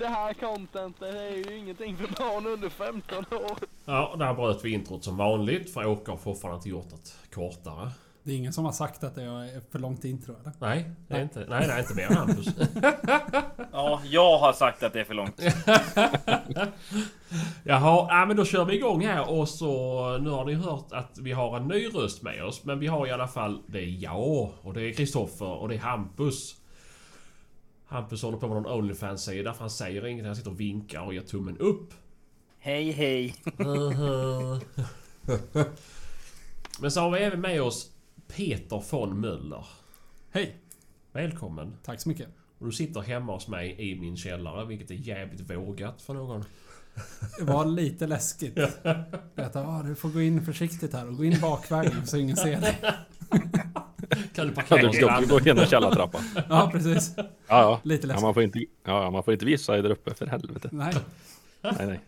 det här contentet är ju ingenting för barn under 15 år. Ja, där bröt vi introt som vanligt för Åke har fortfarande inte gjort det kortare. Det är ingen som har sagt att det är för långt intro eller? Nej, det är inte, nej, det är inte mer än Hampus. Ja, jag har sagt att det är för långt. Jaha, ja, men då kör vi igång här och så nu har ni hört att vi har en ny röst med oss. Men vi har i alla fall, det är jag och det är Kristoffer och det är Hampus. Hampus håller på med någon Onlyfans-sida för han säger inget. Han sitter och vinkar och ger tummen upp. Hej hej. Men så har vi även med oss Peter von Möller. Hej! Välkommen! Tack så mycket. Och du sitter hemma hos mig i min källare, vilket är jävligt vågat för någon. Det var lite läskigt. Berätta, ah, du får gå in försiktigt här och gå in bakvägen så ingen ser dig. Kan du Ja, parkera du i ska gå igenom källartrappan. Ja, precis. Ja, ja. Lite ja läskigt. man, får inte, ja, man får inte visa där uppe för helvete. Nej. Nej, nej.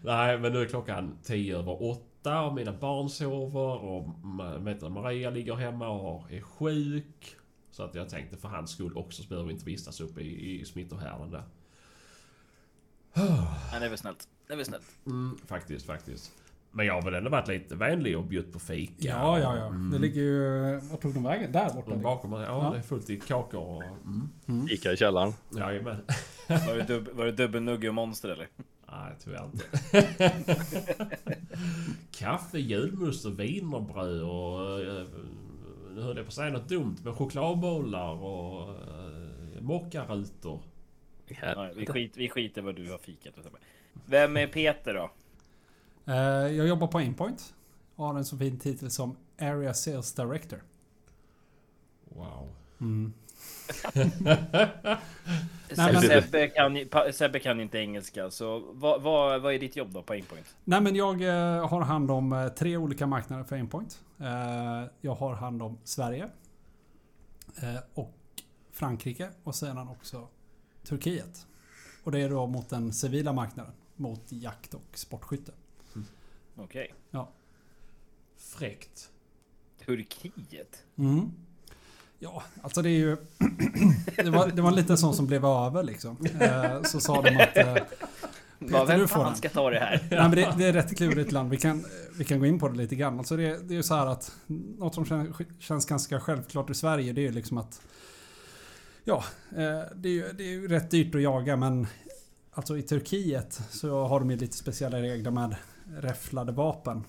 Nej, men nu är klockan tio över åtta och mina barn sover och vet du, Maria ligger hemma och är sjuk. Så att jag tänkte för hans skull också så behöver vi inte vistas uppe i, i smittohärden där. Ja, det är väl snällt. Det är väl snällt. Mm, faktiskt, faktiskt. Men jag har väl ändå varit lite vänlig och bjudit på fika. Ja, ja, ja. Mm. Det ligger ju... Vart tog de vägen? Där borta. Och Bakom mig. Ja, Ja. det är fullt i kakor och... Mm. Ica i källaren. Jajamän. Var det, dub, var det dubbelnugge och monster eller? Nej, tyvärr inte. Kaffe, julmust och wienerbröd och... eh, Nu höll jag på att säga något dumt, men chokladbollar och... Uh, mockarutor. Ja, vi, skit, vi skiter vad du har fikat. Vem är Peter då? Eh, Jag jobbar på Aimpoint. Har en så fin titel som Area Sales Director. Wow. Mm. Nej, men- Sebbe, kan, Sebbe kan inte engelska, så vad, vad, vad är ditt jobb då på Aimpoint? Nej men jag eh, har hand om eh, tre olika marknader för Aimpoint. Jag har hand om Sverige. Och Frankrike och sedan också Turkiet. Och det är då mot den civila marknaden. Mot jakt och sportskytte. Okej. Fräckt. Turkiet? Mm. Ja, alltså det är ju... det, var, det var en liten sån som blev över liksom. Eh, så sa de att... Eh, Vad, du får den. fan ska ta det här? Nej, men det, det är rätt klurigt land. Vi kan, vi kan gå in på det lite grann. Alltså det, det är ju så här att något som känns, känns ganska självklart i Sverige det är ju liksom att Ja, eh, det är ju det är ju rätt dyrt att jaga men Alltså i Turkiet så har de ju lite speciella regler med räfflade vapen.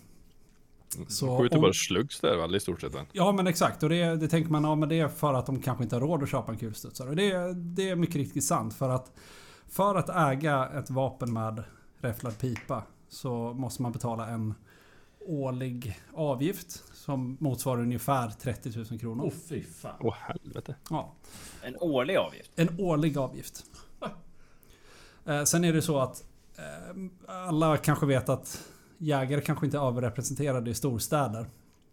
Så Så skjuter om- bara slugs där väl i stort sett. Ja men exakt och det, det tänker man, ja men det är för att de kanske inte har råd att köpa en kulstudsare. Och det, det är mycket riktigt sant för att För att äga ett vapen med räfflad pipa så måste man betala en årlig avgift som motsvarar ungefär 30 000 kronor. Åh fy fan. Åh helvete. Ja, En årlig avgift? en årlig avgift. Eh, Sen är det så att eh, alla kanske vet att jägare kanske inte är överrepresenterade i storstäder.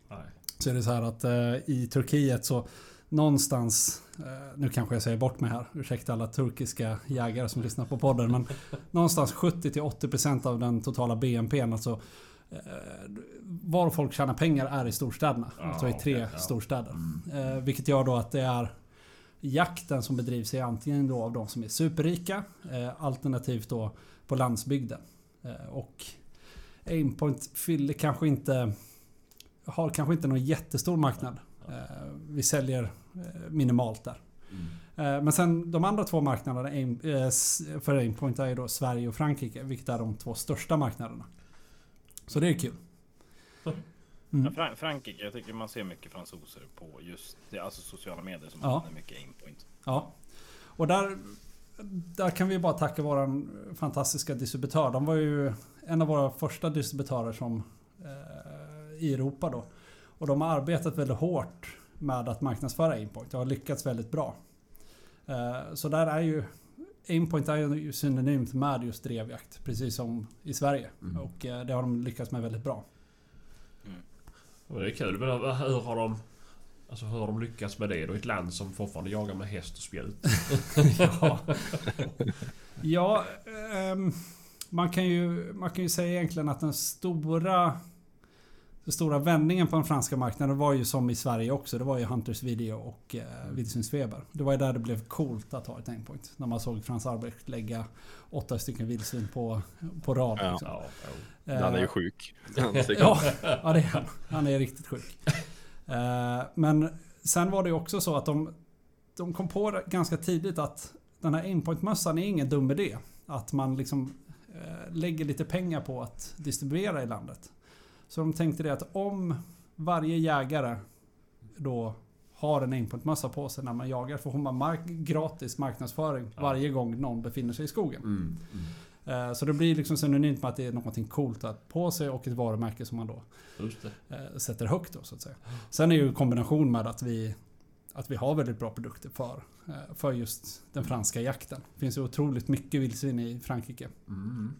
Nej. Så är det så här att eh, i Turkiet så någonstans, nu kanske jag säger bort mig här, ursäkta alla turkiska jägare som lyssnar på podden, men någonstans 70-80% av den totala BNPn, alltså var folk tjänar pengar är i storstäderna. Ja, alltså i tre ja. storstäder. Eh, vilket gör då att det är jakten som bedrivs är antingen då av de som är superrika, eh, alternativt då på landsbygden. Eh, och Aimpoint fyller kanske inte har kanske inte någon jättestor marknad. Eh, Vi säljer eh, minimalt där. Mm. Eh, Men sen de andra två marknaderna eh, för Aimpoint är ju då Sverige och Frankrike, vilket är de två största marknaderna. Så det är kul. Ja, Mm. Fran- Frankrike, jag tycker man ser mycket fransoser på just det, alltså sociala medier som Ja. använder mycket Aimpoint. Ja. Och där, där kan vi bara tacka våran fantastiska distributör. De var ju en av våra första distributörer som eh, i Europa då. Och de har arbetat väldigt hårt med att marknadsföra Aimpoint och har lyckats väldigt bra. Eh, så där är ju Aimpoint är ju synonymt med just drevjakt, precis som i Sverige. Mm. Och eh, det har de lyckats med väldigt bra. Och det är kul, men hur har de... Alltså hur har de lyckats med det då i ett land som fortfarande jagar med häst och spjut? ja. ja ehm, man, kan ju, man kan ju säga egentligen att den stora den stora vändningen på den franska marknaden var ju som i Sverige också. Det var ju Hunters Video och eh, Vildsvinsfeber. Det var ju där det blev coolt att ha ett aimpoint. När man såg Frans Albrecht lägga åtta stycken vildsvin på, på rad. Ja. liksom. Ja, ja. Han är ju Eh, sjuk. Ja, ja det är han. Han är riktigt sjuk. Eh, Men sen var det ju också så att de, de kom på ganska tidigt att den här aimpoint-mössan är ingen dum idé. Att man liksom eh, lägger lite pengar på att distribuera i landet. Så de tänkte det att om varje jägare då har en aimpoint-mössa på sig när man jagar får man mark gratis marknadsföring Ja. varje gång någon befinner sig i skogen. Mm, mm. Eh, Så det blir liksom synonymt med att det är någonting coolt att på sig och ett varumärke som man då eh, sätter högt då så att säga. Sen är ju kombination med att vi att vi har väldigt bra produkter för, eh, för just den franska jakten. Det finns ju otroligt mycket vildsvin i Frankrike. Mm.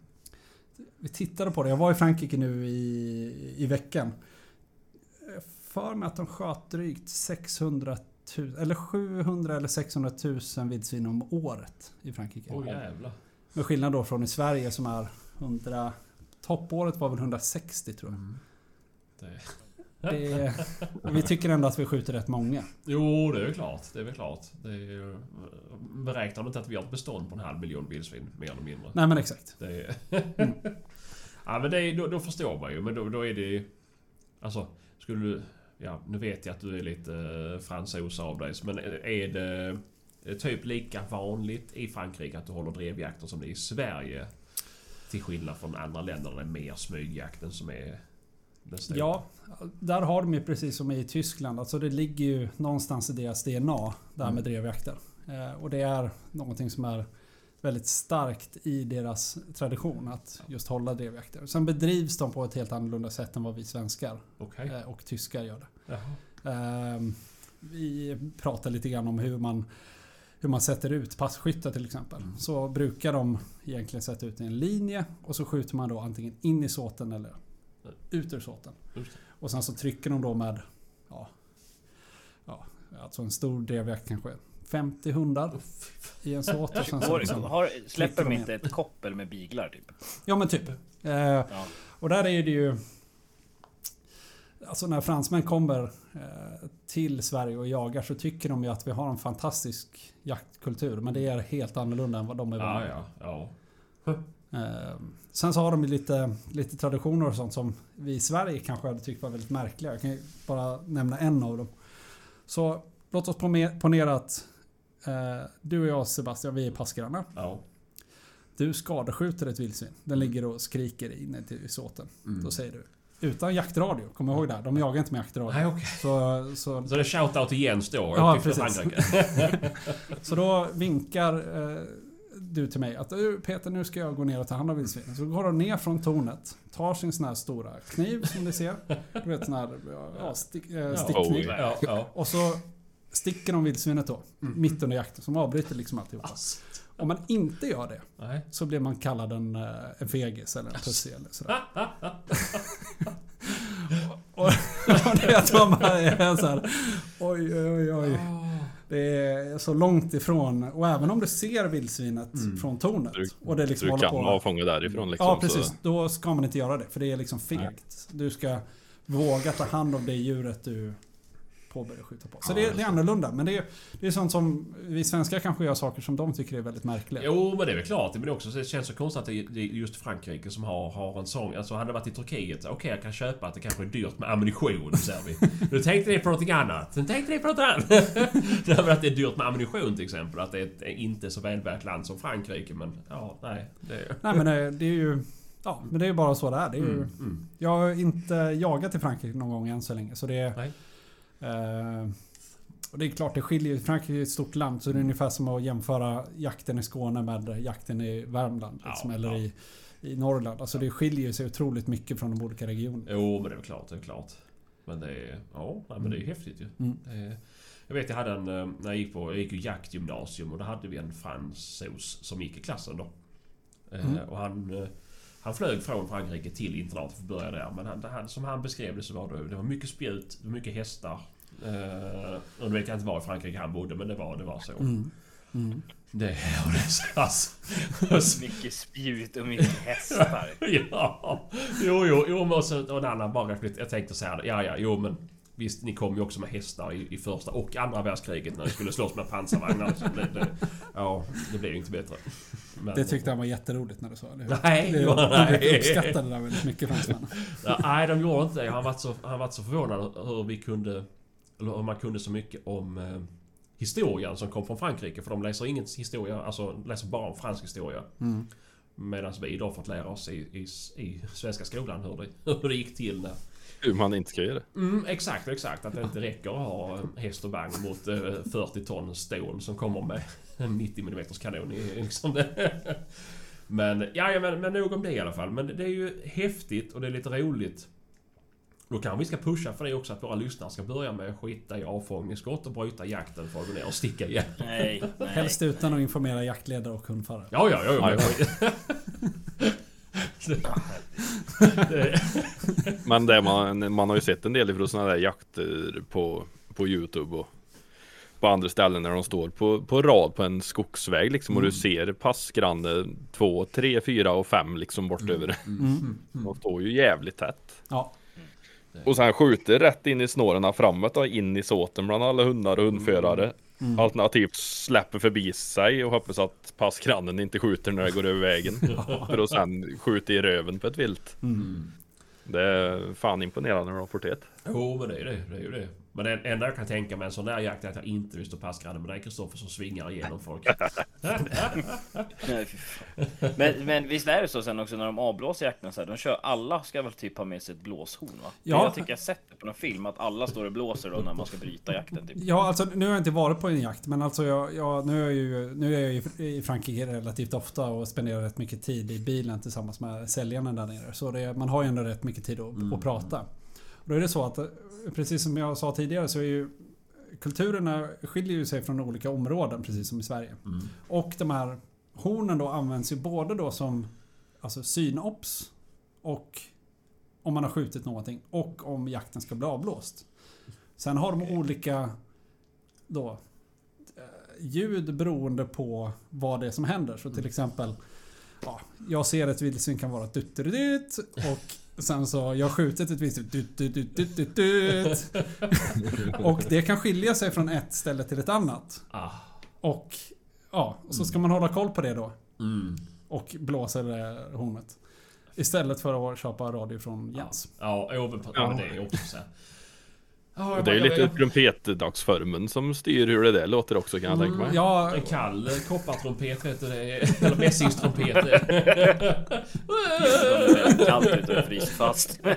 Vi tittade på det. Jag var i Frankrike nu i, i veckan. För mig att de sköt drygt 600 000, eller 700 eller 600 000 vildsvin om året i Frankrike. Åh jävlar. Med skillnad då från i Sverige som är 100... Toppåret var väl 160 tror jag. Mm. Det... Det, vi tycker ändå att vi skjuter rätt många. Jo, det är klart. Det är väl klart. Det är ju... Beräknar du inte att vi har ett bestånd på en halv miljon vildsvin, mer eller mindre? Nej men exakt. Är... ja, men är, då, då förstår man ju. Men då, då är det... Alltså, skulle du... Ja, nu vet jag att du är lite eh, fransos av dig. Men är det är det typ lika vanligt i Frankrike att du håller drevjakter som det är i Sverige? Till skillnad från andra länder där det är mer smygjakten som är stora. Ja, där har de ju precis som i Tyskland. Alltså det ligger ju någonstans i deras DNA. Det här med Mm. drevjakter. Eh, och det är någonting som är väldigt starkt i deras tradition. Att just hålla drevjakter. Sen bedrivs de på ett helt annorlunda sätt än vad vi svenskar Okej. eh, och tyskar gör det. Jaha. Ehm, Vi pratar lite grann om hur man hur man sätter ut passkyttar till exempel. Mm. Så brukar de egentligen sätta ut en linje och så skjuter man då antingen in i såten eller ut ur såten. Och sen så trycker de då med ja, ja, alltså en stor drevjakt kanske 50 hundar i en såt. Och sen så liksom, har, släpper de inte ett koppel med biglar typ? ja men typ. Eh, Ja. Och där är det ju... Alltså när fransmän kommer eh, till Sverige och jagar så tycker de ju att vi har en fantastisk jaktkultur. Men det är helt annorlunda än vad de är Ja, vana ja, ja. Eh, Sen så har de ju lite, lite traditioner och sånt som vi i Sverige kanske hade tyckt var väldigt märkliga. Jag kan ju bara nämna en av dem. Så låt oss pone- ponera att eh, du och jag Sebastian, vi är passgrannar. ja. Du skadeskjuter ett vildsvin. Den ligger och skriker inne till såten. Mm. Då säger du utan jaktradio, kom ihåg det. här. De jagar inte med jaktradio. Nej, okej. Så, så, Så det är shoutout Jens då? Ja, i precis. Så då vinkar eh, du till mig att "Du, Peter nu ska jag gå ner och ta hand om vildsvinen. Så går de ner från tornet, tar sin sån här stora kniv som ni ser. Du vet sån här ja, stick, eh, stickkniv. Oh, ja, ja. Och så sticker de vildsvinet då, mitt under jakten. Som avbryter liksom alltihop. Ass. Om man inte gör det Nej. så blir man kallad en, eh, en fegis eller en pussy eller sådär. och, och det är att man bara är så här, oj oj oj. Det är så långt ifrån. Och även om du ser vildsvinet Mm. från tornet. Du- och det liksom Du kan på. avfånga därifrån liksom. Ja precis. Så, Då ska man inte göra det. För det är liksom fegt. Du ska våga ta hand om det djuret du påbörjar skjuta på. Så Ja, det, just det är annorlunda. Men det är, det är sånt som vi svenskar kanske gör saker som de tycker är väldigt märkliga. Jo, men det är väl klart. Men det, är också, det känns så konstigt att det är är just Frankrike som har, har en sån... Alltså hade det varit i Turkiet, okej jag kan köpa att det kanske är dyrt med ammunition, säger vi. Nu tänkte ni på någonting annat. Sen tänkte ni på något annat. det här med att det är dyrt med ammunition till exempel. Att det är ett inte så välbärgat land som Frankrike. Men ja, nej. Det är... Nej men det, det är ju... Ja, men det är ju bara så det är. Det är ju, Mm, mm. Jag har inte jagat i Frankrike någon gång än så länge. Så det är... Nej. Eh, och det är klart, det skiljer. Frankrike är ett stort land. Så det är ungefär som att jämföra jakten i Skåne med jakten i Värmland. Liksom, Ja, eller ja. I, i Norrland. Alltså det skiljer sig otroligt mycket från de olika regionerna. Jo, men det är klart. Det är klart. Men det är... Ja, men det är ju häftigt ju. Mm. Är, jag vet jag hade en... eh, När jag gick på... Jag gick ju jaktgymnasium och då hade vi en fransos som gick i klassen då. Eh, Mm. Och han... eh, Han flög från Frankrike till internatet för att börja där. Men han, som han beskrev det så var det, det var mycket spjut, mycket hästar. Eh, och nu vet jag inte var i Frankrike han bodde men det var, det var så. Mm. Det, och det är så- alltså, Mycket spjut och mycket hästar. Ja, jo, jo, jo men och så och en annan bara Jag tänkte säga det. Ja, ja, jo men Visst, ni kom ju också med hästar i, i första och andra världskriget när ni skulle slåss med pansarvagnar. Så det, det, ja, det blev ju inte bättre. Men, Det tyckte han var jätteroligt när du sa det. Nej, det jo, de nej. uppskattade det där väldigt mycket fransmännen. Ja, nej, de gjorde inte det. Han var så, han var så förvånad hur vi kunde... Eller man kunde så mycket om eh, historien som kom från Frankrike. För de läser ingen historia, alltså läser bara om fransk historia. Mm. Medan vi då fått lära oss i, i, i svenska skolan hur det, hur det gick till när... Hur man inte ska göra det. Mm, exakt, exakt. Att det inte räcker att ha häst och vagn mot eh, 40 ton stål som kommer med en 90 mm kanon i liksom det. Men, ja, ja men, men nog om det i alla fall. Men det är ju häftigt och det är lite roligt. Då kanske vi ska pusha för det också att våra lyssnare ska börja med att skita i avfångningsskott och bryta jakten för att gå ner och sticka igen. Nej, nej. Helst utan att informera jaktledare och hundförare. Ja, ja, ja. ja, Men det man, man har ju sett en del ifrån sådana där jakter på, på Youtube och på andra ställen när de står på, på rad på en skogsväg liksom och du ser passgranne två, tre, fyra och fem liksom bort över. Mm. De står ju jävligt tätt. Ja. Och sen skjuter rätt in i snåren framåt och in i såten bland alla hundar och hundförare. Mm. Alternativt släpper förbi sig och hoppas att passgrannen inte skjuter när det går över vägen. För att sen skjuta i röven på ett vilt. Mm. Det är fan imponerande när de får det. Jo, men det är det. Det är ju det. Men det enda jag kan tänka mig en sån där jakt är att jag inte vill stå passgranne med dig Kristoffer som svingar igenom folk. Men, men visst är det så sen också när de avblåser jakten så här, de kör alla ska väl typ ha med sig ett blåshorn va? Ja. Jag tycker jag sett det på någon film att alla står och blåser då när man ska bryta jakten typ. Ja, alltså nu har jag inte varit på en jakt men alltså jag, jag, nu, är jag ju, nu är jag ju i Frankrike relativt ofta och spenderar rätt mycket tid i bilen tillsammans med säljarna där nere. Så det, man har ju ändå rätt mycket tid att, att prata. Då är det så att, eh, precis som jag sa tidigare så är ju kulturerna skiljer ju sig från olika områden precis som i Sverige. Och de här hornen då används ju både då som alltså synops och om man har skjutit någonting och om jakten ska bli avblåst. Sen har de olika då eh, ljud beroende på vad det är som händer. Så till exempel ja, Jag ser ett vildsvin kan vara dutt och sen så jag har skjutit ett vildsvin dutt, dutt, dutt, dutt, dutt, dutt. Och det kan skilja sig från ett ställe till ett annat. Ah. Och ja, så ska man hålla koll på det då. Mm. Och blåsa det där hornet. Istället för att köpa radio från Jens. Ja, ja, ja. det också Och det är ju lite jag- trumpetdagsformen som styr hur det där låter också kan jag tänka mig. Ja, En kall eh, koppartrumpet du det. Eller mässingstrumpet. Kallt ute och fryser fast.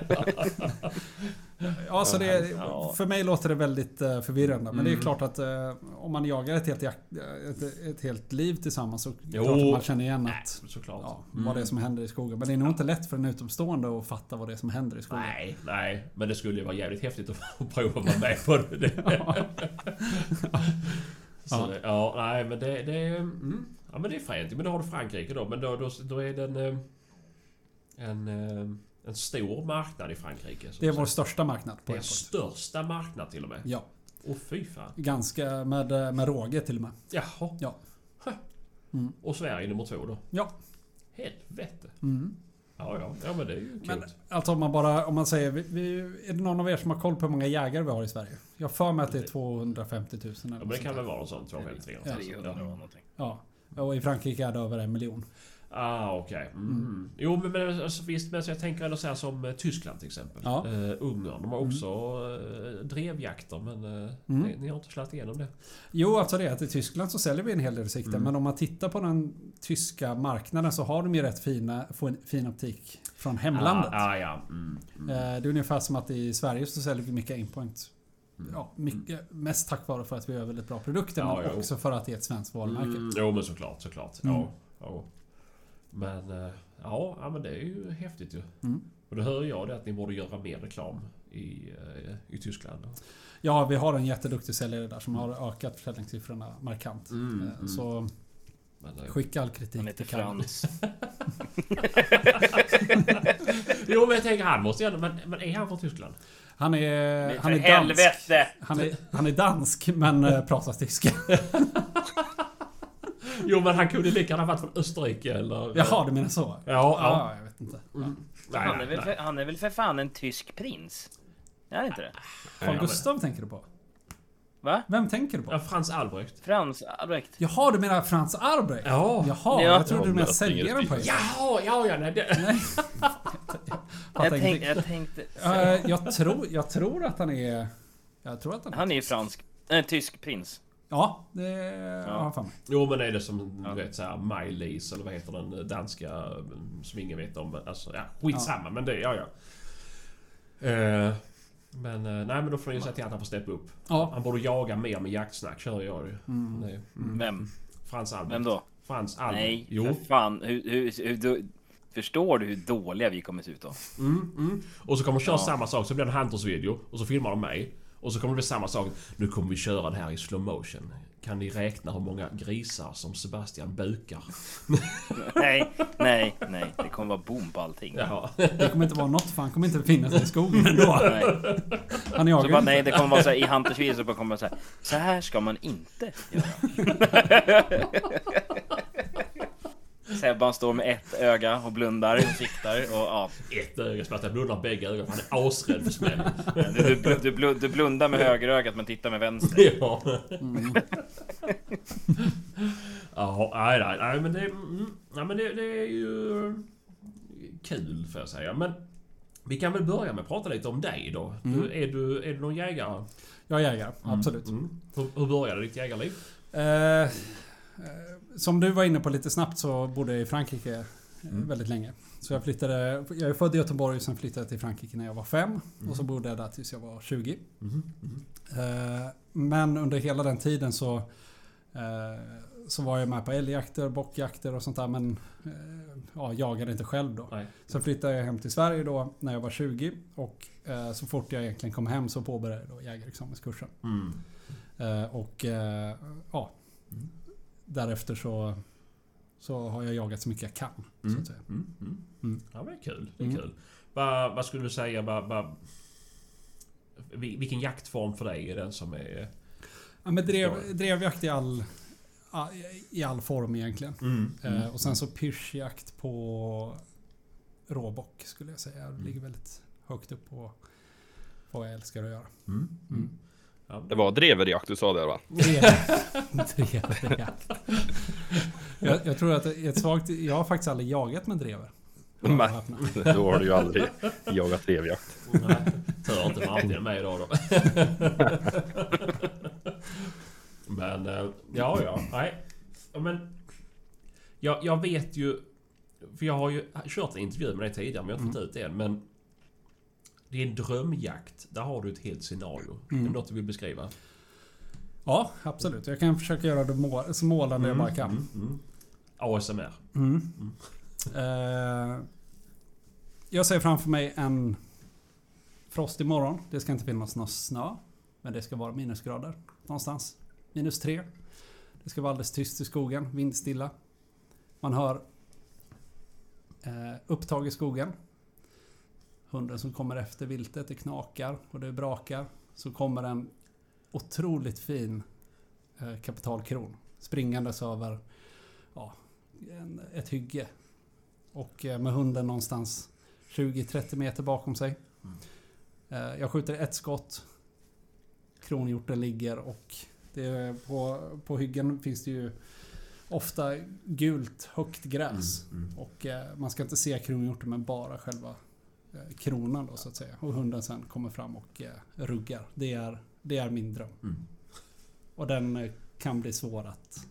Ja, så det, för mig låter det väldigt eh, förvirrande. Men det är Mm. klart att eh, om man jagar ett helt, jak- ett, ett helt liv tillsammans så Jo. klart att man känner igen att, Såklart. ja, vad det är som händer i skogen. Men det är nog inte lätt för en utomstående att fatta vad det är som händer i skogen. Nej, nej. Men det skulle ju vara jävligt häftigt att prova att vara med på det. Så Ja. det, ja, nej men det, det är... Mm, ja men det är fränt. Men då har du Frankrike då. Men då, då, då är det en... eh, En, eh, en stor marknad i Frankrike. Det är vår största marknad på Det är största marknad till och med. Ja, Åh fy fan. ganska med, eh, med råge till och med. Jaha. Ja. Mm. Och Sverige nummer två då? Ja. Helvete. Mm. Ja, ja. Ja men det är ju Men coolt. alltså om man bara, om man säger, vi, vi, är det någon av er som har koll på hur många jägare vi har i Sverige? Jag för mig att det är 250 000 eller Ja, men det något kan sånt väl vara någon sån 250 Ja. 300 eller någonting. Ja. Och i Frankrike är det över en miljon. Ah, okej. Mm. Jo, men, men alltså, visst, men så jag tänker ändå så här som eh, Tyskland till exempel. Ja. Eh, Ungern, de har också eh, drevjakter men eh, Mm. ni, ni har inte slagit igenom det. Jo, alltså det är att i Tyskland så säljer vi en hel del sikten. Mm. Men om man tittar på den tyska marknaden så har de ju rätt fina, fin optik från hemlandet. Ah, ah, ja. Mm. Mm. Eh, Det är ungefär som att i Sverige så säljer vi mycket aimpoint. Mm. Ja, mycket, mest tack vare för att vi har väldigt bra produkter Ja, men ja. också för att det är ett svenskt varumärke. Mm. Jo, men såklart, såklart. Mm. Ja, ja. Men, eh, ja, ja, men det är ju häftigt ju. Mm. Och då hör jag det att ni borde göra mer reklam i, eh, i Tyskland. Ja, vi har en jätteduktig säljare där som har ökat försäljningssiffrorna markant. Mm, Eh, mm. Så Men, skicka all kritik till. Frans. jo, men jag tänker han måste ju. Men, men är han från Tyskland? Han är, Men han är dansk. helvete! Han är, han är dansk men pratar tyska. Jo men han kunde lika gärna varit från Österrike eller... Jaha, du menar så? Ja, ja. Ja, jag vet inte. Nej, Han är, nej, väl nej. för, han är väl för fan en tysk prins? Är det inte det? Carl Ja, Gustav tänker du på? Va? Vem tänker du på? Ja, Frans Albrecht. Frans Albrecht? Jaha, du menar Frans Albrecht? Ja. Jaha, Ja. jag trodde du menade Ja, säljaren på ja. er. Jaha, ja, ja, nej, det... Nej. Jag, Fattar tänk, jag tänkte... Jag, tror, jag tror att han är... Jag tror att han är... Han är ju fransk... En tysk prins. Ja, det har jag för mig. Jo men är det som du vet såhär Maj-Lis eller vad heter den danska mm, som ingen vet om. Alltså ja, skitsamma men det, ja ja. Eh, men eh, nej men då får ni ju säga till att han får steppa upp. Ja. Han borde jaga mer med jaktsnack kör jag ju. Det, Vem? Frans Albert. Vem då? Frans Albert. Nej, Jo. för fan. Hur, hur, hur, du, förstår du hur dåliga vi kommer se ut då? Mm, mm. Och så kommer de köra Ja. samma sak, så blir det en Hunters video och så filmar de mig. Och så kommer det bli samma sak. Nu kommer vi köra det här i slow motion. Kan ni räkna hur många grisar som Sebastian bukar? Nej, nej, nej. Det kommer vara boom på allting. Ja. Det kommer inte vara något för han kommer inte befinna sig i skogen ändå. Nej. Han Så jagar bara, nej, det kommer vara så här, i Hunters video så bara kommer det så här. Så här ska man inte göra. Sebban står med ett öga och blundar och siktar och ja. Ett öga Sebastian blundar bägge ögon. Han är asrädd för smäll. Du, du, du, du, blundar med högerögat men tittar med vänster. ja. ja, nej, nej, nej men det... Mm, nej, men det, det är ju... Kul får jag säga. Men... Vi kan väl börja med att prata lite om dig då. Du, är, du, är du någon jägare? Jag jagar, absolut. Mm. Hur, hur började ditt jägarliv? Eh, eh, som du var inne på lite snabbt så bodde jag i Frankrike Mm. väldigt länge. Så jag flyttade... Jag är född i Göteborg och sen flyttade jag till Frankrike när jag var fem. Och så bodde jag där tills jag var 20. Mhm, mhm. Eh, men under hela den tiden så... eh, så var jag med på älgjakter, bockjakter och sånt där men... eh, ja, jagade inte själv då. Nej. Sen flyttade jag hem till Sverige då när jag var 20 och eh, så fort jag egentligen kom hem så påbörjade jag jägarexamenskursen. Mm. Och ja, Mm. Därefter så, så har jag jagat så mycket jag kan. Så Mm. att säga. Mm. Mm. Mm. Ja, det är kul. Det är Mm. kul. Vad, vad skulle du säga? Vad, vad, vil- vilken jaktform för dig är den som är... Ja, men drev, drevjakt i all, i all form egentligen. Mm. Eh, och sen så pyrschjakt på råbock skulle jag säga. Det ligger väldigt högt upp på på vad jag älskar att göra. Mm. Mm. Ja, Det var dreverjakt du sa där va? Drev- Drevjakt. Jag, jag tror att ett svagt... Jag har faktiskt aldrig jagat med drever. Men Öppna. då har du ju aldrig jagat drevjakt. Nej, Tur inte Martin är med idag då. Men, eh, ja, ja. Nej. Men... Jag, jag vet ju... För jag har ju kört en intervju med dig tidigare, men jag har inte fått ut det än. Men... Din drömjakt, där har du ett helt scenario. Är det något du vill beskriva? Ja, absolut. Jag kan försöka göra det så målande jag bara kan. Mm, mm. ASMR. Mm. Eh, jag ser framför mig en frostig morgon. Det ska inte finnas någon snö. Men det ska vara minusgrader någonstans. Minus tre. Det ska vara alldeles tyst i skogen, vindstilla. Man hör eh, upptag i skogen. Hunden som kommer efter viltet, det knakar och det brakar. Så kommer en otroligt fin eh, kapitalkron springandes över ja, en, ett hygge. Och eh, med hunden någonstans 20-30 meter bakom sig. Eh, Jag skjuter ett skott. Kronhjorten ligger och det på, på hyggen finns det ju ofta gult högt gräs. Mm, Och eh, man ska inte se kronhjorten men bara själva kronan då så att säga. Och hunden sen kommer fram och eh, ruggar. Det är, det är min dröm. Mm. Och den eh, kan bli svår att,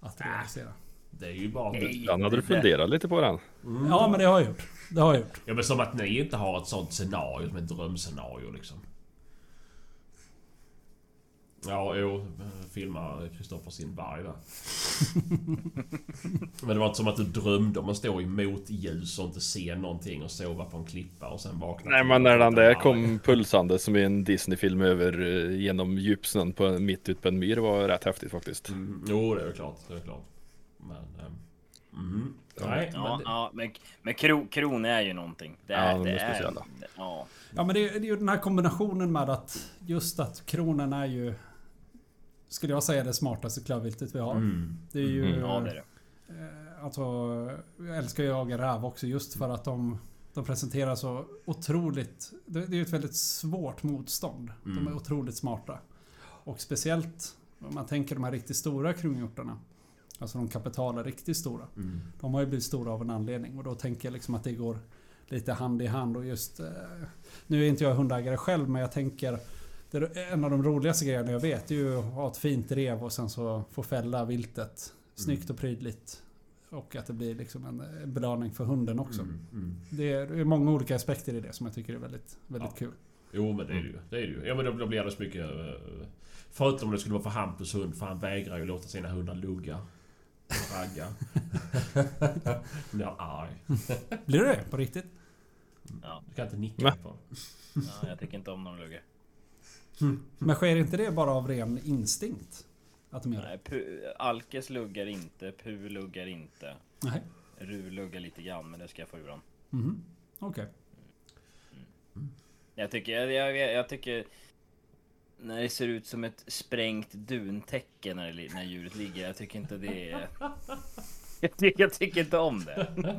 att realisera. Det är ju bara... Den hade du funderat lite på den. Mm. Ja men det har jag gjort. Det har jag gjort. Ja men som att ni inte har ett sånt scenario som ett drömscenario liksom. Ja, jo. Filma Kristoffer sin varg där. Men det var inte som att du drömde om att stå i motljus och inte se någonting och sova på en klippa och sen vakna Nej men när den där kom pulsande som i en Disney-film över eh, genom djupsnön på, mitt ute på en myr var rätt häftigt faktiskt. Mm, jo, det är klart. Det är klart. Men... ehm, mm. Nej, Ja, men... det- ja men, men kro, kron är ju någonting. Det är, Ja, de det är är, speciella. det- Ja. Ja men det är, det är ju den här kombinationen med att just att kronen är ju skulle jag säga, det smartaste klövviltet vi har. Mm. Det är ju... Mm, Ja, det är det. Eh, Alltså, jag älskar ju att jaga räv också just för att de, de presenterar så otroligt... Det, är ju ett väldigt svårt motstånd. De är Mm. otroligt smarta. Och speciellt om man tänker de här riktigt stora kronhjortarna. Alltså de kapitala, riktigt stora. Mm. De har ju blivit stora av en anledning och då tänker jag liksom att det går lite hand i hand och just... Eh, nu är inte jag hundägare själv men jag tänker... Det är en av de roligaste grejerna jag vet är ju att ha ett fint rev och sen så få fälla viltet snyggt och prydligt. Och att det blir liksom en belöning för hunden också. Mm. Mm. Det är, det är många olika aspekter i det som jag tycker är väldigt, väldigt Ja. kul. Jo men det är det ju. Det är det ju. Ja men då, då blir det så mycket... eh, Förutom om det skulle vara för Hampus hund för han vägrar ju låta sina hundar lugga. Och ragga. Blir arg. Blir det det? På riktigt? Ja. Du kan inte nicka på Ja, jag tycker inte om någon lugge. Men sker inte det bara av ren instinkt? Att de gör det? Nej, Pu- Alkes luggar inte, Pu luggar inte. Nej. Ru luggar lite grann, men det ska jag få ur honom. Mhm. Okej. Jag tycker, jag, jag, jag tycker... När det ser ut som ett sprängt duntäcke när, det, li- när djuret ligger, jag tycker inte det är... Jag tycker, jag tycker inte om det.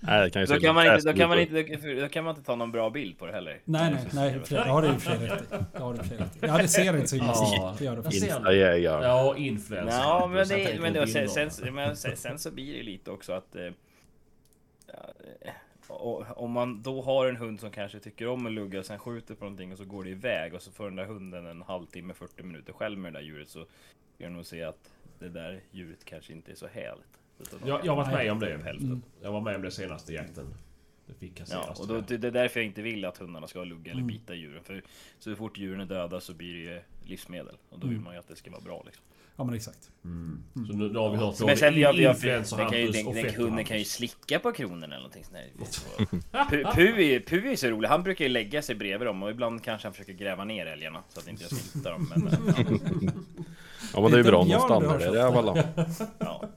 Nej, det kan Då kan, man inte, då, kan man inte, då kan man inte ta någon bra bild på det heller. Nej, nej, nej. och. Det har du i och för sig rätt i. Det och. Ja, det ser inte så illa Ja. ut. Det gör det Insta-jägare. Ja, influencer. Ja, men, det, men, då, sen, sen, men sen, sen så blir det lite också att... Eh, ja, eh, och- om man då har en hund som kanske tycker om att lugga, sen skjuter på någonting och så går det iväg och så får den där hunden en halvtimme, 40 minuter själv med det där djuret så kan jag nog se att det där djuret kanske inte är så härligt. Jag, jag har varit med om det. hälften. Mm. Jag var med om det senaste jakten. Det fick jag Ja, senast. och då, det det är därför jag inte vill att hundarna ska lugga eller Mm. bita djuren. För så fort djuren är döda så blir det ju livsmedel. Och då vill Mm. man ju att det ska vara bra liksom. Ja, men exakt. Mm. Så nu, nu har vi hört Men sen, jag, jag, influencer den kan ju, den, och den, hunden kan ju slicka på kronorna eller någonting sånt där. Pu- Pu är, Pu är så rolig, han brukar ju lägga sig bredvid dem och ibland kanske han försöker gräva ner älgarna så att inte jag ska hitta dem. Men, ja, Ja men det är ju bra om de stannar har där i alla fall. ja.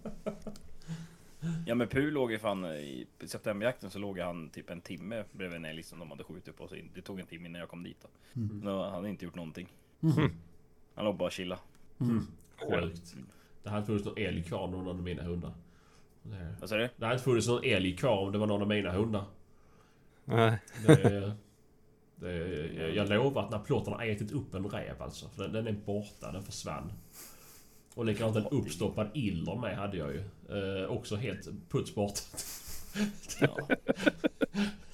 Ja men Pu låg ju fan i septemberjakten så låg han typ en timme bredvid en älg som de hade skjutit på. Så det tog en timme innan jag kom dit. Då. Mm. Då hade han inte gjort någonting. Mhm. Han låg bara och chilla. Mm. Sjukt. Det hade inte funnits någon älg kvar någon av mina hundar. Det, Vad sa du? det hade inte funnits någon älg kvar om det var någon av mina hundar. Nej. Det, det, jag- jag lovar att när plotten har ätit upp en räv alltså. För den, den är borta, den försvann. Och likadant en uppstoppad iller med hade jag ju. Eh, också helt puts bort. Ja.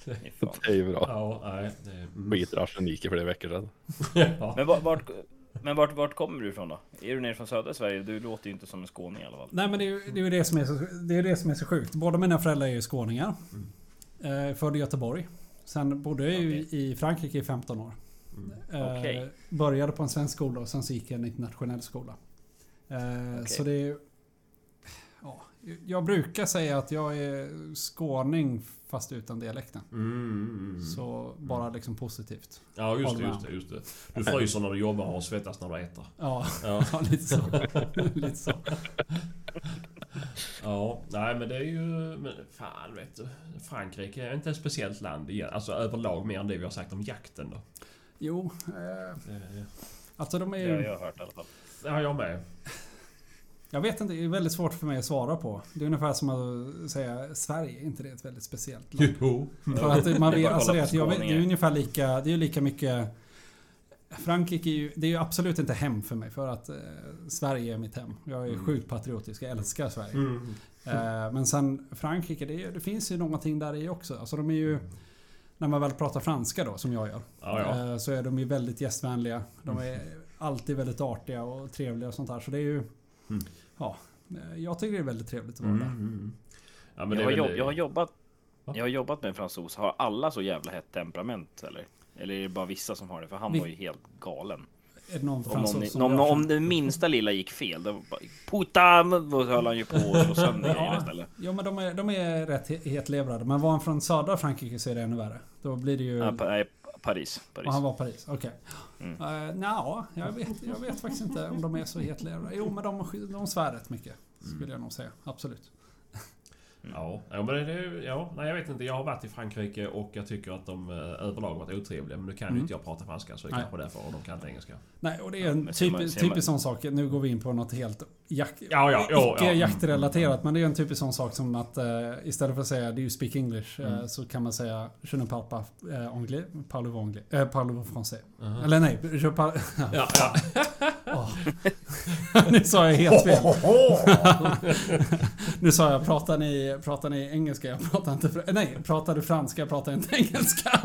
Det är ju bra. Ja, nej. Det, mm. I arsenik i flera veckor sedan. ja. Men vart, men vart, vart kommer du ifrån då? Är du nere från södra Sverige? Du låter ju inte som en skåning i alla fall. Nej men det är ju det, är det, som är så, det är det som är så sjukt. Båda mina föräldrar är ju skåningar. Eh, född i Göteborg. Sen bodde jag ju i Frankrike i 15 år. Eh, Okej. Började på en svensk skola och sen så gick jag en internationell skola. Eh, Okej. Så det är ja, Jag brukar säga att jag är skåning fast utan dialekten. Mm, mm, mm. Så bara liksom positivt. Ja just det, just det, just det. Du fryser när du jobbar och svettas när du äter. Ja, Ja. ja lite så. lite så. Ja, nej men det är ju... Men fan vet du. Frankrike är inte ett speciellt land igen. Alltså överlag mer än det vi har sagt om jakten då. Jo, eh, Det, alltså de är Det ju... har jag hört i alla fall. Har jag med. Jag vet inte, det är väldigt svårt för mig att svara på. Det är ungefär som att säga Sverige, är inte det ett väldigt speciellt land? Jo. För att man vet, alltså det, att jag vet, det är ungefär lika, det är lika mycket Frankrike är ju, det är ju absolut inte hem för mig för att eh, Sverige är mitt hem. Jag är Mm. sjukt patriotisk, jag älskar Sverige. Mm. Eh, men sen Frankrike, det, är, det finns ju någonting där i också. Alltså de är ju, när man väl pratar franska då, som jag gör, Ja, ja. eh, så är de ju väldigt gästvänliga. De är alltid väldigt artiga och trevliga och sånt där. Så det är ju, Mm. ja, eh, jag tycker det är väldigt trevligt att vara Mm, där. mm. Ja, men Jag har, jobb, jag har jobbat Va? Jag har jobbat med en fransos. Har alla så jävla hett temperament eller? Eller är det bara vissa som har det? För han Vi- var ju helt galen. Är det någon Om, fransos någon, som om, det minsta lilla gick fel, då bara Puta! Då höll han ju på att slå sönder Ja, istället. ja men de är, de är rätt he- hetlevrade. Men var han från södra Frankrike så är det ännu värre. Då blir det ju... Ja, Paris. Paris. och han var Paris, okej. Mm. Uh, Nja, jag vet, jag vet faktiskt inte om de är så hetlevrade. Jo men de, de svär rätt mycket. Skulle jag nog säga, absolut. Ja, ja, men det, ja, nej jag vet inte. Jag har varit i Frankrike och jag tycker att de eh, överlag varit otrevliga. Men nu kan ju Mm. inte jag prata franska så det är Nej. kanske därför och de kan inte engelska. Nej, och det är Ja, en ser man- typisk, typisk sån sak. Nu går vi in på något helt jak Ja, ja, ja, icke ja. jaktrelaterat. Men det är en typisk sån sak som att eh, istället för att säga you speak English eh, Mm. så kan man säga je ne parle pas eh, anglais, parle-vous anglais, eh, parle-vous français. Mhm. Eller nej, je parle... Ja, ja. Åh. nu sa jag helt fel. nu sa jag pratar ni, pratar ni engelska? Jag pratar inte... fr- Nej, pratar du franska? Jag pratar inte engelska.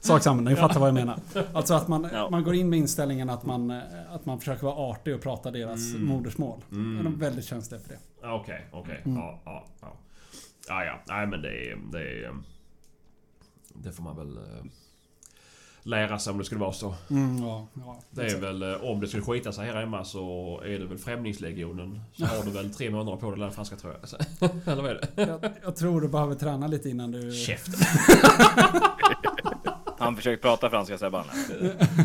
Sak samma, ni fattar vad jag menar. Alltså att man, Ja. man går in med inställningen att man, att man försöker vara artig och prata deras Mm. modersmål. Mm. De är väldigt känsliga för det. Okej, okej. Mm. Ja, ja, ja. Ja, ja. Nej men det är... Det, är, det får man väl eh, lära sig om det skulle vara så. Mm, ja, ja, Det är väl... eh, Om det skulle skita sig här hemma så är det väl Främlingslegionen. Så har du väl tre månader på dig att lära franska tror jag. Eller vad är det? jag, jag tror du behöver träna lite innan du... Käften! Han försöker prata franska Sebban.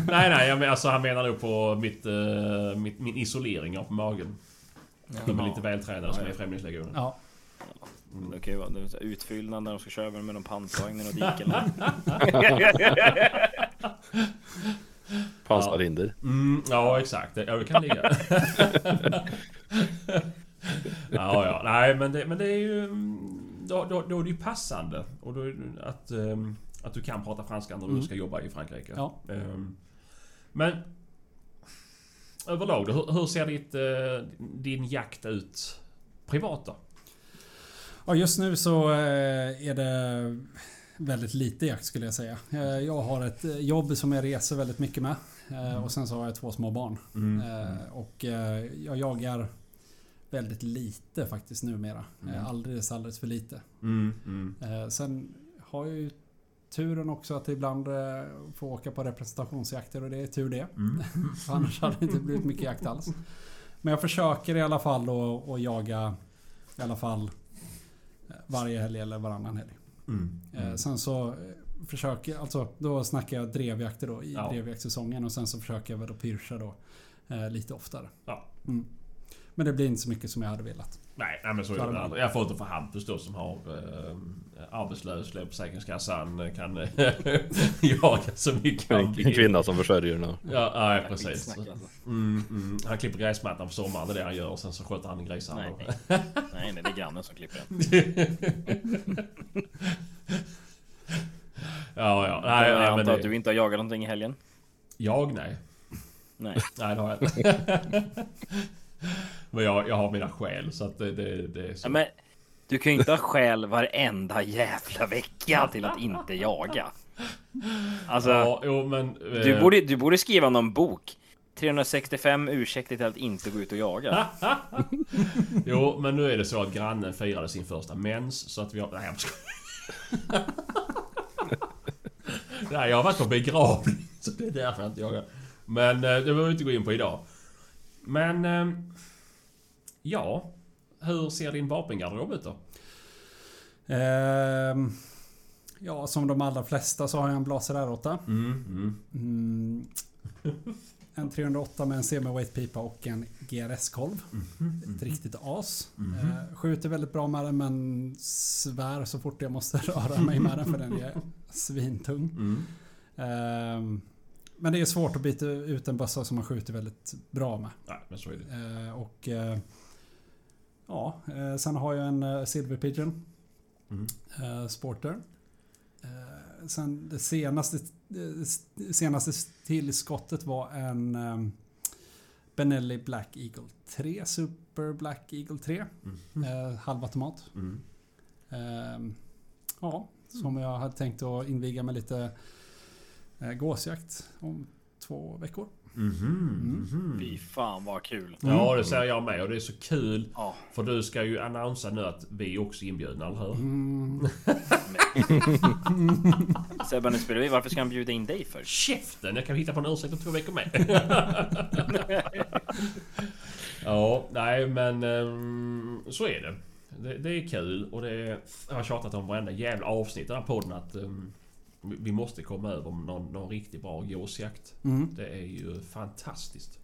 nej, nej. Jag men, alltså, han menar nog på mitt, eh, mitt, min isolering av magen. De är lite vältränade som är i Främlingslegionen. Ja. Det kan ju vara utfyllnad när de ska köra med någon pansarvagn i något dike. Pansarhinder. Mm, ja, exakt. Ja, det kan ligga. ja, ja. Nej, men det, men det är ju... mm, Då, då, då är det ju passande. Och då är det att, ehm, att du kan prata franska när du Mm. ska jobba i Frankrike. Ja. Ehm, men... Överlag då, hur, hur ser ditt, eh, din jakt ut privat då? Ja, just nu så eh, är det väldigt lite jakt skulle jag säga. Eh, Jag har ett jobb som jag reser väldigt mycket med. Eh, Och sen så har jag två små barn. Mm. Och jag jagar väldigt lite faktiskt numera. Mm. Alldeles, alldeles för lite. Mm, mm. Sen har jag ju turen också att ibland eh, få åka på representationsjakter och det är tur det. Mm. Annars hade det inte blivit mycket jakt alls. Men jag försöker i alla fall att, jaga i alla fall eh, varje helg eller varannan helg. Mm. Eh, Sen så försöker alltså då snackar jag drevjakter då i Ja. drevjaktssäsongen och sen så försöker jag väl att pyrscha då eh, lite oftare. Ja. Mm. Men det blir inte så mycket som jag hade velat. Nej, nej men så är det aldrig. Jag får inte för Hampus då som har eh, arbetslös, lever på Försäkringskassan, kan eh, jaga så mycket En vill. kvinna som försörjer henne. Ja, nej, precis. Alltså. Mm, mm. Han klipper gräsmattan på sommaren, det är det han gör. Och sen så sköter han grisarna. Nej, nej. nej, nej, det är grannen som klipper den. ja, ja. Nej, jag antar att det, du inte har jagat någonting i helgen? Jag? Nej. Nej. Nej, det har jag inte. men jag, jag har mina skäl, så att det, det, det är så. Ja, men du kan ju inte ha skäl varenda jävla vecka till att inte jaga. Alltså, Ja, jo, men... du, eh, borde, du borde skriva någon bok. 365 ursäkter till att inte gå ut och jaga. Jo, men nu är det så att grannen firade sin första mens, så att vi har... Nej, jag. Nej, jag har varit på begravning, så det är därför jag inte jagar. Men eh, det behöver vi inte gå in på idag. Men... Eh, ja. Hur ser din vapengarderob ut då? Ehm, ja, som de allra flesta så har jag en Blaser R8. Mm, mm. Mm, en 308 med en semi-weight pipa och en GRS-kolv. Ett riktigt as. Mhm. Eh, skjuter väldigt bra med den men svär så fort jag måste röra mig med den för den är svintung. Mm. Men det är svårt att byta ut en bössa som man skjuter väldigt bra med. Nej, men så är det. Eh, och eh, ja, eh, sen har jag en eh, Silver Pigeon Mm. eh, Sporter. Eh, sen det senaste, eh, senaste tillskottet var en Benelli Black Eagle 3 Super Black Eagle 3. Mm. Halvautomat. Mm. Ja, som jag hade tänkt att inviga med lite gåsjakt om två veckor. Mhm, mhm. Fy fan vad kul. Ja, det säger jag med. Och det är så kul. Ja, För du ska ju annonsa nu att vi också är inbjudna, eller hur? Mm, Sebban, nu spelar vi. Varför ska han bjuda in dig för? Käften! Jag kan hitta på en ursäkt om två veckor med. ja, nej men ehm, så är det. det. Det är kul och det är, jag har tjatat om varenda jävla avsnitt i den här podden att ehm, vi måste komma över någon, någon riktigt bra gåsjakt. mm. Det är ju fantastiskt.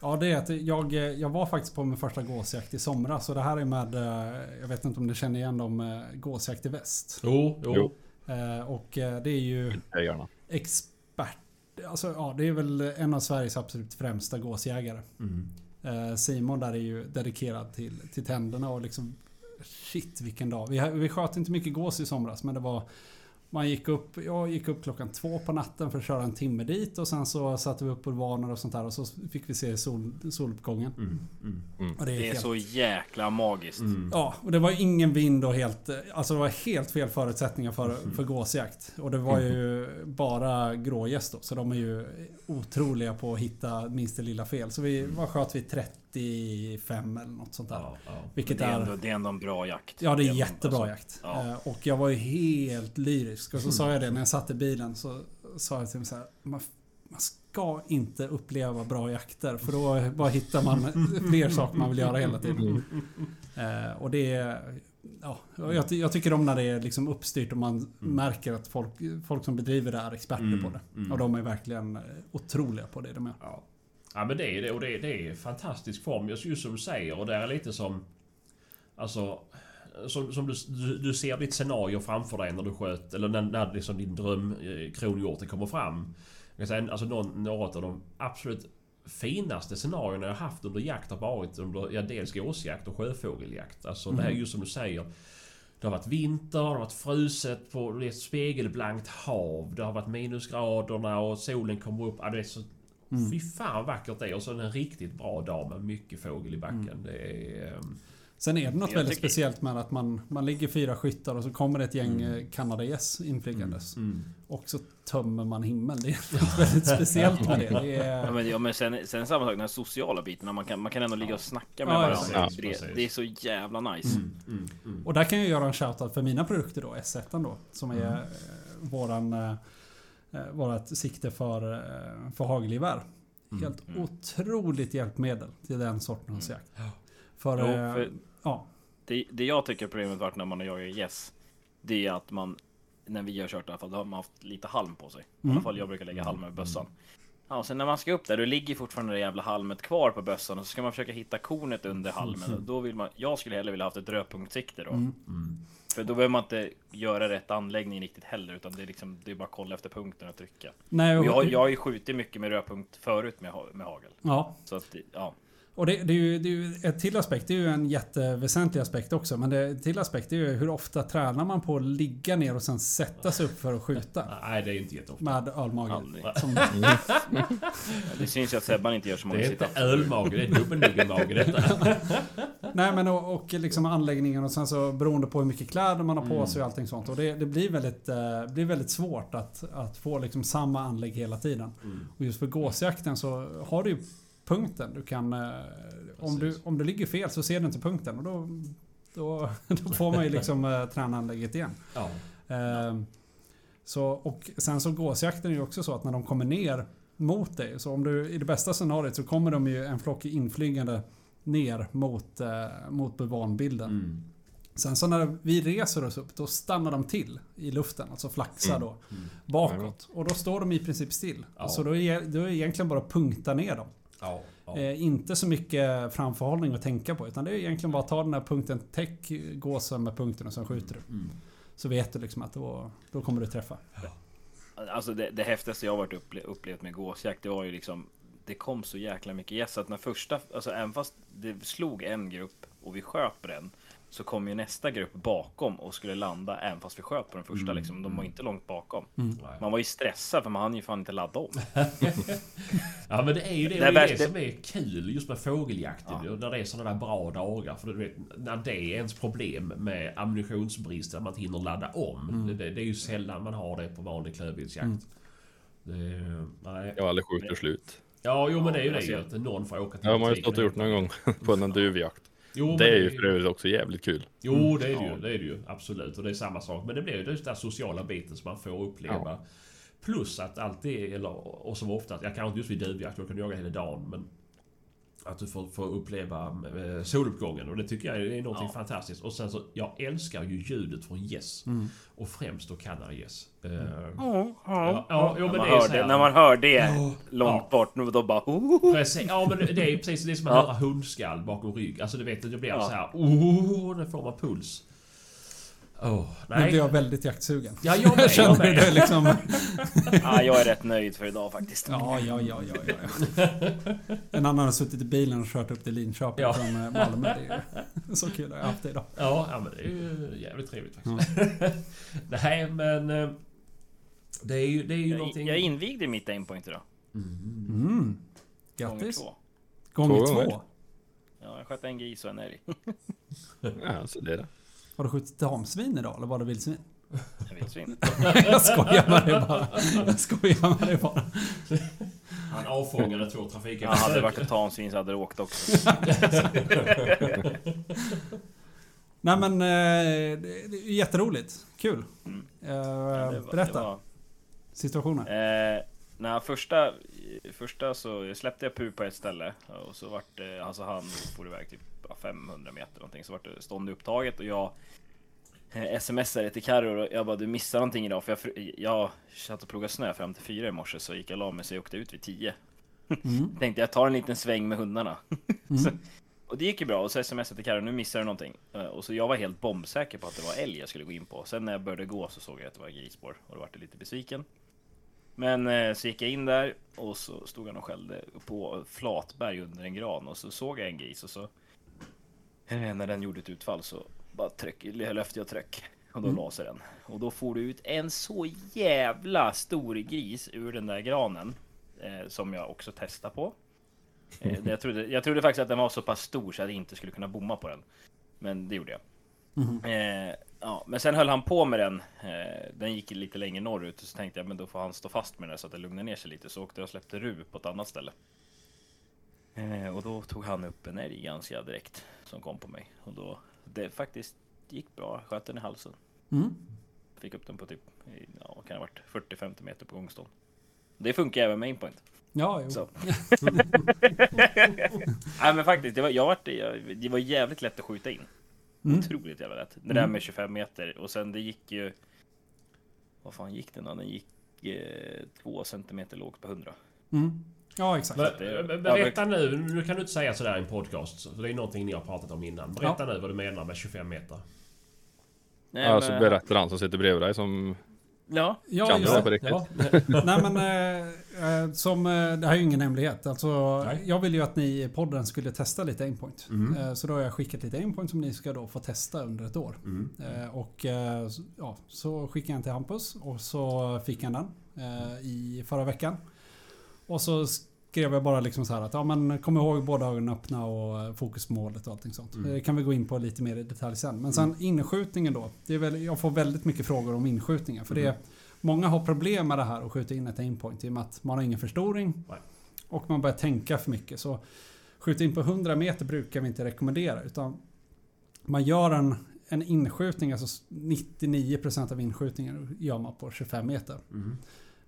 Ja, det är att jag, jag var faktiskt på min första gåsjakt i somras. Och det här är med, eh, jag vet inte om du känner igen dem, eh, gåsjakt i väst. Jo, jo. Jo. Eh, Och eh, det är ju expert. Alltså ja, det är väl en av Sveriges absolut främsta gåsjägare. Mm. Eh, Simon där är ju dedikerad till, till tänderna och liksom Shit vilken dag. Vi, vi sköt inte mycket gås i somras men det var man gick upp, jag gick upp klockan två på natten för att köra en timme dit och sen så satte vi upp bulvaner och sånt där och så fick vi se sol, soluppgången. Mm. Mm. Och det är, Det är helt, så jäkla magiskt. Mm. Ja, och det var ingen vind och helt... Alltså det var helt fel förutsättningar för, Mm. för gåsjakt. Och det var ju bara grågäss då. Så de är ju otroliga på att hitta minsta lilla fel. Så vi, vad sköt vi? 35 eller något sånt där. Ja, ja. Vilket Det är, är... ändå, det är ändå en bra jakt. Ja, det är jättebra alltså, jakt. ja. Eh, Och jag var ju helt lyrisk. Och så sa jag det när jag satt i bilen. Så sa jag till mig så här. Man, man ska inte uppleva bra jakter. För då bara hittar man fler saker man vill göra hela tiden. Eh, och det är... Ja, jag, jag tycker om när det är liksom uppstyrt och man märker att folk, folk som bedriver det är experter Mm, på det. mm. Och de är verkligen eh, otroliga på det de är. Ja. Ja men det är det och det, det är fantastisk form just, just som du säger och det är lite som... Alltså... Som, som du, du, du ser ditt scenario framför dig när du sköt eller när, när liksom din dröm eh, kronhjorten kommer fram. Jag kan säga, alltså någon, några av de absolut finaste scenarierna jag haft under jakt har varit under ja, dels gåsjakt och sjöfågeljakt. Alltså det här är just som du säger. Det har varit vinter, det har varit fruset på är ett spegelblankt hav. Det har varit minusgraderna och solen kommer upp. Ja, det är så, Fy fan vackert det är. Och så en riktigt bra dag med mycket fågel i backen. Det är... ehm, Sen är det något väldigt tycker- speciellt med att man, man ligger fyra skyttar och så kommer det ett gäng Mm. mm. kanadagäss inflygandes. mm. Och så tömmer man himlen. Det är något väldigt speciellt med det. det Ja, är, men, ja, men sen, sen samma sak den här sociala biten. Man kan, man kan ändå ligga och snacka med Ja, varandra. precis, det, precis. det är så jävla nice. Mm, mm, mm. och där kan jag göra en shoutout för mina produkter då, S1 då. Som är Mm. eh, våran, eh, vårat sikte för, eh, för hagelgevär. Mm. Helt otroligt hjälpmedel till den sortens jakt. För, Jo, eh, för ja. det, det jag tycker problemet varit när man har jagat gäss. Det är att man, när vi har kört i alla fall, då har man haft lite halm på sig. I Mm. alla fall jag brukar lägga halm med bössan. Ja, och sen när man ska upp där, då ligger fortfarande det jävla halmet kvar på bössan och så ska man försöka hitta kornet under halmen. Då vill man, jag skulle hellre vilja haft ett rödpunktssikte då. Mm. För då behöver man inte göra rätt anläggning riktigt heller, utan det är liksom, det är bara att kolla efter punkten och trycka. Nej, Och jag, jag har ju skjutit mycket med rödpunkt förut med, med hagel. ja. Så att, ja. Och det, det, är ju, det är ju ett till aspekt, det är ju en jätteväsentlig aspekt också. Men det, till aspekt är ju hur ofta tränar man på att ligga ner och sen sätta sig upp för att skjuta? Nej, det är inte jätteofta. Med ölmage. Som, Det syns ju att Sebban inte gör så många Det är inte ölmage, det är dubbelnuggenmage detta. nej men och, och liksom anläggningen och sen så beroende på hur mycket kläder man har på Mm. sig och allting sånt. Och det, det blir, väldigt, eh, blir väldigt svårt att, att få liksom samma anlägg hela tiden. Mm. Och just för gåsjakten så har du ju punkten. Du kan... eh, Om du, om du ligger fel så ser du inte punkten och då, då, då får man ju liksom eh, träna anlägget igen. Ja. Ehm, Så, och sen så gåsjakten är ju också så att när de kommer ner mot dig. Så om du i det bästa scenariot så kommer de ju en flock inflygande ner mot, eh, mot bulvanbilden. Mm. Sen så när vi reser oss upp då stannar de till i luften, alltså flaxar då Mm. bakåt. Och då står de i princip still. Ja. Så då är, då är det egentligen bara att punkta ner dem. Ja. ja. Eh, inte så mycket framförhållning att tänka på utan det är egentligen bara att ta den här punkten, täck gåsen med punkten och sen skjuter du. Mm. Så vet du liksom att då, då kommer du träffa. Alltså det, det häftigaste jag har varit upple upplevt med gåsjakt, det var ju liksom Det kom så jäkla mycket gäss att när första, alltså även fast det slog en grupp och vi sköt på den Så kom ju nästa grupp bakom och skulle landa även fast vi sköt på den första Mm, liksom. De var inte långt bakom. Nej. Man var ju stressad för man hann ju fan inte ladda om. Ja men det är ju det, Det det, är det värst- som är kul just med fågeljakten. Ja. När det är sådana där bra dagar. För du vet, när det är ens problem med ammunitionsbrist, att man inte hinner ladda om. Mm. Det, det, det är ju sällan man har det på vanlig klövviltsjakt. Det, nej. Jag har aldrig skjutit slut. Ja, jo men det är ju Ja, det ju. jag Att någon får åka till Ja, man har ju stått och gjort någon gång på en duvjakt. Jo, Det är ju för övrigt också jävligt kul. Jo, det är det Ja. ju. Det är det ju. Absolut. Och det är samma sak. Men det blir ju den där sociala biten som man får uppleva. Plus att alltid, eller och som ofta, jag kanske inte just vid duvjakt, då kan jaga hela dagen, men Att du får, får uppleva eh, soluppgången och det tycker jag är någonting Ja. fantastiskt. Och sen så, jag älskar ju ljudet från Yes. Mm. Och främst då Canada Yes. Eh, Ja, ja, ja, jo, när, men man det är så det, när man hör det Ja. långt Ja. bort, nu då bara... Oh, Precis, ja men det är precis det är som att Ja. höra hundskall bakom rygg. Alltså du vet, det blir Ja. så här. Oh, nu får man puls. Åh, Nu blir jag väldigt jaktsugen. Ja, jag med, jag känner med. det liksom... ja, jag är rätt nöjd för idag faktiskt. Ja, ja, ja, ja, ja, ja. En annan har suttit i bilen och kört upp till Linköping Ja. från eh, Malmö. Det är så kul har jag haft det idag. Ja, ja men det är ju jävligt trevligt faktiskt. nej men... eh, Det är ju, det är ju Jag, någonting... jag invigde mitt aimpoint idag. Mm. Mm. Gånger Grattis! två. Gånger Två två. gånger. Ja, jag sköt en gris och en älg. Ja, så det är det. Har du skjutit damsvin idag eller var det vildsvin? Vildsvin. jag skojar med dig bara. Jag skojar med dig bara. Han avfångade två Ja, trafiken. hade det varit ett tamsvin så hade det åkt också. Nej men eh, det är jätteroligt. Kul. Mm. Eh, Ja, det var- berätta var- situationen. Eh, när första, första så släppte jag pu på ett ställe och så vart det, alltså han for iväg typ ja, 500 meter någonting så vart det stånd upptaget och jag eh, smsade till Carro och jag bara du missar någonting idag för jag, jag satt och plogade snö fram till fyra i morse så gick jag la mig så jag åkte ut vid 10. Mm. Tänkte jag tar en liten sväng med hundarna. Mm. så, och det gick ju bra och så smsade till Carro nu missar du någonting. Eh, Och så jag var helt bombsäker på att det var älg jag skulle gå in på. Sen när jag började gå så såg jag att det var grisspår och då vart jag lite besviken. Men eh, så gick jag in där och så stod han och skällde på flatberg under en gran och så såg jag en gris och så eh, när den gjorde ett utfall så bara tryck, löfte jag tryck och då Mm. la sig den. Och då for det ut en så jävla stor gris ur den där granen eh, som jag också testade på. Eh, jag, trodde, jag trodde faktiskt att den var så pass stor så att jag inte skulle kunna bomma på den. Men det gjorde jag. Mhm. Eh, ja, men sen höll han på med den. Eh, den gick lite längre norrut. Så tänkte jag men då får han stå fast med den så att det lugnar ner sig lite. Så åkte jag och släppte ru på ett annat ställe. Eh, och då tog han upp en älg ganska direkt som kom på mig. Och då det faktiskt gick bra. Sköt den i halsen. Mm. Fick upp den på typ, ja, kan ha varit 40-50 meter på gångstånd. Det funkar även med inpoint. Ja, jo. Så. Nej men faktiskt, det var, jag vart, jag, det var jävligt lätt att skjuta in. Mm. Otroligt jävla lätt. Det där med 25 meter och sen det gick ju... Vad fan gick den då? Den gick eh, 2 centimeter lågt på 100. Mm. Ja, exakt. Men, men berätta nu, nu kan du inte säga sådär i en podcast. För det är någonting ni har pratat om innan. Berätta nu vad du menar med 25 meter. Nej, Ja, så men- berättar han som sitter bredvid dig som Ja, Ja, kan just det på riktigt. Ja. Nej men eh, eh, som, eh, det här är ju ingen hemlighet. Alltså, Nej. jag ville ju att ni i podden skulle testa lite aimpoint. Mm. Eh, så då har jag skickat lite aimpoint som ni ska då få testa under ett år. Mm. Eh, och eh, så- ja, så skickade jag den till Hampus och så fick han den eh, i förra veckan. Och så skrev jag bara liksom så här att ja men kom ihåg båda ögonen öppna och fokusmålet och allting sånt. Mm. Det kan vi gå in på lite mer i detalj sen. Men sen inskjutningen då. Det är väl, jag får väldigt mycket frågor om inskjutningar. För det, Mm. många har problem med det här att skjuta in ett aimpoint i och med att man har ingen förstoring. Nej. Och man börjar tänka för mycket. Så skjuta in på 100 meter brukar vi inte rekommendera. Utan man gör en, en inskjutning, alltså 99% av inskjutningen gör man på 25 meter. Mm.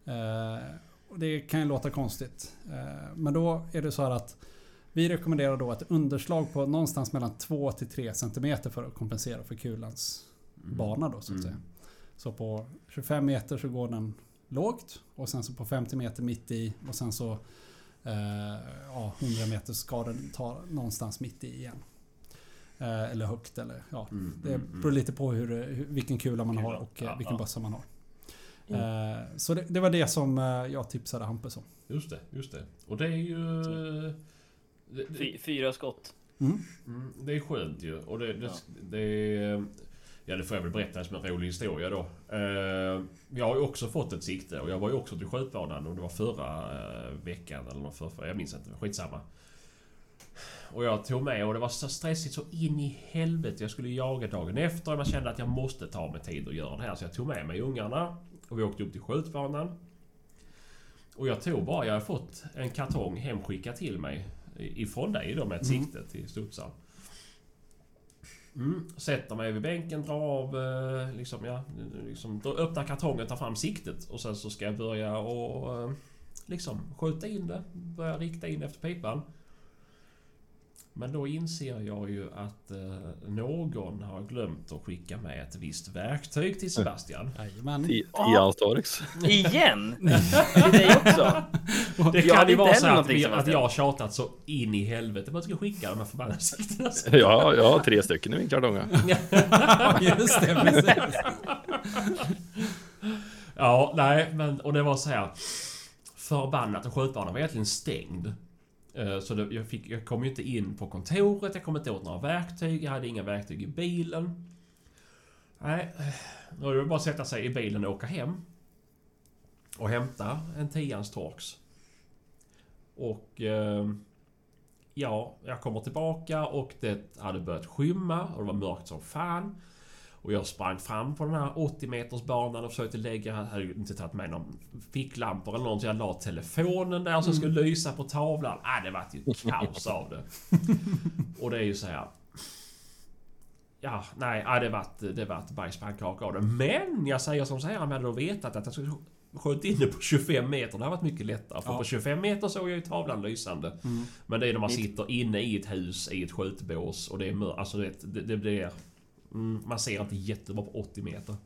Eh, och det kan ju låta konstigt. Eh, men då är det så här att vi rekommenderar då ett underslag på någonstans mellan 2 till 3 cm för att kompensera för kulans bana då så att Mm. säga. Så på 25 meter så går den lågt och sen så på 50 meter mitt i och sen så eh, ja, 100 meter ska den ta någonstans mitt i igen. Eh, eller högt eller ja. Mm. Det Mm. beror lite på hur, vilken kula man har och eh, Ja, vilken ja. bössa man har. Mm. Eh, så det, det var det som eh, jag tipsade Hampus om. Just det, just det. Och det är ju... Det, det, fy, fyra skott. Mm. mm, det är skönt ju. Och det, det, Ja. det är... Ja, det får jag väl berätta som en rolig historia då. Eh, jag har ju också fått ett sikte och jag var ju också till skjutbanan och det var förra veckan eller någon förra, jag minns inte. Skitsamma. Och jag tog med och det var så stressigt så in i helvete. Jag skulle jaga dagen efter och man kände att jag måste ta mig tid att göra det här. Så jag tog med mig ungarna och vi åkte upp till skjutbanan. Och jag tog bara, jag har fått en kartong hemskickad till mig ifrån dig då med ett Mm. sikte till studsaren. Mm, sätter mig vid bänken, drar av, eh, liksom, ja, liksom, öppnar kartongen, tar fram siktet och sen så ska jag börja och eh, liksom skjuta in det. Börja rikta in efter pipan. Men då inser jag ju att eh, någon har glömt att skicka med ett visst verktyg till Sebastian. Jajamän. Ti- Tio Astorix. Igen? Till dig också? Det Jag kan hade ju vara så att, vi, att Sebastian. jag har tjatat så in i helvete på att jag ska skicka de här förbannade siktena. Ja, jag har tre stycken i min kartonga. Just det, precis. Ja, nej, men och det var så här. Förbannat och skjutbanan var egentligen stängd. Eh, så det, jag, fick, jag kom ju inte in på kontoret, jag kom inte åt några verktyg, jag hade inga verktyg i bilen. Nej, eh, då var det bara att sätta sig i bilen och åka hem. Och hämta en tians Torx. Och... Eh, ja, jag kommer tillbaka och det hade börjat skymma och det var mörkt som fan. Och jag sprang fram på den här 80 meters banan och försökte lägga... Jag hade inte tagit med någon ficklampor eller något så jag la telefonen där som skulle lysa på tavlan. Ah, det vart ju kaos av det. Och det är ju så här... Ja, nej, ah, det vart, det vart bajspannkaka av det. Men jag säger som så här, om jag hade då vetat att jag skulle skjuta in det på 25 meter. Det hade varit mycket lättare. För Ja. på 25 meter såg jag ju tavlan lysande. Mm. Men det är när man sitter inne i ett hus i ett skjutbås och det är mörkt. Alltså det, det, det blir... Mm, man ser inte jättebra på 80 meter.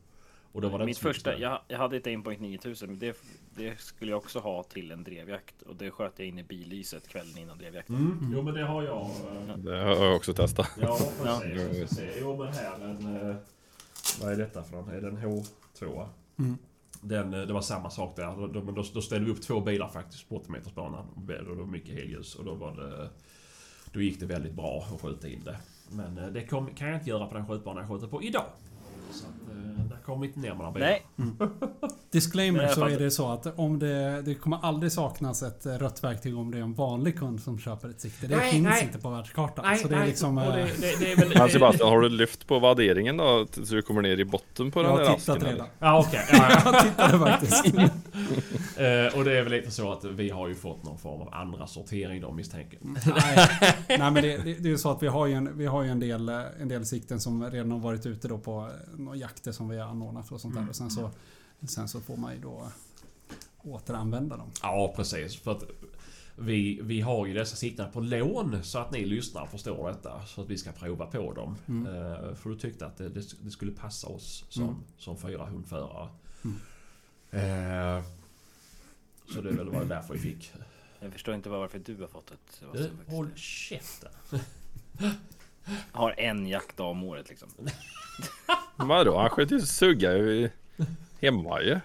Och då var det Mitt mycket första, jag, jag hade ett Aimpoint 9000, men det, det skulle jag också ha till en drevjakt. Och det sköt jag in i billyset kvällen innan drevjakten. Mm, jo men det har jag. eh, Det har jag också testat. Ja, Ja. precis. Jag ska se. Jo men här en... eh, Vad är detta för någon? Är det en H2? Mm. Den, eh, det var samma sak där. Då, då, då, ställde vi upp två bilar faktiskt på 80 metersbanan. Och det var mycket helljus och då var det... Då gick det väldigt bra att skjuta in det. Men eh, det kan jag inte göra på den skjutbanan jag skjuter på idag. Så eh, där kommer inte ner bilar. Nej, Disclaimer i alla så är det så att om det, det kommer aldrig saknas ett rött verktyg om det är en vanlig kund som köper ett sikte. Det Nej, finns nej. inte på världskartan. Nej, så det är nej, liksom... och eh, det, det, det är väl... Sebastian, har du lyft på vadderingen då? Så du kommer ner i botten på jag den där har asken? tittat eller? redan. Ja okej. Ja, ja. Jag tittade faktiskt. Eh, och det är väl lite så att vi har ju fått någon form av andra sortering då misstänker jag. Nej, nej men det, det, det är ju så att vi har ju en, vi har ju en, del, en del sikten som redan har varit ute då på eh, några jakter som vi har anordnat och sånt där. Och sen så, sen så får man ju då återanvända dem. Ja precis. För att vi, vi har ju dessa siktena på lån så att ni lyssnare förstår detta. Så att vi ska prova på dem. Mm. Eh, för du tyckte att det, det, det skulle passa oss som, Mm. som fyra hundförare. Mm. Eh, så det är väl var därför vi fick. jag förstår inte varför du har fått ett Eh, håll käften. Har en jaktdag om året liksom. Vadå? Han sköt ju sugga i- hemma ju.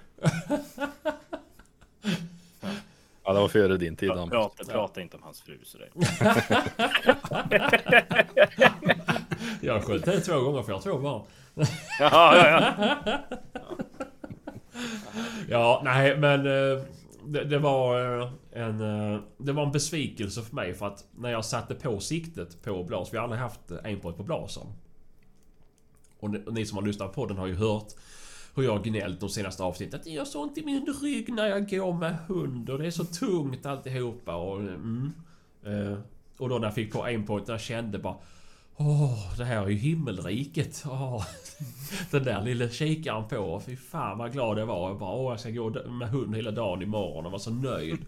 Ja, det var före din tid. Han. prata, prata inte om hans fru sådär. Jag sköt det två gånger för jag har två barn. Ja, ja, ja. Ja, nej men eh, det, det var eh, en... Eh, det var en besvikelse för mig för att när jag satte på siktet på Blas, vi har aldrig haft aimpoint på Blasen. Och ni, och ni som har lyssnat på den har ju hört hur jag gnällt de senaste avsnitten. Att det gör så ont i min rygg när jag går med hund och det är så tungt alltihopa och... Mm. Eh, och då när jag fick på aimpoint, jag kände bara... Åh, det här är ju himmelriket. Åh. Den där lilla kikaren på. Fy fan vad glad jag var. Jag bara, åh jag ska gå med hund hela dagen imorgon och var så nöjd.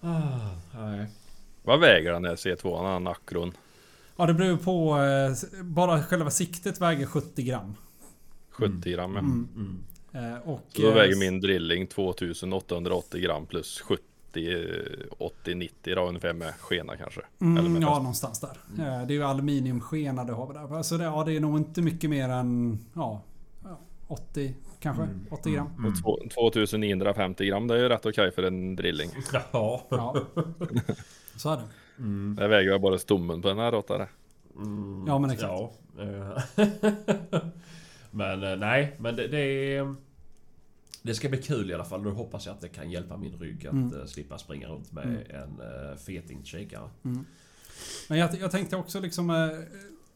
Ah, nej. Vad väger den där C2? Den här Nacron? Ja det beror på... eh, Bara själva siktet väger 70 gram. 70 gram ja. Mm. Mm. Eh, Och, Så då eh, väger min drilling 2880 gram plus 70 80-90 då ungefär med skena kanske. Eller Mm, med ja, fast. någonstans där. Eh, Det är ju aluminiumskena du har där. Så det, ja, det är nog inte mycket mer än ja, ja, 80 kanske. Mm. 80 gram. Mm. Och två- 2950 gram det är ju rätt okej för en drilling. Ja. Ja. Så är det. Mm. Det väger väl bara stommen på den här råttare. Mm. Ja, men exakt. Ja. eh. men eh, nej, men det, det är... Det ska bli kul i alla fall. Då hoppas jag att det kan hjälpa min rygg att Mm. eh, slippa springa runt med Mm. en uh, feting kikare. Men jag, jag tänkte också liksom... eh,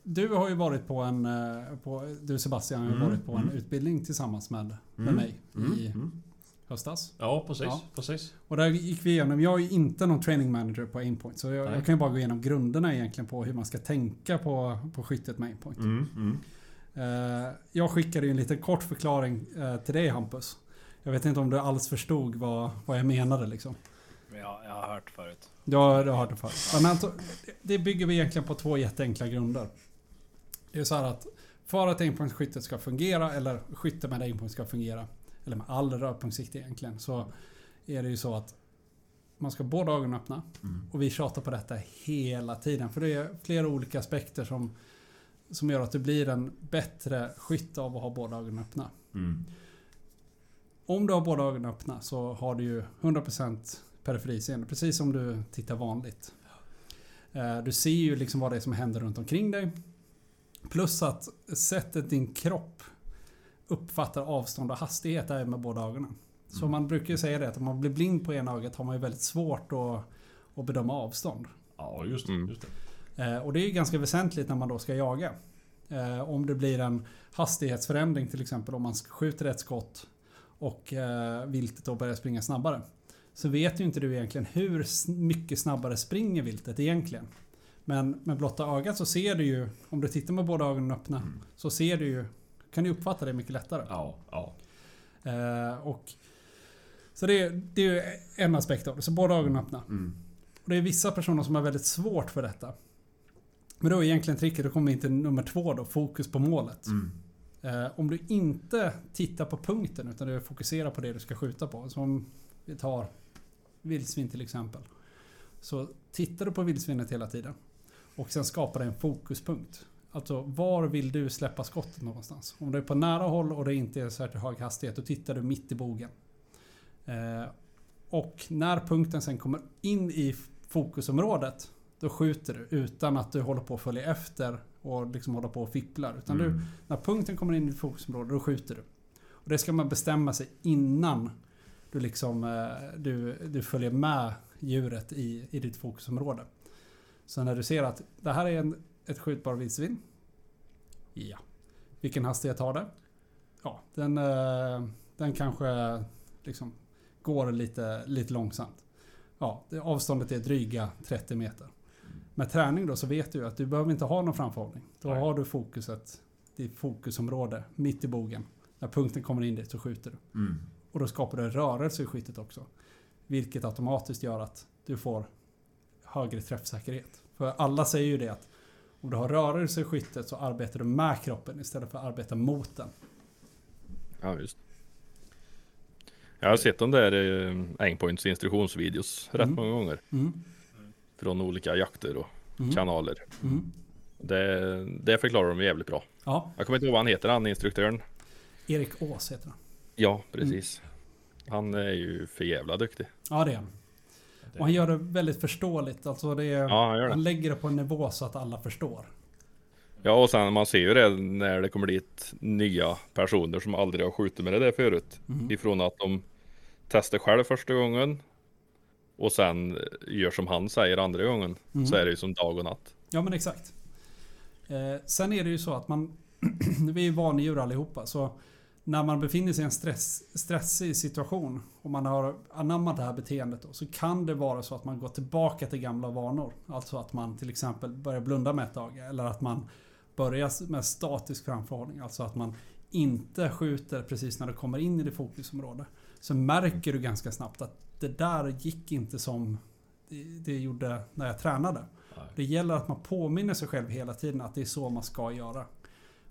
Du har ju varit på en... eh, På, du Sebastian har ju Mm, varit på en mm. utbildning tillsammans med, med Mm, mig Mm. i Mm. höstas. Ja, precis. Ja. precis. Och där gick vi igenom, jag är inte någon training manager på aimpoint. Så jag, jag kan ju bara gå igenom grunderna egentligen på hur man ska tänka på, på skyttet med aimpoint. Mm. Mm. Eh, jag skickade ju en liten kort förklaring eh, till dig Hampus. Jag vet inte om du alls förstod vad, vad jag menade liksom. Ja, jag har hört förut. Ja, det har du förut. Men alltså, det bygger vi egentligen på två jätteenkla grunder. Det är så här att för att enpunktsskyttet ska fungera, eller skytte med enpunkt ska fungera, eller med all rörpunktssikte egentligen, så är det ju så att man ska båda ögonen öppna. Och vi tjatar på detta hela tiden. För det är flera olika aspekter som, som gör att du blir en bättre skytt av att ha båda ögonen öppna. Mm. Om du har båda ögonen öppna så har du ju 100% periferiseende. Precis som du tittar vanligt. Eh, Du ser ju liksom vad det är som händer runt omkring dig. Plus att sättet din kropp uppfattar avstånd och hastighet är med båda ögonen. Så man brukar ju säga det att om man blir blind på ena ögat har man ju väldigt svårt att, att bedöma avstånd. Ja, just det. Mm. Just det. Eh, Och det är ju ganska väsentligt när man då ska jaga. Eh, Om det blir en hastighetsförändring till exempel om man skjuter ett skott och eh, viltet då börjar springa snabbare. Så vet ju inte du egentligen hur mycket snabbare springer viltet egentligen. Men med blotta ögat så ser du ju, om du tittar med båda ögonen öppna, så ser du ju, kan du uppfatta det mycket lättare. Ja, ja. Eh, och, så det, är- det är ju en aspekt av det, så båda ögonen öppna. Mm. Och det är vissa personer som har väldigt svårt för detta. Men då är egentligen tricket, då kommer vi till nummer två då, fokus på målet. Mm. Eh, om du inte tittar på punkten utan du fokuserar på det du ska skjuta på. Som vi tar vildsvin till exempel. Så tittar du på vildsvinet hela tiden. Och sen skapar du en fokuspunkt. Alltså var vill du släppa skottet någonstans? Om det är på nära håll och det inte är särskilt hög hastighet, då tittar du mitt i bogen. Eh, och när punkten sen kommer in i fokusområdet, då skjuter du utan att du håller på att följa efter och liksom håller på och fipplar. Utan du, Mm. när punkten kommer in i ditt fokusområde, då skjuter du. Och det ska man bestämma sig innan du, liksom, eh, du, du följer med djuret i, i ditt fokusområde. Så när du ser att det här är en, ett skjutbar vildsvin. Ja. Vilken hastighet har det? Ja, den, eh, den kanske liksom går lite, lite långsamt. Ja, det, avståndet är dryga 30 meter. Med träning då så vet du att du behöver inte ha någon framförhållning. Då Nej. har du fokuset, ditt fokusområde mitt i bogen. När punkten kommer in dit så skjuter du. Mm. Och då skapar du en rörelse i skyttet också. Vilket automatiskt gör att du får högre träffsäkerhet. För alla säger ju det att om du har rörelse i skyttet så arbetar du med kroppen istället för att arbeta mot den. Ja, just. Jag har sett de där eh, Aimpoints instruktionsvideos rätt Mm. många gånger. Mm. Från olika jakter och Mm. kanaler. Mm. Det, det förklarar de jävligt bra. Ja, Jag kommer inte ihåg vad han heter, han instruktören. Erik Ås heter han. Ja, precis. Han är ju för jävla duktig. Ja, det är han. Och han gör det väldigt förståeligt. Alltså det är, Ja, han det. Han lägger det på en nivå så att alla förstår. Ja, och sen man ser ju det när det kommer dit nya personer som aldrig har skjutit med det där förut. Mm. Ifrån att de testar själv första gången och sen gör som han säger andra gången. Mm. Så är det ju som dag och natt. Ja men exakt. Eh, sen är det ju så att man... vi är ju vanedjur allihopa. Så när man befinner sig i en stress, stressig situation och man har anammat det här beteendet då, så kan det vara så att man går tillbaka till gamla vanor. Alltså att man till exempel börjar blunda med ett öga eller att man börjar med statisk framförhållning. Alltså att man inte skjuter precis när det kommer in i det fokusområde. Så märker du ganska snabbt att det där gick inte som det, gjorde när jag tränade. Nej. Det gäller att man påminner sig själv hela tiden att det är så man ska göra.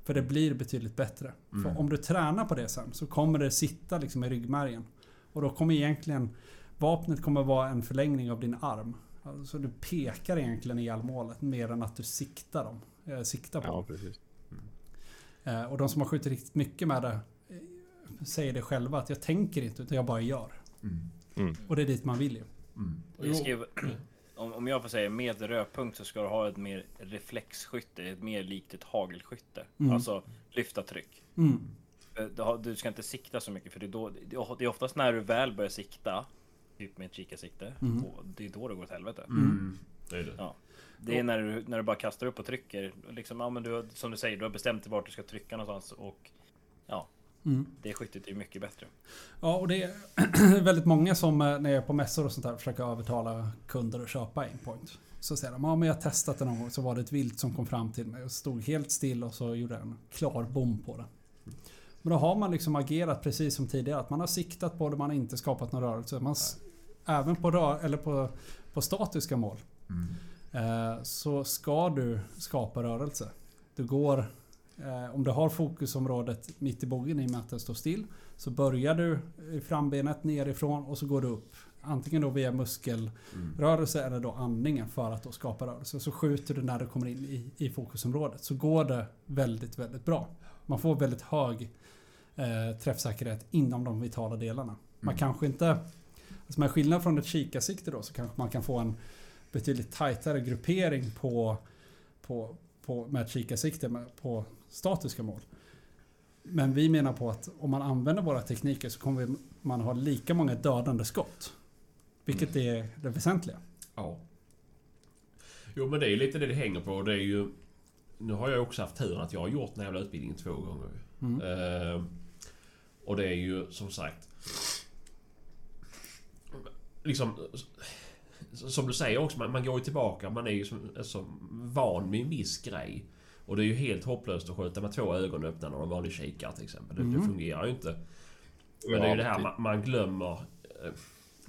För det blir betydligt bättre. Mm. För om du tränar på det sen så kommer det sitta liksom i ryggmärgen. Och då kommer egentligen vapnet kommer vara en förlängning av din arm. Alltså du pekar egentligen i målet mer än att du siktar dem. Eh, siktar på Ja, precis. Eh, och de som har skjutit riktigt mycket med det eh, säger det själva att jag tänker inte utan jag bara gör. Mm. Mm. Och det är dit man vill ju. Mm. Skrev, om, om jag får säga med rödpunkt så ska du ha ett mer reflexskytte, ett mer likt ett hagelskytte. Mm. Alltså lyfta tryck. Mm. Eh, Du, ska inte sikta så mycket för det är, då, det är oftast när du väl börjar sikta, typ med ett kikarsikte, Mm. det är då det går åt helvete. Mm. Det är det. Ja. Det är när du, när du bara kastar upp och trycker. Liksom, ja, men du, som du säger, du har bestämt dig vart du ska trycka någonstans och ja, Mm. det skyttet är mycket bättre. Ja, och det är väldigt många som eh, när jag är på mässor och sånt där försöker övertala kunder att köpa Aimpoint. Så säger de, ja men jag har testat det någon gång så var det ett vilt som kom fram till mig och stod helt still och så gjorde jag en klar bom på det. Men då har man liksom agerat precis som tidigare. Att man har siktat på det, man har inte skapat någon rörelse. Man även på, rör, eller på, på statiska mål eh, så ska du skapa rörelse. Du går, eh, om du har fokusområdet mitt i bogen i och med att den står still så börjar du i frambenet nerifrån och så går du upp. Antingen då via muskelrörelse eller då andningen för att då skapa rörelse. Så skjuter du när du kommer in i, i fokusområdet. Så går det väldigt, väldigt bra. Man får väldigt hög eh, träffsäkerhet inom de vitala delarna. Man kanske inte... Alltså med skillnad från ett kikarsikte då så kanske man kan få en betydligt tajtare gruppering på, på, på, med ett kikarsikte på statiska mål. Men vi menar på att om man använder våra tekniker så kommer man ha lika många dödande skott. Vilket är det väsentliga. Ja. Jo men det är lite det det hänger på. Det är ju... Nu har jag också haft turen att jag har gjort den här jävla utbildningen två gånger. Mm. Eh, och det är ju som sagt... Liksom... Som du säger också, man, man går ju tillbaka. Man är ju som, alltså, van vid en viss grej. Och det är ju helt hopplöst att skjuta med två ögon öppna när man vanlig kikare till exempel. Det, det Mm. fungerar ju inte. Men det är ju det här man, man glömmer. eh,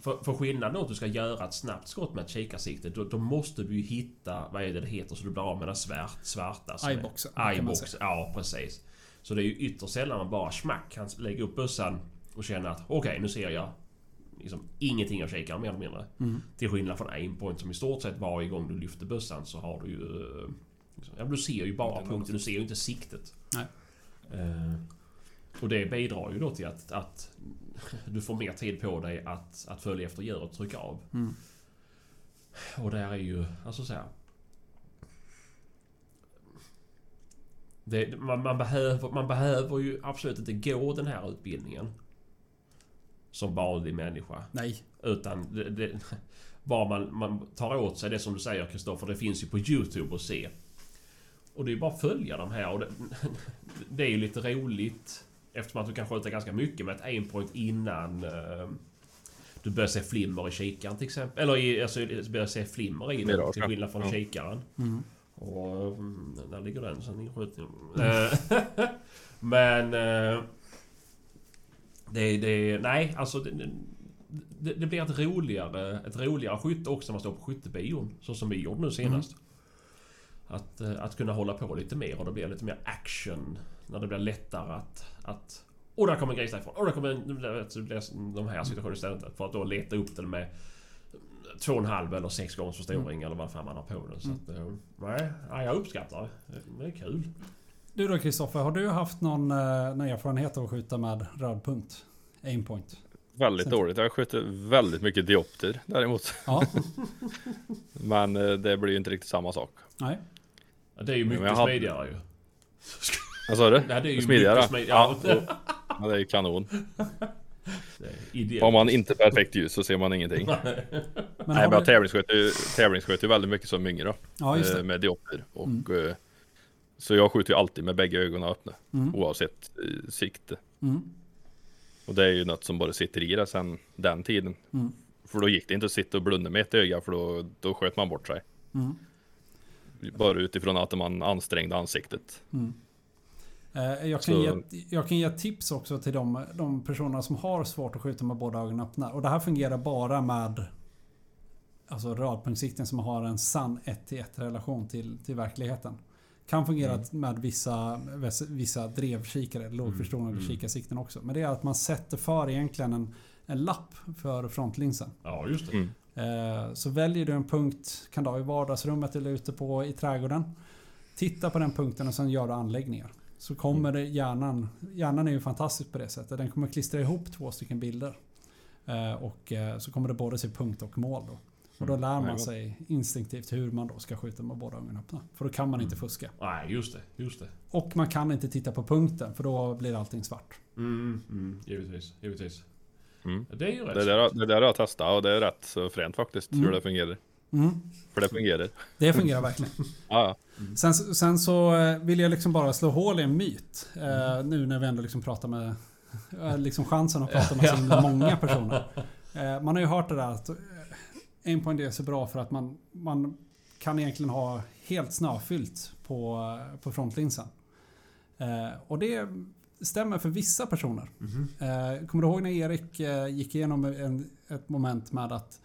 För, för skillnaden då att du ska göra ett snabbt skott med ett kikarsikte, då, då måste du ju hitta, vad är det det heter, så du blir av med den svart, svarta. är- Eyeboxen, Eyebox, ja precis. Så det är ju ytterst sällan man bara smack kan lägga upp bössan och känna att okej, nu ser jag liksom ingenting av kikaren mer eller mindre. Mm. Till skillnad från aimpoint som i stort sett varje gång du lyfter bössan så har du ju... Liksom, ja, du ser ju bara punkten, du ser ju inte siktet. Eh, och det bidrar ju då till att, att du får mer tid på dig att, att följa efter djuret och trycka av. Mm. Och där är ju, alltså så här. Det, man, man, behöver, man behöver ju absolut inte gå den här utbildningen. Som vanlig människa. Nej. Utan det, det, bara man, man tar åt sig det som du säger Kristoffer. Det finns ju på YouTube att se. Och det är bara att följa de här. Och det, det är ju lite roligt. Eftersom att du kan skjuta ganska mycket med ett aimpoint innan eh, du börjar se flimmer i kikaren till exempel. Eller i, alltså börjar se flimmer i den till skillnad från Ja. kikaren. Mm. Och mm, där ligger den sen inskjuten. Eh, Men... eh, Det, det... Nej, alltså... Det, det, det blir ett roligare, ett roligare skytte också när man står på skyttebion. Så som vi gjorde nu senast. Att, eh, att kunna hålla på lite mer och det blir lite mer action. När det blir lättare att... att och där kommer en gris därifrån. Och där kommer en, det blir de här situationerna istället. För att då leta upp den med två och en halv eller sex gångers förstoring eller vad fan man har på den. Så att, eh, nej, jag uppskattar det. Det är kul. Du då Kristoffer, har du haft någon, eh, någon erfarenhet av att skjuta med röd punkt? Aimpoint? Väldigt Sen- dåligt. Jag har skjutit väldigt mycket diopter däremot. Ja. Men det blir ju inte riktigt samma sak. Nej. Ja, Det är ju mycket jag hade- smidigare ju. Vad sa du? Nej, det är ju Smidigare? mycket smidigare. Ja, Ja, det är ju kanon. Är. Har man inte perfekt ljus så ser man ingenting. Men Nej, har men jag du... tävlingssköt ju, tävlingssköt ju väldigt mycket som yngre. Ja, eh. Med diopter. Och, Mm. eh, Så jag skjuter ju alltid med bägge ögonen öppna. Mm. Oavsett eh, sikte. Mm. Och det är ju något som bara sitter i det sen den tiden. Mm. För då gick det inte att sitta och blunda med ett öga för då, då sköt man bort sig. Mm. Bara utifrån att man ansträngde ansiktet. Mm. Eh, Jag kan, ge, jag kan ge tips också till de, de personerna som har svårt att skjuta med båda ögonen öppna. Och det här fungerar bara med alltså rödpunktssikten som har en sann 1 till 1 relation till, till verkligheten. Kan fungera Mm. med vissa, vissa drevkikare, lågförstorade mm. kikarsikten också. Men det är att man sätter för egentligen en, en lapp för frontlinsen. Ja, just det. Mm. Eh, Så väljer du en punkt, kan du ha i vardagsrummet eller ute på i trädgården. Titta på den punkten och sen gör du anläggningar. Så kommer det hjärnan, hjärnan är ju fantastisk på det sättet. Den kommer klistra ihop två stycken bilder. Eh, Och eh, så kommer det både se punkt och mål då. Och då lär man sig instinktivt hur man då ska skjuta med båda ögonen öppna. För då kan man inte fuska. Nej, just det. Just det. Och man kan inte titta på punkten för då blir allting svart. Mm, mm, givetvis. Givetvis. Mm. Det är ju rätt. Det där, det där har jag testat och det är rätt så fränt faktiskt Mm. hur det fungerar. Mm. För det fungerar. Det fungerar verkligen. Ja, ja. Sen, sen så eh, vill jag liksom bara slå hål i en myt. Eh, nu när vi ändå liksom pratar med... eh, Liksom chansen att prata med så himla många personer. Eh, man har ju hört det där att eh, Aimpoint är så bra för att man, man kan egentligen ha helt snöfyllt på, på frontlinsen. Eh, och det stämmer för vissa personer. Eh, kommer du ihåg när Erik eh, gick igenom en, ett moment med att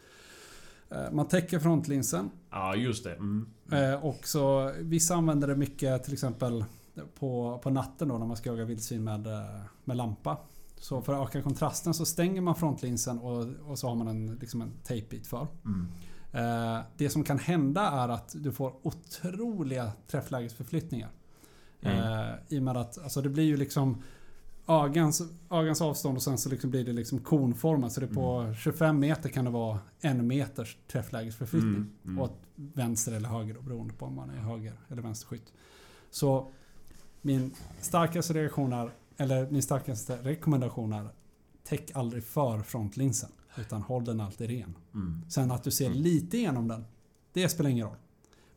eh, man täcker frontlinsen Ja, just det. Mm. Och så, vissa använder det mycket till exempel på, på natten då när man ska jaga vildsvin med, med lampa. Så för att öka kontrasten så stänger man frontlinsen och, och så har man en, liksom en tejpbit för. Mm. Eh, det som kan hända är att du får otroliga träfflägesförflyttningar. Eh, I och med att alltså det blir ju liksom ögans, ögans avstånd och sen så liksom blir det liksom konformat. Så det på 25 meter kan det vara en meters träfflägesförflyttning. Mm, mm. Åt vänster eller höger då, beroende på om man är höger eller vänsterskytt. Så min starkaste reaktion är, eller min starkaste rekommendation är Täck aldrig för frontlinsen. Utan håll den alltid ren. Mm. Sen att du ser lite igenom den. Det spelar ingen roll.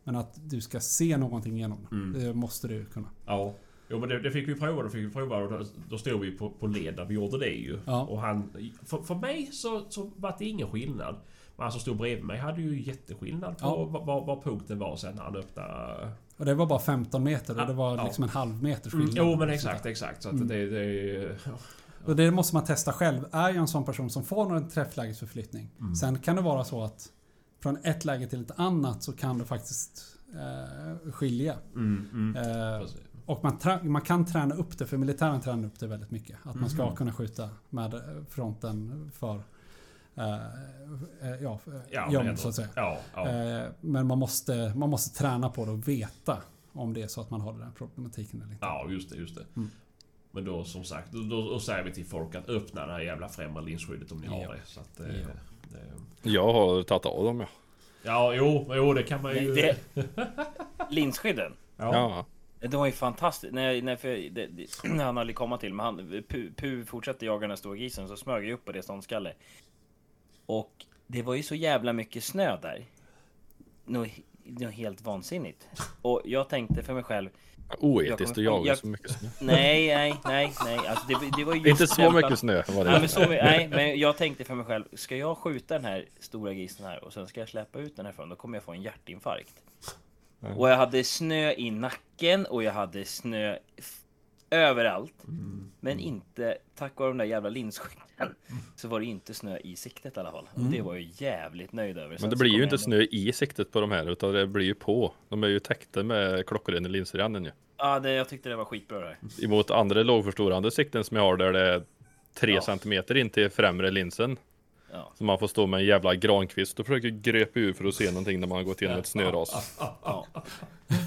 Men att du ska se någonting igenom den. Mm. Det måste du kunna. Ja. Jo men det, det fick vi prova. Då fick vi prova och då, då stod vi på, på led där vi gjorde det ju. Ja. Och han... För, för mig så, så var det ingen skillnad. Men han som stod bredvid mig hade ju jätteskillnad på Ja. var, var, punkten var sen när han öppnade... Och det var bara 15 meter och det var Ja. liksom en halv meters Mm. skillnad. Jo men exakt, exakt. Så Mm. det... det Och det måste man testa själv. Är jag en sån person som får någon träfflägesförflyttning. Mm. Sen kan det vara så att från ett läge till ett annat så kan det faktiskt eh, skilja. mm, mm. Eh, och man, man kan träna upp det, för militären tränar upp det väldigt mycket. Att man ska Mhm. kunna skjuta med eh, fronten för eh, ja, Ja, gömd så att säga. Ja, ja. Eh, men man måste, man måste träna på det och veta om det är så att man har den här problematiken eller inte. Ja, just det, just det. Mm. Men då som sagt, då, då, säger vi till folk att öppna det här jävla främre linsskyddet om ni har Ja. det. Så att, Ja. Det Jag har tagit av dem ja. ja, jo, jo, det kan man ju... Det, linsskydden. ja. Ja. De var ju fantastiska. Nej, nej, för det, det, han höll komma till, men han, Pu, Pu fortsatte jaga den här stora grisen, så smög jag upp på det ståndskalle. Och det var ju så jävla mycket snö där. Något, något helt vansinnigt. Och jag tänkte för mig själv, Oetiskt att jaga jag- så mycket snö. nej, nej, nej, nej. Alltså det, det var Inte så mycket snö var Nej men, det. så, nej, men jag tänkte för mig själv, ska jag skjuta den här stora grisen här och sen ska jag släppa ut den härifrån, då kommer jag få en hjärtinfarkt. Och jag hade snö i nacken och jag hade snö överallt. Men inte, tack vare de där jävla linsskydden, så var det inte snö i siktet i alla fall. Och det var jag jävligt nöjd över. Men det blir ju inte snö i siktet på de här utan det blir ju på. De är ju täckta med klockrena linser i änden ju. Ja, det, jag tyckte det var skitbra det här. Emot andra lågförstorande sikten som jag har där det är 3 Ja. centimeter in till främre linsen. Ja. Så man får stå med en jävla grankvist och försöka gröpa ur för att se någonting när man har gått igenom ett snöras. Ja.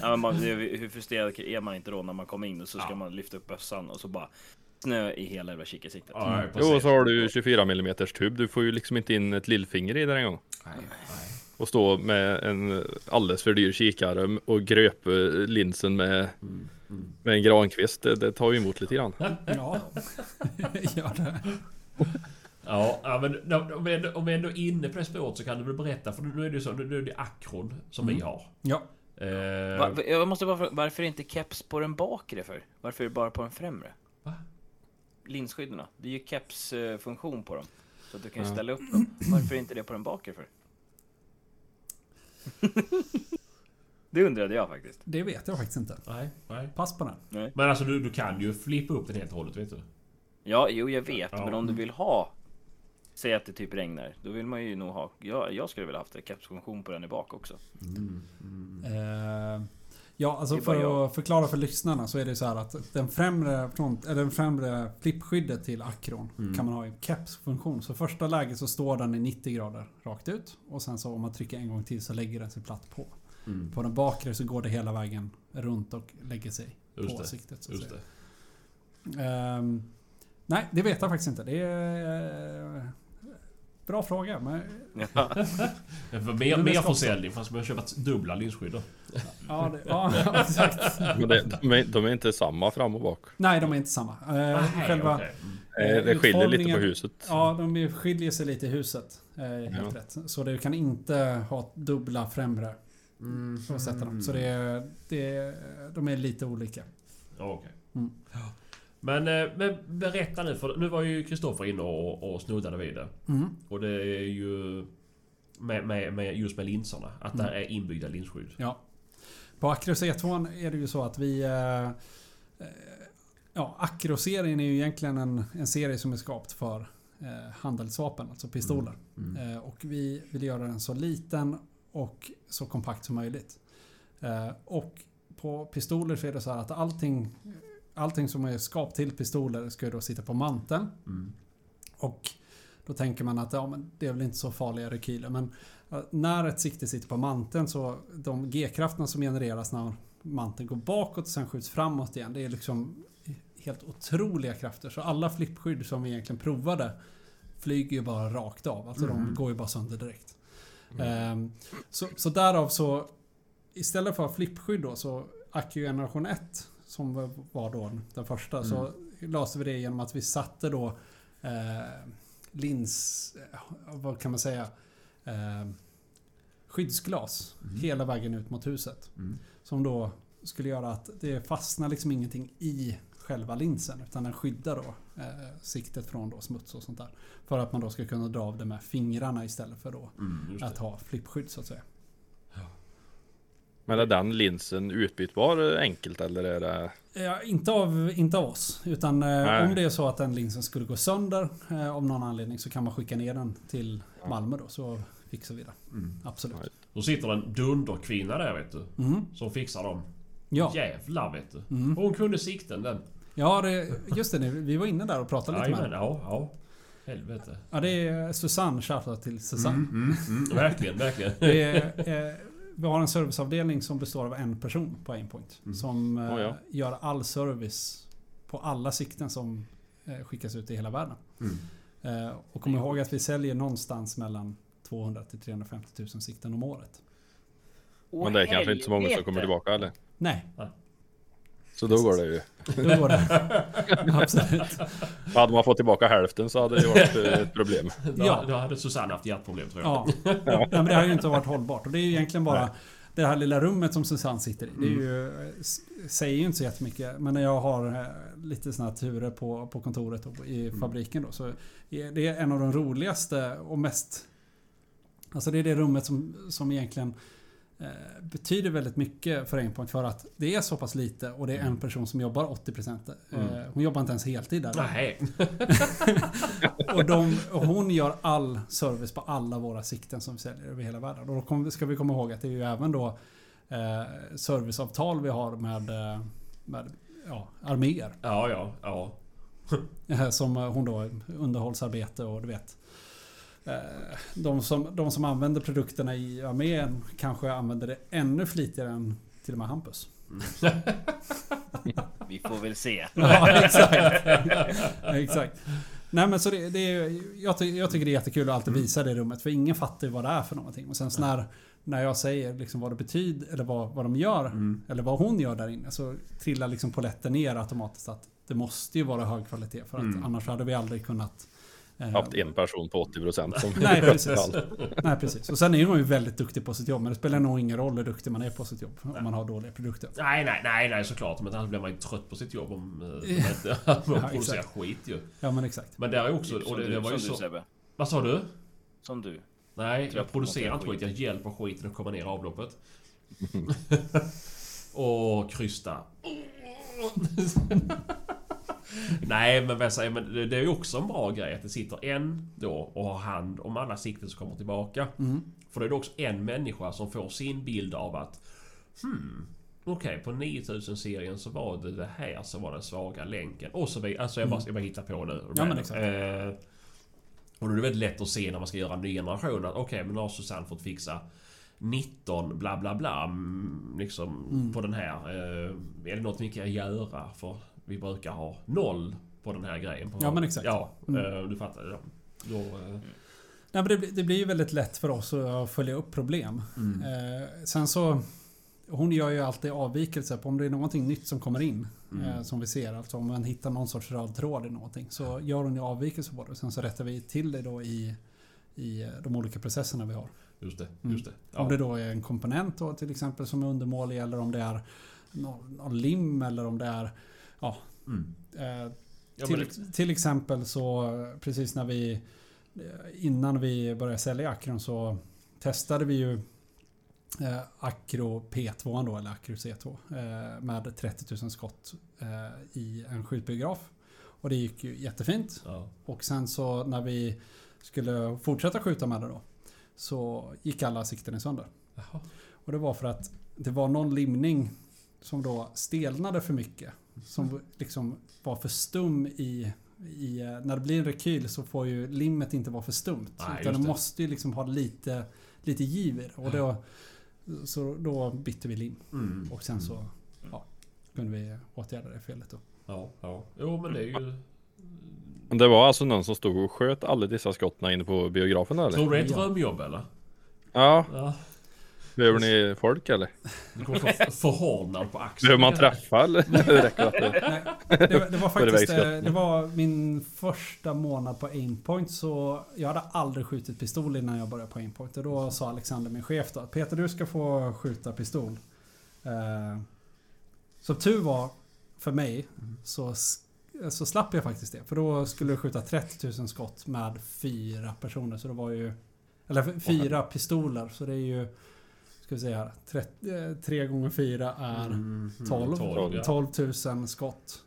ja men man, hur frustrerad är man inte då när man kommer in och så ska Ja. man lyfta upp bössan och så bara snö i hela jävla kikarsiktet. Nej, Jo, och så har du ju 24 mm tub. Du får ju liksom inte in ett lillfinger i den en gång. Nej, nej. Och stå med en alldeles för dyr kikare och gröpa linsen med, med en grankvist. Det, det tar ju emot lite grann. Ja, gör det. Ja, ja, men om vi, ändå, om vi ändå är inne på det spåret så kan du väl berätta, för nu är det ju så, nu är det Akron som vi har. Ja. Eh, Va, jag måste bara fråga, varför är inte keps på den bakre för? Varför är det bara på den främre? Va? Linsskydden Det är ju keps-funktion på dem. Så att du kan Ja. ställa upp dem. Varför är inte det på den bakre för? det undrade jag faktiskt. Det vet jag faktiskt inte. nej, nej. Pass på den. Men alltså du, du kan ju flippa upp den helt och hållet, vet du. Ja, jo jag vet. Ja. Men om du vill ha Säg att det typ regnar. Då vill man ju nog ha Jag, jag skulle vilja haft en keps-funktion på den i bak också. Eh, ja, alltså Det är bara för jag. att förklara för lyssnarna så är det så här att den främre, front, eller den främre flippskyddet till Acron Mm. kan man ha i keps-funktion. Så första läget så står den i 90 grader rakt ut. Och sen så om man trycker en gång till så lägger den sig platt på. Mm. På den bakre så går det hela vägen runt och lägger sig Just på det. siktet. Så Just det. Ehm, nej, det vet jag faktiskt inte. Det är... Bra fråga. Men, Ja. Det var Det mer, mer försäljning fast man har köpt dubbla linsskydd då. ja, det, ja, exakt. Men det, de, är, de är inte samma fram och bak. Nej, de är inte samma. Eh, Nej, själva. Mm. Eh, Det skiljer lite på huset. Ja, de skiljer sig lite i huset. Eh, helt Ja. rätt. Så du kan inte ha dubbla främre Mm. för att sätta dem. Så det, är- det, är- de är lite olika. Okej. Mm. Men, eh, men berätta nu, för nu var ju Kristoffer inne och, och snuddade vid det. Mm. Och det är ju... Med, med, med, just med linserna. Att Mm. det är inbyggda linsskydd. Ja. På Acros E2 är det ju så att vi... Eh, eh, Ja, Acro-serien är ju egentligen en, en serie som är skapt för eh, handelsvapen, alltså pistoler. Mm. Eh, och vi vill göra den så liten och så kompakt som möjligt. Eh, och på pistoler så är det så här att allting, allting som är skapat till pistoler ska ju då sitta på manteln. Mm. Och då tänker man att ja, men det är väl inte så farliga rekyler. Men när ett sikte sitter på manteln så de G-krafterna som genereras när manteln går bakåt och sen skjuts framåt igen. Det är liksom helt otroliga krafter. Så alla flippskydd som vi egentligen provade flyger ju bara rakt av. Alltså de går ju bara sönder direkt. Ehm, så, så därav så istället för flippskydd då så Accu generation 1 som var då den första så löste vi det genom att vi satte då eh, lins... eh, Vad kan man säga? Eh, skyddsglas hela vägen ut mot huset. Mm. Som då skulle göra att det fastnar liksom ingenting i själva linsen utan den skyddar då eh, siktet från då smuts och sånt där. För att man då ska kunna dra av det med fingrarna istället för då Mm, att ha flippskydd så att säga. Men är den linsen utbytbar enkelt eller är det? Ja, inte, av, inte av oss. Utan eh, Nej. om det är så att den linsen skulle gå sönder eh, av någon anledning så kan man skicka ner den till Malmö då så fixar vi det. Mm. Absolut. Ja. Då sitter en dunderkvinna där vet du. Mm. Som fixar dem. Ja. Jävlar vet du. Mm. Och hon kunde sikten den. ja, det, just det. Vi var inne där och pratade lite med henne. ja, ja. Helvete. Ja, det är Susanne. Shoutout till Susanne. Mm, mm, verkligen, verkligen. Det är, eh, vi har en serviceavdelning som består av en person på Aimpoint. Mm. Som Oh, ja. gör all service på alla sikten som eh, skickas ut i hela världen. Mm. Eh, och kom ihåg att vi säljer någonstans mellan 200 till 350 000 sikten om året. Men det är kanske inte så många som kommer tillbaka eller? Nej, Så då går det ju. då går det. Absolut. Hade man fått tillbaka hälften så hade det varit eh, ett problem. Då, Ja. då hade Susanne haft hjärtproblem tror jag. Ja. Nej, men det har ju inte varit hållbart. Och det är ju egentligen bara det här lilla rummet som Susanne sitter i. Det är ju, Mm. s- säger ju inte så jättemycket. Men när jag har eh, lite såna här turer på, på kontoret och i Mm. fabriken då. Så är det en av de roligaste och mest... Alltså det är det rummet som, som egentligen eh, betyder väldigt mycket för Aimpoint. För att det är så pass lite och det är en person som jobbar 80%. Eh, Mm. hon jobbar inte ens heltid där. Nej. Och, de, och hon gör all service på alla våra sikten som vi säljer över hela världen. Och då ska vi komma ihåg att det är ju även då eh, serviceavtal vi har med, eh, med ja, arméer. Ja, ja, ja. Eh, Som eh, hon då underhållsarbete och du vet. Eh, De som, de som använder produkterna i armén kanske använder det ännu flitigare än till och med Hampus. Vi får väl se. Ja, exakt. exakt. Nej men så det, det är, jag, ty, jag tycker det är jättekul att alltid visa det rummet. För ingen fattar ju vad det är för någonting. Och sen när, när jag säger liksom vad det betyder, eller vad, vad de gör, eller vad hon gör där inne. Så trillar liksom poletten ner automatiskt att det måste ju vara hög kvalitet. För att Mm. annars hade vi aldrig kunnat... eh, Haft en person på 80% som Nej precis. Nej precis. Och sen är man ju väldigt duktig på sitt jobb. Men det spelar nog ingen roll hur duktig man är på sitt jobb. Om man har dåliga produkter. Nej, nej, nej, nej såklart. Men annars blir man ju trött på sitt jobb om eh, man Ja. inte man producerar exakt. skit ju. Ja men exakt. Men där är också... Och det, du, det var ju som du så... Sebbe. Vad sa du? Som du. Nej, jag producerar inte skit. Jag hjälper skiten att komma ner i avloppet. och krysta. Nej, men vad jag säger, men det det är ju också en bra grej att det sitter en då och har hand om alla sikten som kommer tillbaka. Mm. För då är det också en människa som får sin bild av att Hmm, Okej, på 9000-serien så var det det här som var den svaga länken. Och så vidare. Alltså jag bara, jag bara hittar på nu. Ja, men exakt. Eh, och då är det väldigt lätt att se när man ska göra en ny generation att okej, men nu har Susanne fått fixa 19 bla bla bla mm, liksom Mm. på den här. Eh, är det något vi kan göra? För vi brukar ha noll på den här grejen. Ja, men exakt. Ja, Mm. eh, du fattar. Ja. Då, eh, Nej, men det, det blir ju väldigt lätt för oss att följa upp problem. mm. Eh, sen så... Hon gör ju alltid avvikelser på om det är någonting nytt som kommer in. Mm. Eh, som vi ser. Alltså om man hittar någon sorts röd tråd i någonting. Så gör hon ju avvikelser på det. Sen så rättar vi till det då i, i de olika processerna vi har. Just det, Mm. just det. Om det då är en komponent då, till exempel som är undermålig. Eller om det är någon, någon lim. Eller om det är... Ja, Mm. eh, till, till exempel så precis när vi innan vi började sälja Acron så testade vi ju eh, Acro P2 då, eller Acro C2. Eh, med 30 000 skott eh, i en skjutbiograf. Och det gick ju jättefint. Ja. Och sen så när vi skulle fortsätta skjuta med det då. Så gick alla sikten i sönder. Jaha. Och det var för att det var någon limning som då stelnade för mycket. Som liksom var för stum i... i eh, när det blir en rekyl så får ju limmet inte vara för stumt. Nej, utan det det. måste ju liksom ha lite, lite giv i det. Och då, så då bytte vi lim. Mm. Och sen så ja, kunde vi åtgärda det felet då. Ja, ja. Jo men det är ju... Men det var alltså någon som stod och sköt alla dessa skotten inne på biografen eller? Tror du det är ett drömjobb eller? Ja, Ja. Behöver ni folk eller? Du kommer få förhårdnad på axeln. Behöver man träffa eller? Det. Nej, det, det var faktiskt eh, det var min första månad på Aimpoint så jag hade aldrig skjutit pistol innan jag började på Aimpoint. Och då sa Alexander, min chef då, att Peter du ska få skjuta pistol. Eh, som tur var för mig så, så slapp jag faktiskt det. För då skulle jag skjuta 30 000 skott med fyra personer. Så det var ju... Eller fyra pistoler. Så det är ju... Ska vi här. 30, 3 gånger 4 är... Mm, 12, 12 ja. 12 000 skott.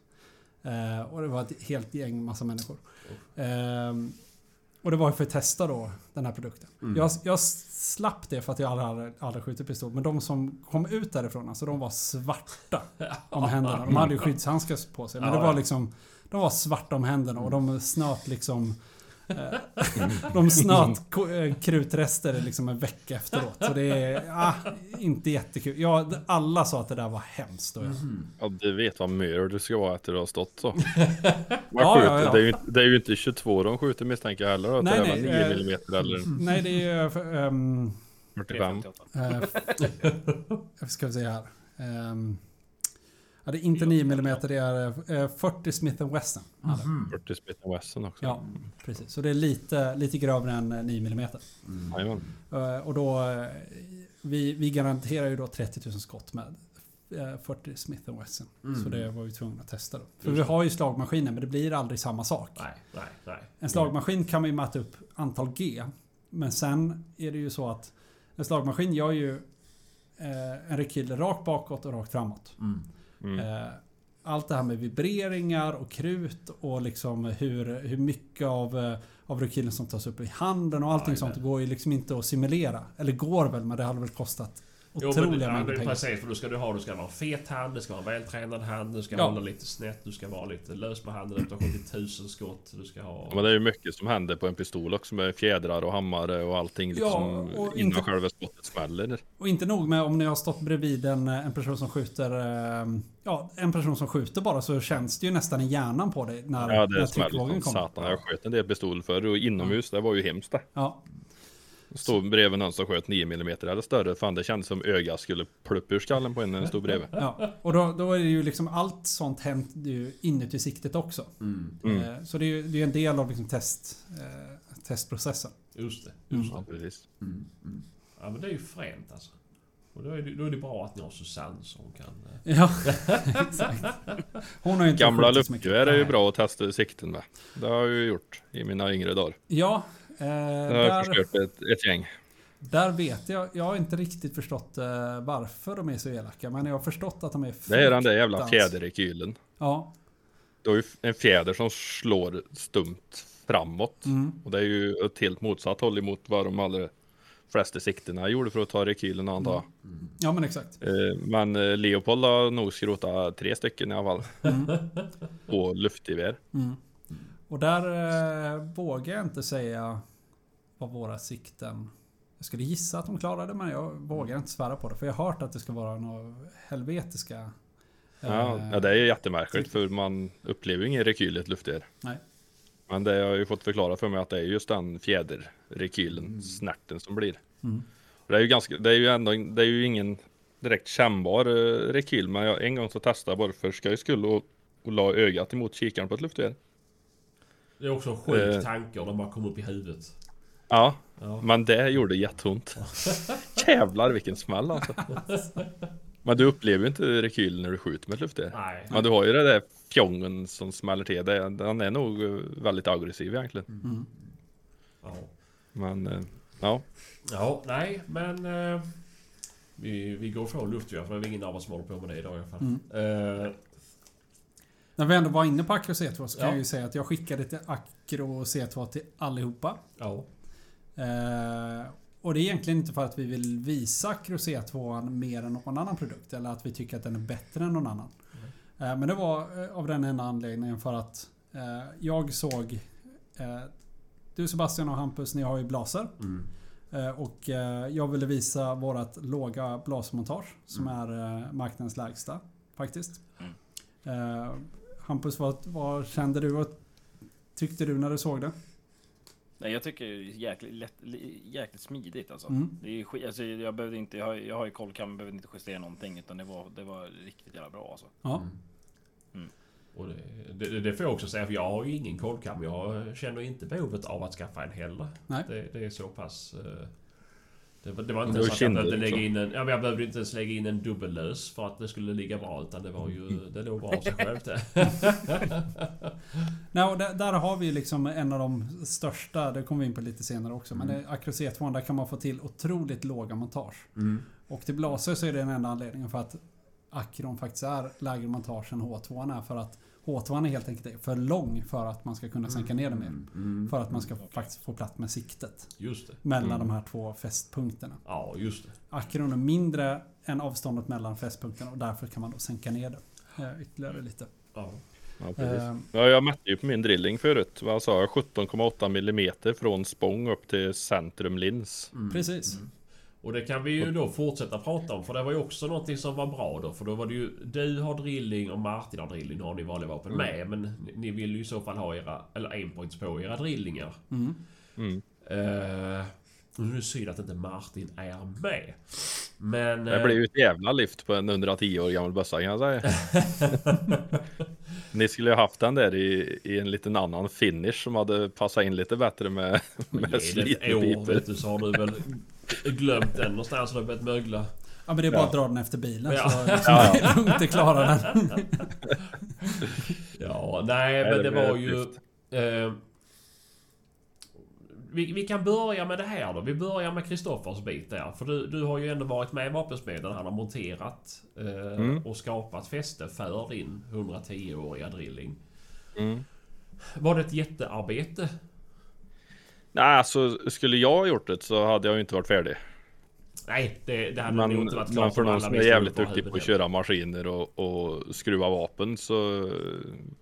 Eh, och det var ett helt gäng massa människor. Ehm, och det var för att testa då den här produkten. Mm. Jag, jag slapp det för att jag aldrig, aldrig, aldrig skjutit pistol. Men de som kom ut därifrån, alltså de var svarta om händerna. De hade ju skyddshandskar på sig. Men det var liksom... De var svarta om händerna och de snöt liksom... de snöt eh, krutrester liksom en vecka efteråt. Så det är ah, inte jättekul. Ja, alla sa att det där var hemskt. Jag, Ja, du vet vad mör du ska vara efter du har stått så. Ja, ja, ja. Det, är ju, inte- det är ju inte 22 de skjuter misstänker jag heller. Nej, det är nej, väl 9 eh, millimeter eller Nej, det är ju... ehm, 45. P58. eh, ska vi se här. Ehm, ja, det är inte 9 mm, det är eh, 40 Smith Wesson. hade. 40 Smith Wesson också. Ja, precis. Så det är lite, lite grövre än eh, 9 mm. Jajamän. Eh, Och då... eh, Vi, vi garanterar ju då 30 000 skott med eh, 40 Smith Wesson. Så det var vi tvungna att testa då. För vi har ju slagmaskinen men det blir aldrig samma sak. Nej, nej, nej. En slagmaskin kan man ju mäta upp antal G. Men sen är det ju så att en slagmaskin gör ju eh, en rekyl rakt bakåt och rakt framåt. Mm. Mm. Eh, allt det här med vibreringar och krut och liksom hur, hur mycket av, eh, av rekylen som tas upp i handen och allting Aj, sånt går ju liksom inte att simulera. Eller går väl, men det hade väl kostat otroliga men, ja, mängder pengar. precis, för då ska du ha, du ska vara en fet hand, det ska vara en vältränad hand, du ska Ja. hålla lite snett, du ska vara lite lös på handen, du har skjutit tusen skott, du ska ha... Ja, Men det är ju mycket som händer på en pistol också med fjädrar och hammare och allting liksom Ja, och innan inte- själva skottet smäller. Och inte nog med om ni har stått bredvid en, en person som skjuter... eh, Ja, en person som skjuter bara så känns det ju nästan i hjärnan på dig när, Ja när det smäller tryckvågen som kommer. satan. Jag sköt en del pistol förr och inomhus, det var ju hemskt det. Ja, Stå bredvid någon som sköt 9 mm eller större. Fan det kändes som ögat skulle pluppa ur skallen på en när den stod bredvid. ja. Och då, då är det ju liksom allt sånt hänt ju inuti siktet också. Mm, Eh, Så det är ju det är en del av liksom test, eh, testprocessen. just det. Ja precis. Mm, mm. Ja men det är ju fränt alltså. Och då är, det, då är det bra att ni har Susanne som kan... eh, Ja, exakt. Hon har ju inte Gamla skjutit så mycket. luftgevär är ju bra att testa sikten med. Det har jag ju gjort i mina yngre dagar. Ja, eh, har där, förstört ett, ett gäng. där vet jag. Jag har inte riktigt förstått eh, varför de är så elaka. Men jag har förstått att de är Det är den där jävla fjäderrekylen. Ja. Du har ju en fjäder som slår stumt framåt. Mm. Och det är ju ett helt motsatt håll emot vad de allra flesta siktena gjorde för att ta rekylen antar jag. Ja men exakt. Eh, Men eh, Leopold har nog skrotat tre stycken i alla fall. Mm. På luftgevär. Mm. Och där eh, vågar jag inte säga vad våra sikten... Jag skulle gissa att de klarade men jag vågar inte svära på det. För jag har hört att det ska vara några helvetiska... eh, Ja, ja, det är ju jättemärkligt för man upplever ju ingen rekyl i ett luftgevär. Nej. Men det har jag ju fått förklara för mig att det är just den fjäderrekylen, snärten som blir. Mm. Det är ju ganska, det är ju ändå, det är ju ingen direkt kännbar eh, rekyl, men jag, en gång så testade jag bara för skojs skull och, och la ögat emot kikaren på ett luftgevär. Det är också en sjuk Eh. tanke och de bara kommer upp i huvudet. Ja, Ja. men det gjorde jätteont. Jävlar vilken smäll alltså. Men du upplever ju inte rekyl när du skjuter med luftgevär. Nej. Men du har ju det där fjongen som smäller till. Det, den är nog eh, väldigt aggressiv egentligen. Mm. Ja. Men eh, ja, ja, nej men... eh, Vi, vi går ifrån luftgevär för det är ingen av oss som håller på med det idag i alla fall. Mm. Eh, När vi ändå var inne på Acro C2 så kan Ja. jag ju säga att jag skickade till Acro C2 till allihopa. ja. Eh, och det är egentligen inte för att vi vill visa Acro C2 mer än någon annan produkt. Eller att vi tycker att den är bättre än någon annan. Eh, men det var eh, av den enda anledningen för att eh, jag såg eh, Du Sebastian och Hampus, ni har ju blaser. Mm. Eh, och jag ville visa vårat låga blasmontage som är eh, marknadens lägsta. Faktiskt. Eh, Hampus, vad, vad kände du och tyckte du när du såg det? Nej, jag tycker det är jäkligt, lätt, li- jäkligt smidigt alltså. Mm. Det är skit, alltså jag behövde inte, jag har, jag har ju kollkam, behövde inte justera någonting utan det var, det var riktigt jävla bra alltså. Ja. Och det, det, det får jag också säga för jag har ju ingen kolkam. Jag känner inte behovet av att skaffa en heller. Nej. Det, det är så pass... eh, Det, var- det var inte har så att jag behövde lägga också. in en... Ja, men jag behövde inte ens lägga in en dubbellös för att det skulle ligga bra. Utan det var ju... Det låg bra av sig självt det. Nej, och där, där har vi ju liksom en av de största, det kommer vi in på lite senare också. Men Mm. det- Acro C2 där kan man få till otroligt låga montage. Mm. Och till blaser så är det den enda anledningen för att Acron faktiskt är lägre montage än H2 är. För att H2 är helt enkelt för lång för att man ska kunna sänka ner det mer. Mm. För att man ska faktiskt få plats med siktet. Just det. Mellan Mm. de här två fästpunkterna. Ja, just det. Acron är mindre än avståndet mellan fästpunkterna och därför kan man då sänka ner det eh, ytterligare lite. Ja. Ja, precis. Eh, Ja, jag mätte ju på min drilling förut. Vad sa jag? 17,8 millimeter från spång upp till centrum lins. Mm. Precis. Och det kan vi ju då fortsätta prata om för det var ju också någonting som var bra då för då var det ju Du har drilling och Martin har drilling, nu har ni vanliga vapen med men ni- vill ju i så fall ha era, eller aimpoints på era drillingar. Mm. Mm. Uh, nu är det synd att inte Martin är med. Men... Det eh, blir ju ett jävla lyft på en 110 år gammal bössa kan jag säga. Ni skulle ju haft den där i, i en liten annan finish som hade passat in lite bättre med, ge med det ett år vet du så har du väl glömt den någonstans och det har börjat mögla. Ja men det är bara Ja. att dra den efter bilen Ja. så liksom, Ja, det är lugnt att klara den. Ja, nej men det det var ju... Eh, vi, vi kan börja med det här då. Vi börjar med Kristoffers bit där. För du, du har ju ändå varit med i vapensmeden. Han har monterat eh, Mm. och skapat fäste för din 110-åriga drilling. Mm. Var det ett jättearbete? Nej, alltså skulle jag ha gjort det så hade jag ju inte varit färdig. Nej, det, det hade Men, nog inte varit men klart för om någon som är jävligt duktig på att köra maskiner och, och skruva vapen så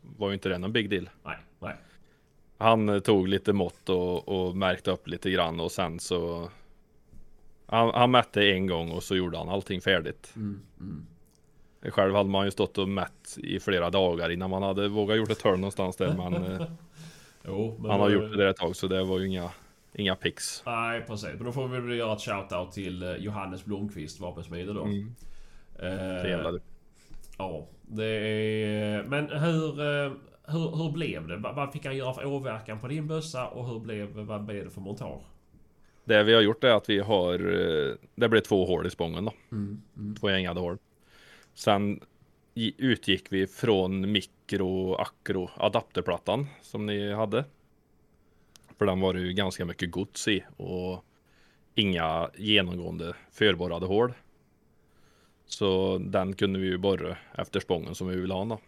var ju inte det någon big deal. Nej, nej. Han tog lite mått och, och märkte upp lite grann och sen så han, han mätte en gång och så gjorde han allting färdigt. Mm, mm. Själv hade man ju stått och mätt i flera dagar innan man hade vågat gjort ett hörn någonstans där men eh, Jo, men han har gjort det där ett tag så det var ju inga, inga pix. Nej, precis. Men då får vi väl göra ett shoutout till eh, Johannes Blomqvist, vapensmide då. Mm. Eh, Det Ja, det är... Men hur, eh, hur, hur blev det? Vad fick han göra för åverkan på din bössa och hur blev, vad blev det för montage? Det vi har gjort är att vi har eh, Det blev två hål i spången då. Mm, mm. Två gängade hål. Sen utgick vi från mikro akro adapterplattan som ni hade. För den var det ju ganska mycket gods i och inga genomgående förborrade hål. Så den kunde vi ju borra efter spången som vi ville ha då.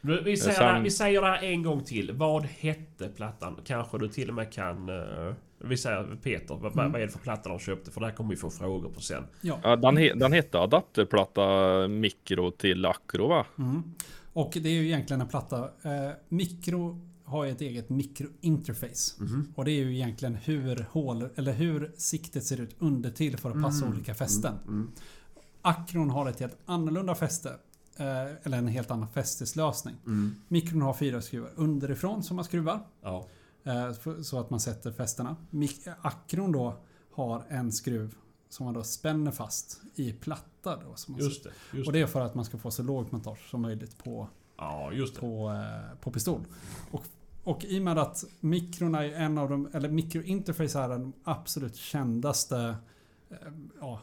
Vi säger, sen- det, vi säger det här en gång till. Vad hette plattan? Kanske du till och med kan... eh, vi säger Peter, vad, vad är det för platta de köpte? För det här kommer vi få frågor på sen. Ja, den, he, den hette adapterplatta mikro till akro va? Mm. Och det är ju egentligen en platta. Eh, mikro har ju ett eget mikrointerface. Mhm. Och det är ju egentligen hur hål, eller hur siktet ser ut under till för att passa Mm. olika fästen. Mm. Akron har ett helt annorlunda fäste. Eh, eller en helt annan fästeslösning. Mm. Mikron har fyra skruvar underifrån som man skruvar. Ja. Eh, så att man sätter fästena. Akron då har en skruv som man då spänner fast i platta. Då, som man Just det. Just och det. är för att man ska få så lågt montage som möjligt på, Ja, på, eh, på pistol. Och, och i och med att mikrona är en av de, eller mikrointerface är den absolut kändaste eh, ja,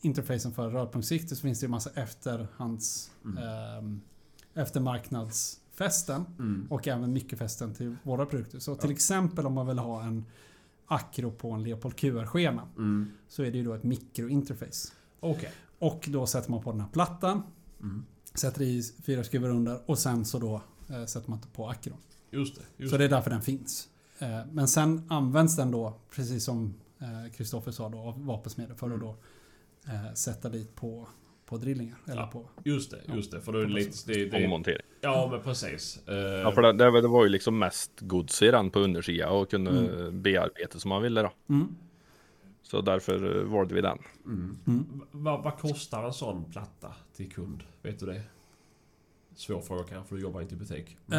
interfacen för rörpunktssikte så finns det ju massa efterhands Mm. ehm, eftermarknadsfästen Mm. och även mikrofästen till våra produkter. Så till exempel om man vill ha en Acro på en Leopold QR-skena Mm. så är det ju då ett mikrointerface. Okej. Och då sätter man på den här plattan. Mm. Sätter i fyra skruvar under och sen så då eh, sätter man på akron. Just det. Just Så det är därför den finns. Eh, men sen används den då, precis som Kristoffer sa då, av vapensmeder för att då eh, sätta dit på, på drillingar. Eller Ja. på, Just det, just det. För då är det lite... Det, det, Ommontering. ja, men precis. Eh, Ja, för det, det, det var ju liksom mest gods i den på undersidan och kunde bearbeta som man ville då. mm. Så därför eh, valde vi den. vad, vad kostar en sån platta till kund? Vet du det? Svår fråga kanske, för du jobbar inte i butik. Eh,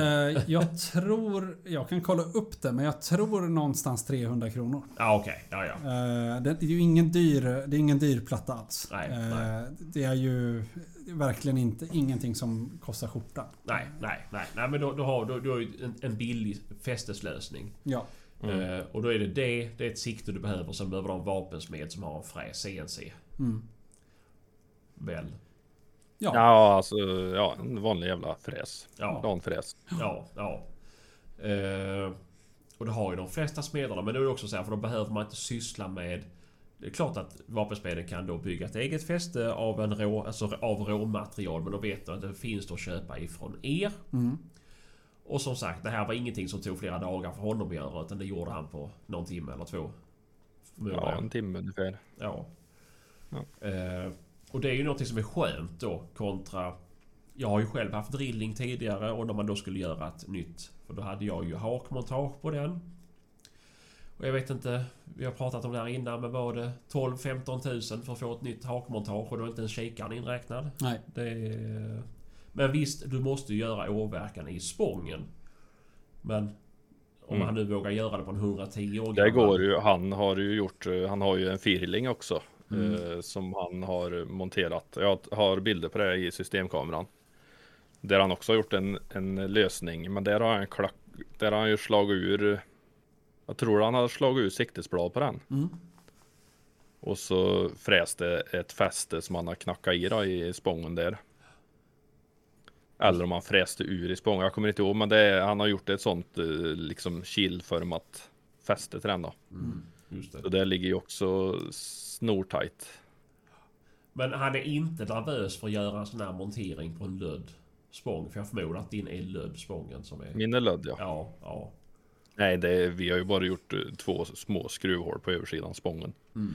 jag tror, jag kan kolla upp det, men jag tror någonstans 300 kronor. Ja, okej. Ja, ja. Eh, det är ju ingen dyr, det är ingen dyr platta alls. Nej, Eh, nej. Det är ju verkligen inte, ingenting som kostar skjortan. Nej, nej, nej. Nej, men då, då har du, har ju en, en billig fästeslösning. Ja. Eh, och då är det det, det är ett sikte du behöver. Sen behöver du ha en vapensmed som har en fräs CNC. Mm. Väl? Ja. Ja, alltså ja, en vanlig jävla fräs. Ja. Planfräs. Ja, ja. Eh, och det har ju de flesta smederna. Men då är det också så här, för då behöver man inte syssla med... Det är klart att vapensmeden kan då bygga ett eget fäste av, en rå, alltså av råmaterial. Men då vet du att det finns då att köpa ifrån er. Mm. Och som sagt, det här var ingenting som tog flera dagar för honom att göra. Utan det gjorde han på någon timme eller två. Ja, en timme ungefär. Ja. Ja. Eh, och det är ju någonting som är skönt då kontra... Jag har ju själv haft drilling tidigare och när man då skulle göra ett nytt. För då hade jag ju hakmontage på den. Och jag vet inte, vi har pratat om det här innan men var det 12-15 tusen för att få ett nytt hakmontage och då är inte ens kikaren inräknad. Nej. Det är... Men visst, du måste ju göra åverkan i spången. Men om Mm. han nu vågar göra det på en 110 år Det gammal- går ju. Han har ju gjort, eh, han har ju en firling också. Mm. Eh, som han har monterat. Jag har bilder på det i systemkameran. Där han också har gjort en, en lösning. Men där har han klack, där har han ju slagit ur. Jag tror han har slagit ur siktesblad på den. Mm. Och så fräste ett fäste som han har knackat i då, i spången där. Eller om han fräste ur i spången. Jag kommer inte ihåg. Men är, han har gjort ett sånt eh, liksom kilformat fäste till den då. Just det. Så det ligger ju också snortajt. Men han är inte nervös för att göra en sån här montering på en lödd spång. För jag förmodar att din är lödd spången som är... Min är lödd ja. Ja, ja. Nej, det vi har ju bara gjort eh, två små skruvhål på översidan av spången. Mm,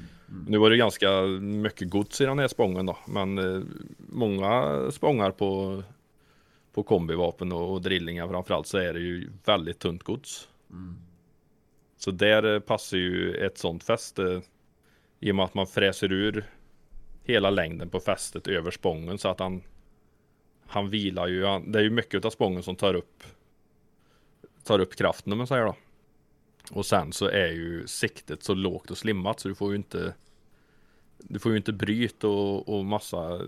Nu var det ganska mycket gods i den här spången då. Men eh, många spångar på, på kombivapen och, och drillingar framförallt så är det ju väldigt tunt gods. Mm. Så där eh, passar ju ett sånt fäste eh, i och med att man fräser ur hela längden på fästet över spången så att han han vilar ju, han, det är ju mycket av spången som tar upp tar upp kraften om man säger då. Och sen så är ju siktet så lågt och slimmat så du får ju inte du får ju inte bryt och, och massa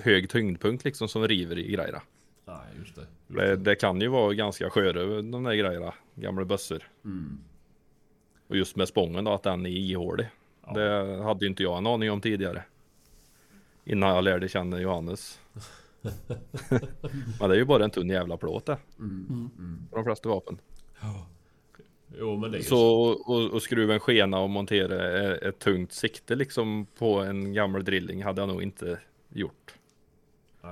hög tyngdpunkt liksom som river i grejerna. Nej, just det. Just Det, det kan ju vara ganska sköra de där grejerna, gamla bössor. Mm. Och just med spången då, att den är ihålig. Ja. Det hade ju inte jag en aning om tidigare. Innan jag lärde känna Johannes. Men det är ju bara en tunn jävla plåt det. Mm. Mm. På de flesta vapen. Jo, men det är ju Så och, och skruva en skena och montera ett, ett tungt sikte liksom på en gammal drilling hade jag nog inte gjort.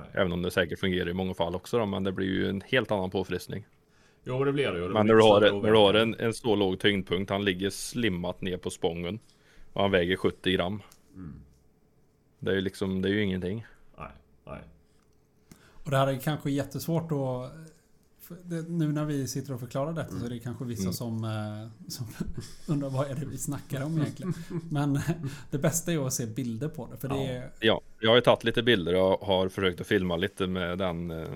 Nej. Även om det säkert fungerar i många fall också då, men det blir ju en helt annan påfrestning. Jo, men det blir det ju. Det Men när du har, när du har en, en så låg tyngdpunkt, han ligger slimmat ner på spången. Och han väger 70 gram. Mm. Det är ju liksom, det är ju ingenting. Nej, nej. Och det här är kanske jättesvårt att... nu när vi sitter och förklarar detta så är det kanske vissa Mm. som, eh, som undrar vad är det vi snackar om egentligen. Men det bästa är att se bilder på det. För det Ja. är... Ja, jag har ju tagit lite bilder och har försökt att filma lite med den eh,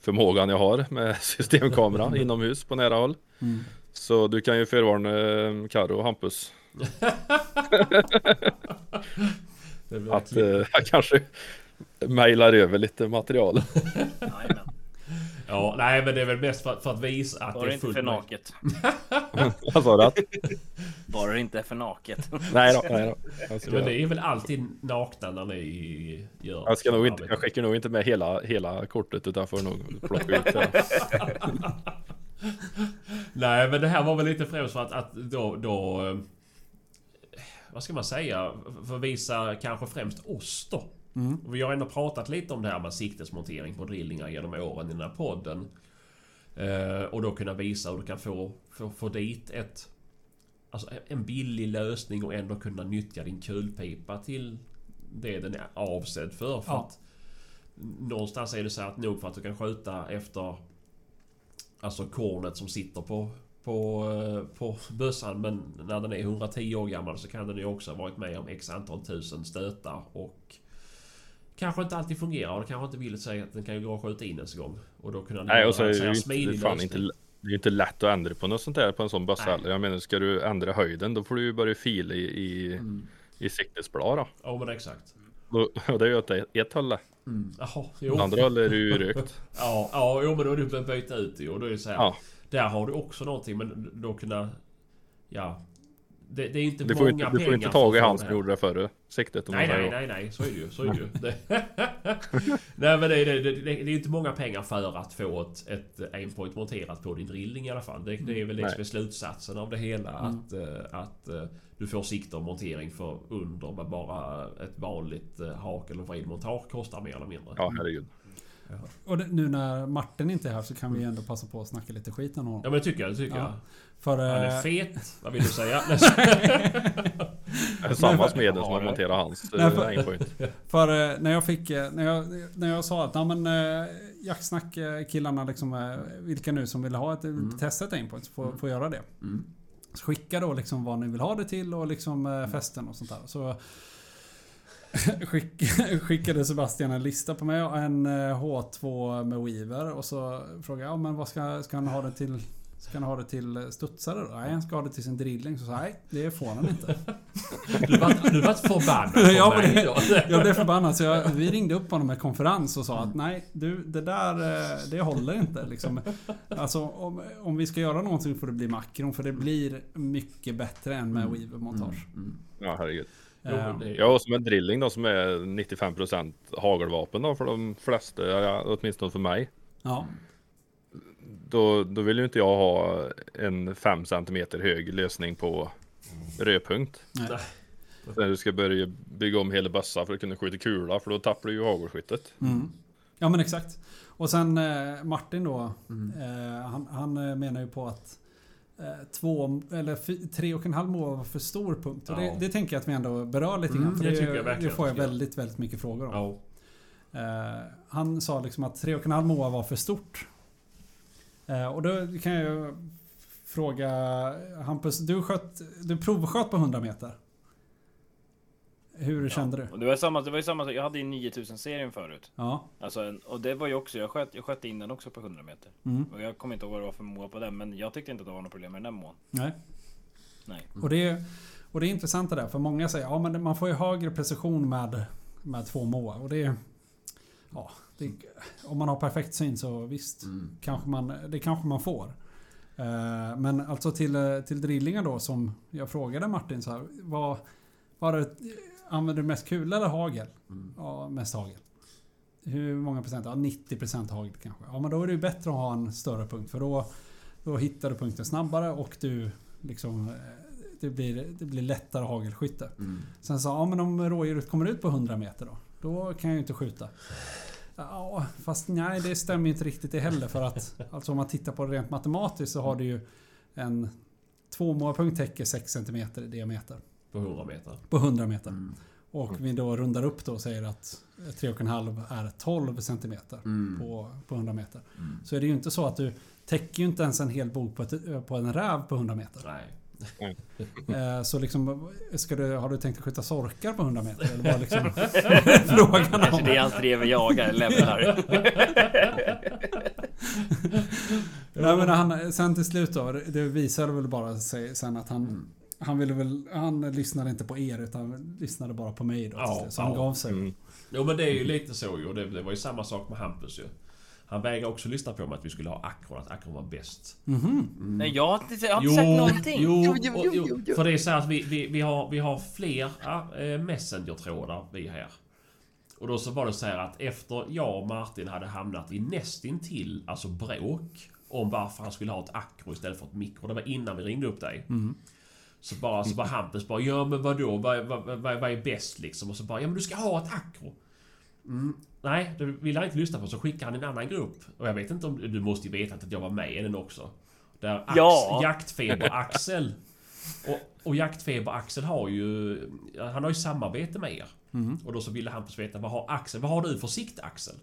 förmågan jag har med systemkamera inomhus på nära håll. Mm. Så du kan ju förvarna eh, Karo och Hampus att eh, jag kanske mejlar över lite material. Ja, nej men det är väl mest för, för att visa att Bara det är inte fullt för möjligt. naket. Vad sa du? Bara det inte är för naket. Nej då, nej då. Men det är väl alltid nakna när ni gör jag ska nog inte, jag skickar nog inte med hela, hela kortet utan får nog plocka ut det. Nej men det här var väl lite främst för att, att då, då... eh, vad ska man säga, för att visa kanske främst oss då. Mm. Vi har ändå pratat lite om det här med siktesmontering på drillingar genom åren i den här podden. Eh, och då kunna visa hur du kan få, få, få dit ett... Alltså en billig lösning och ändå kunna nyttja din kulpipa till det den är avsedd för. för Ja. att Någonstans är det så att nog för att du kan skjuta efter Alltså kornet som sitter på på, eh, på bössan men när den är 110 år gammal så kan den ju också ha varit med om x antal tusen stötar och Kanske inte alltid fungerar och det kanske inte vill säga att den kan ju gå och skjuta in ens en gång. Och då kunna Nej och så är det ju inte, fan inte, det är ju inte lätt att ändra på något sånt där på en sån bössa heller. Jag menar ska du ändra höjden då får du ju börja fila i, i, Mm. i siktesblad då. Ja men exakt. Och det är ju åt ett- håll. Mm. Jaha, jo. Andra håll är det ju rökt. Ja, ja, jo men då är du behövt byta ut det. Och då är det så här. Ja. Där har du också någonting men då kunna... Ja. Det, det är inte Du många inte, du pengar får inte tag i att han som gjorde det före siktet Nej, nej, nej, nej. Så är det ju. Så är det ju. Nej, men det, är- det, det, är inte många pengar för att få ett, ett aimpoint monterat på din drilling i alla fall. Det, det är väl det som är slutsatsen av det hela. Att, eh, att eh, du får sikte och montering för under med bara ett vanligt eh, hak eller vridmontage kostar mer eller mindre. Ja herregud. Och det, nu när Martin inte är här så kan vi ändå passa på att snacka lite skit om honom. Ja men det tycker jag. Det tycker Ja. jag. För... Han är eh, fet. Vad vill du säga? Det är samma smeden som har monterat hans Nej, eh, för- aimpoint. För eh, när jag fick, eh, när jag, när jag sa att, ja men eh, Jacksnack eh, killarna liksom, eh, vilka nu som vill ha ett, Mm. testa ett aimpoint får, Mm. får göra det. Mm. Så skicka då liksom vad ni vill ha det till och liksom eh, festen och sånt där. Så skick, skickade Sebastian en lista på mig och en eh, H2 med Weaver och så frågade jag, ja men vad ska, ska han ha det till? Ska han ha det till studsare då? Nej, han ska ha det till sin drilling. Så sa jag, nej, det får han inte. Du vart, du vart förbannad på Ja, mig det- då. Jag blev förbannad så jag, vi ringde upp honom med konferens och sa att nej, du det där eh, det håller inte. Liksom. Alltså om, om vi ska göra någonting får det bli makron för det blir mycket bättre än med Weaver-montage. Mm. Ja herregud. Jo, Eh, är- Ja och som en drilling då som är 95% hagelvapen då för de flesta, ja, åtminstone för mig. ja. Då, då vill ju inte jag ha en 5 cm hög lösning på rödpunkt. Nej. När du ska börja bygga om hela bössan för att kunna skjuta kula för då tappar du ju hagelskyttet. Mm. Ja men exakt. Och sen eh, Martin då. Eh, han, han eh, menar ju på att två eller tre och en halv mål var för stor punkt. Och Ja. det, det tänker jag att vi ändå berör lite Mm, grann. För det det, det får jag väldigt, väldigt mycket frågor om. Ja. Eh, han sa liksom att 3,5 MOA var för stort. Eh, och då kan jag fråga Hampus, du, sköt, du provsköt på 100 meter. Hur kände du? Och det var samma, det var ju samma, jag hade ju 9000 serien förut. Ja. Alltså, och det var ju också, jag sköt, jag sköt in den också på 100 meter. Mm. Och jag kommer inte ihåg vad det var för mål på den, men jag tyckte inte att det var något problem med den mån. Nej. Nej. Och det, är, och det är intressant det där, för många säger ja men man får ju högre precision med, med två MOA. Och det är... Ja, det, om man har perfekt syn så visst, Mm. kanske man, det kanske man får. Eh, Men alltså till, eh, till drillingen då som jag frågade Martin så här. Vad, var det, använder du mest kula eller hagel? Mm. Ja, mest hagel. Hur många procent? Ja, 90% hagel kanske. Ja, men då är det ju bättre att ha en större punkt. För då, då hittar du punkten snabbare och du liksom... eh, Det blir, det blir lättare hagelskytte. Mm. Sen sa ja men om rådjuret kommer ut på 100 meter då? Då kan jag ju inte skjuta. Ja, fast nej det stämmer inte riktigt det heller för att alltså om man tittar på det rent matematiskt så har du ju en tvåmålpunkt täcker 6 cm i diameter På 100 meter. på 100 meter. Mm. Och vi då rundar upp då och säger att 3,5 är 12 cm Mm. på, på 100 meter. Mm. Så är det ju inte så att du täcker ju inte ens en hel bok på, ett, på en räv på 100 meter. Nej. Eh, Så liksom, ska du, har du tänkt att skjuta sorkar på 100 meter? Eller vad är liksom frågan om? det är allt reven jagar, lämnar. Nej, men han, sen till slut då, det visade väl bara sig sen att han, Mm. Han ville väl, han lyssnade inte på er utan lyssnade bara på mig då. Ja, så han ja. gav sig. Mm. Jo men det är ju lite så ju. Det, det var ju samma sak med Hampus ju. Han vägrade också lyssna på mig att vi skulle ha Acron, att Acron var bäst. Mhm. Nej, jag har inte, jag har inte sagt någonting. Jo, och, jo, för det är så att vi, vi, vi, har, vi har fler äh, Messenger-trådar vi här. Och då så var det så här att efter jag och Martin hade hamnat i nästintill alltså bråk om varför han skulle ha ett akro istället för ett mikro. Det var innan vi ringde upp dig. Mm. Så bara, så bara Hampus bara ja men vadå, vad, vad, vad, vad är bäst liksom? Och så bara ja men du ska ha ett akro. Mm. Nej, det vill han inte lyssna på så skickar han en annan grupp. Och jag vet inte om du måste ju veta att jag var med i den också. Där Ax, Ja. Jaktfeber-Axel och, och Jaktfeber-Axel har ju... Han har ju samarbete med er. Och då så ville Hampus veta vad har Axel... Vad har du för sikt Axel?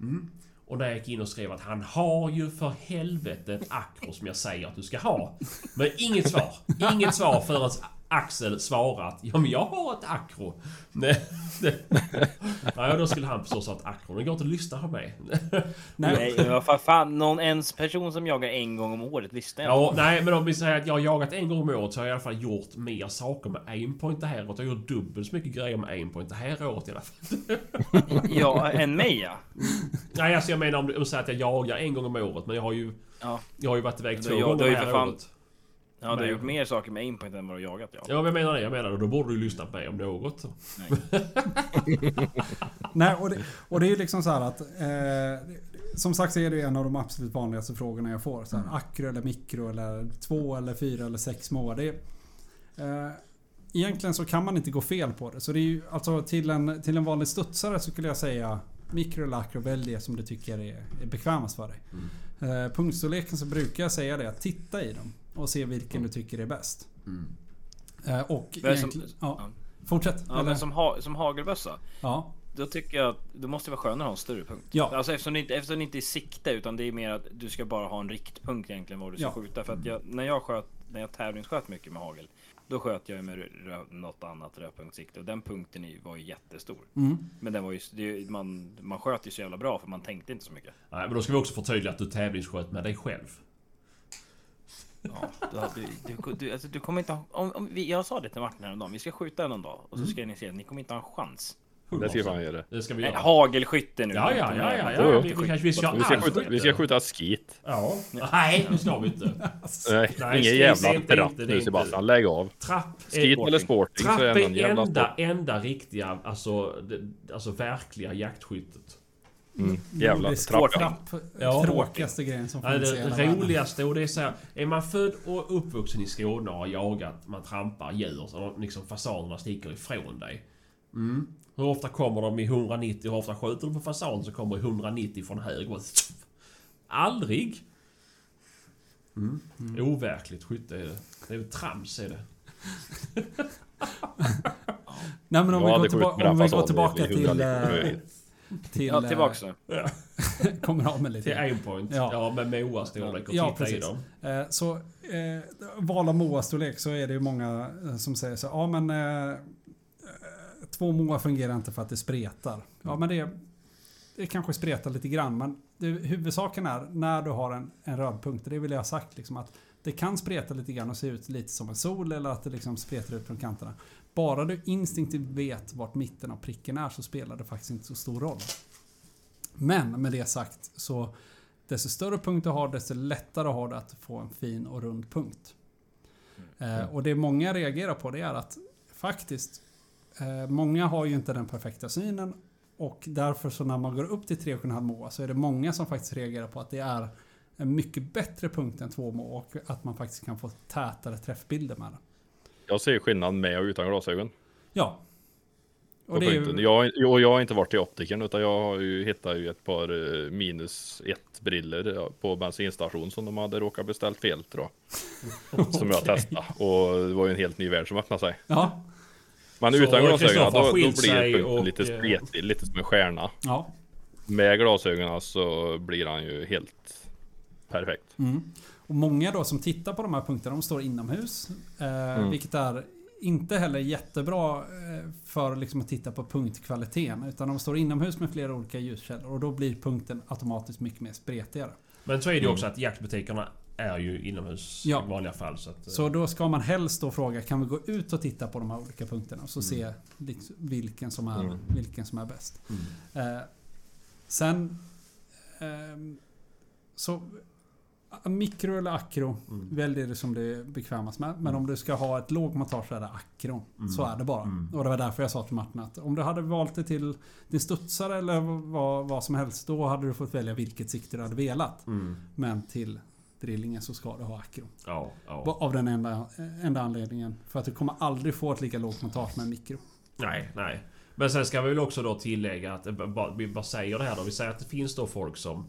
Mm. Och där jag gick in och skrev att han har ju för helvete ett akro som jag säger att du ska ha. Men inget svar. Inget svar förrän Axel svarat Ja men jag har ett akro. Nej, då skulle han förstås ha ett akro. Det går inte att lyssna på mig. Nej, vad fan, någon ens person som jagar en gång om året lyssnar Ja, nej men om vi säger att jag har jagat en gång om året så har jag i alla fall gjort mer saker med aimpoint det här året. Jag har gjort dubbelt så mycket grejer med aimpoint det här året i alla fall. Ja, än mig ja. Nej alltså jag menar om du säger att jag jagar en gång om året men jag har ju... Ja, Jag har ju varit iväg två gånger det här fan- året. Ja du har Nej. gjort mer saker med aimpoint än vad du har jagat ja. Ja men jag menar det, jag menar det. Då borde du ju lyssna på mig om något. Nej, och det, och det är ju liksom så här att... Eh, som sagt så är det en av de absolut vanligaste frågorna jag får. Så här, akro eller mikro eller två eller fyra eller sex mål. Det eh, egentligen så kan man inte gå fel på det. Så det är ju alltså till en, till en vanlig studsare så skulle jag säga mikro eller akro, välj det som du tycker är, är bekvämast för dig. Eh, punktstorleken så brukar jag säga det att titta i dem och se vilken du tycker är bäst. Eh, och Men som- egentligen, ja, ja. Fortsätt. Ja, eller? men som, ha, som hagelbössa. ja. Då tycker jag att det måste vara skönare att ha en större punkt. Ja. Alltså eftersom det, inte, eftersom det inte är sikte utan det är mer att du ska bara ha en riktpunkt egentligen var du ska Ja. skjuta. För att jag, när jag sköt, när jag tävlingssköt mycket med hagel. Då sköt jag med rö, något annat rödpunktssikte och den punkten var ju jättestor. Mm. Men den var ju, det, man, man sköt ju så jävla bra för man tänkte inte så mycket. Nej men då ska vi också förtydliga att du tävlingssköt med dig själv. Ja, du, du, du, du, alltså, du kommer inte ha, om, om vi, Jag sa det till Martin häromdagen, vi ska skjuta någon dag och så ska ni se att ni kommer inte ha en chans. Det ska fan göra. Det ska vi Nej, göra. hagelskytte nu. Ja, ja, ja, ja, ja. Vi, vi, kanske, vi ska Vi ska, skjuta, vi ska skjuta. skit. Ja. Nej, det ska vi inte. Nej, Nej, ingen jävla trapp inte- det är nu Sebastian. Lägg av. Trapp Skit eller sporting Trapp är enda, enda riktiga, alltså, det, alltså verkliga jaktskyttet. Mm, jävla Nordisk trapp. trapp. Ja. Tråkigaste grejen som finns i det, hela det världen. roligaste och det är så här, Är man född och uppvuxen i Skåne och har jagat, man trampar djur så liksom fasanerna sticker ifrån dig. Mm. Hur ofta kommer de i 190? Hur ofta skjuter du på fasan som kommer i 190 från höger? Tjoff. Aldrig! Mm. Overkligt skytte är det. Det är väl trams är det. Nej men om Jag vi går, tillba- om vi går tillbaka till... 190. till Ja, tillbaks nu. eh, kommer av med lite. Till aimpoint. Ja. Ja, med Moas storlek och Ja, titta i precis. dem. Eh, Så eh, val av MOA-storlek så är det ju många eh, som säger så ja men eh, eh, två MOA fungerar inte för att det spretar. Ja men det, det kanske spretar lite grann men det, huvudsaken är när du har en, en röd punkt, det vill jag ha sagt liksom att det kan spreta lite grann och se ut lite som en sol eller att det liksom spretar ut från kanterna. Bara du instinktivt vet vart mitten av pricken är så spelar det faktiskt inte så stor roll. Men med det sagt så desto större punkt du har desto lättare har du att få en fin och rund punkt. Eh, och det många reagerar på det är att faktiskt eh, många har ju inte den perfekta synen och därför så när man går upp till 3,5 MOA så är det många som faktiskt reagerar på att det är en mycket bättre punkt än 2 MOA och att man faktiskt kan få tätare träffbilder med den. Jag ser skillnad med och utan glasögon. Ja. På Och det är Jag, jag, jag har inte varit till optikern utan jag har ju hittat ju ett par eh, minus ett briller på bensinstation som de hade råkat beställt fel tror jag. Som jag testade och det var ju en helt ny värld som öppnade sig. ja, Men Så utan glasögon Kristoffer då, då blir punkten och, lite eh, spretig, lite som en stjärna. ja. Med glasögonen så blir han ju helt perfekt. Mm. Och många då som tittar på de här punkterna, de står inomhus. Eh, Vilket är inte heller jättebra eh, för liksom att titta på punktkvaliteten. Utan de står inomhus med flera olika ljuskällor och då blir punkten automatiskt mycket mer spretigare. Men så är det ju också att jaktbutikerna är ju inomhus Ja. i vanliga fall. Så att, eh, Så då ska man helst då fråga, kan vi gå ut och titta på de här olika punkterna? Och så se liksom vilken, som är, vilken som är bäst. Eh, sen... ehm, så... Mikro eller akro, välj det som du är bekvämast med. Men om du ska ha ett lågmontage så är det akro. Så är det bara. Och det var därför jag sa till Martin att om du hade valt det till din studsare eller vad, vad som helst. Då hade du fått välja vilket sikte du hade velat. Men till drillingen så ska du ha akro. Ja, ja. Av den enda, enda anledningen. För att du kommer aldrig få ett lika lågt montage med mikro. Nej, nej. Men sen ska vi väl också då tillägga att, eh, vi bara säger det här då. Vi säger att det finns då folk som...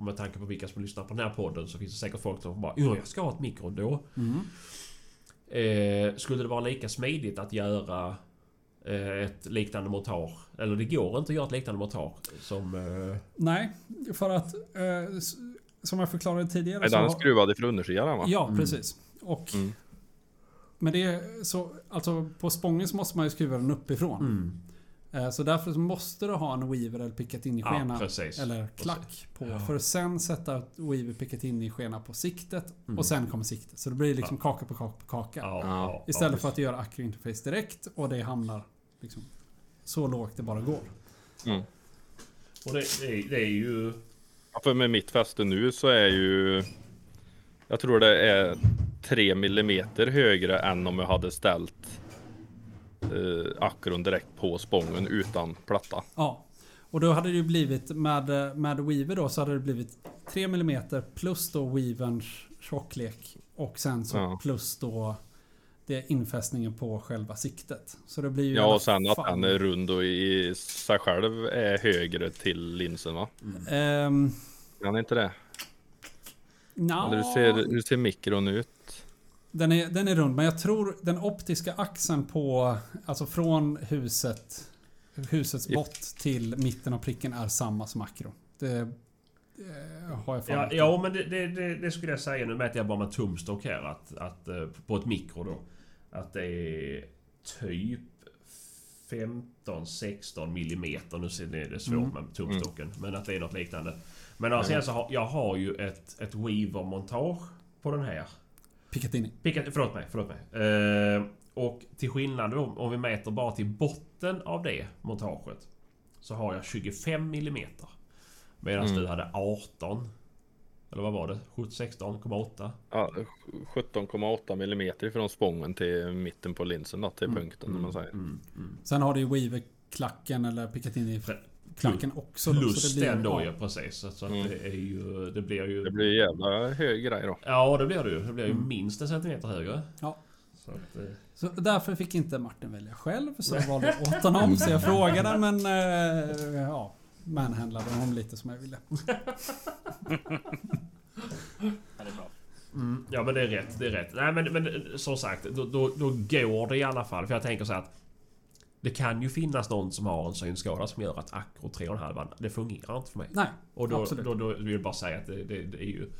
och Med tanke på vilka som lyssnar på den här podden så finns det säkert folk som bara ja, jag ska ha ett mikro då. Mm. Eh, skulle det vara lika smidigt att göra eh, ett liknande montage? Eller det går inte att göra ett liknande montage som... Eh, Nej, för att eh, som jag förklarade tidigare Nej, den är skruvad ifrån undersidan va? Ja, precis. Och Mm. Men det är så, alltså på Spången så måste man ju skruva den uppifrån. mm. Eh, Så därför så måste du ha en Weaver eller Picatinny-skena. Ja, eller klack på. Ja. För att sen sätta Weaver Picatinny-skena på siktet. Mm. Och sen kommer siktet. Så det blir liksom kaka på kaka på kaka. Ja, Ja. ja, Istället ja, för att du gör Acro Interface direkt och det hamnar liksom så lågt det bara går. Mm. Och det, det, är, det är ju... Ja, För med mitt fäste nu så är ju Jag tror det är 3 millimeter högre än om jag hade ställt eh, akron direkt på spången utan platta. Ja. Och då hade det ju blivit med, med Weaver då så hade det blivit 3 mm plus då Weaverns tjocklek. Och sen så Ja. plus då det infästningen på själva siktet. Så det blir ju Ja och sen att fall- den är rund och i sig själv är högre till linsen va? Ehm, Den är inte det? Eller hur ser, hur ser mikron ut? Den, är, den är rund men jag tror den optiska axeln på Alltså från huset Husets I- bott till mitten av pricken är samma som makro. Det eh, har jag Ja, ja men det, det, det, det skulle jag säga. Nu mäter jag bara med tumstock här. Att, att eh, på ett mikro då. Att det är typ 15-16 millimeter. Nu ser det, det är svårt Mm. med tumstocken. Men att det är något liknande. Men alltså, sen så har, jag har ju ett, ett Weaver-montage på den här. Picatinny. Pika, förlåt mig, förlåt mig. Eh, och till skillnad om, om vi mäter bara till botten av det montaget. Så har jag 25 millimeter. Medan Mm. du hade 18. Eller vad var det? 16,8? Ja, 17,8 millimeter från spången till mitten på linsen då, till Mm. punkten om man säger. Mm, mm. Sen har du ju Weaver-klacken eller Picatinny-klacken också. då, Plus så det blir- den då ja. precis. Så, så att Mm. det är ju... Det blir ju... Det blir jävla hög grej då. Ja, det blir det ju. Det blir ju Mm. minst en centimeter högre. Ja. Så att, eh, Så därför fick inte Martin välja själv, så jag valde åt honom. Så jag frågade men... Eh, ja, manhandlade honom lite som jag ville. Ja, det är bra. Mm, ja men det är rätt, det är rätt. Nej men, men som sagt, då, då, då går det i alla fall. För jag tänker så här att det kan ju finnas någon som har en synskada som gör att Acro 3,5 det fungerar inte för mig. Nej, Och då, absolut. då, då vill jag bara säga att det, det, det är ju...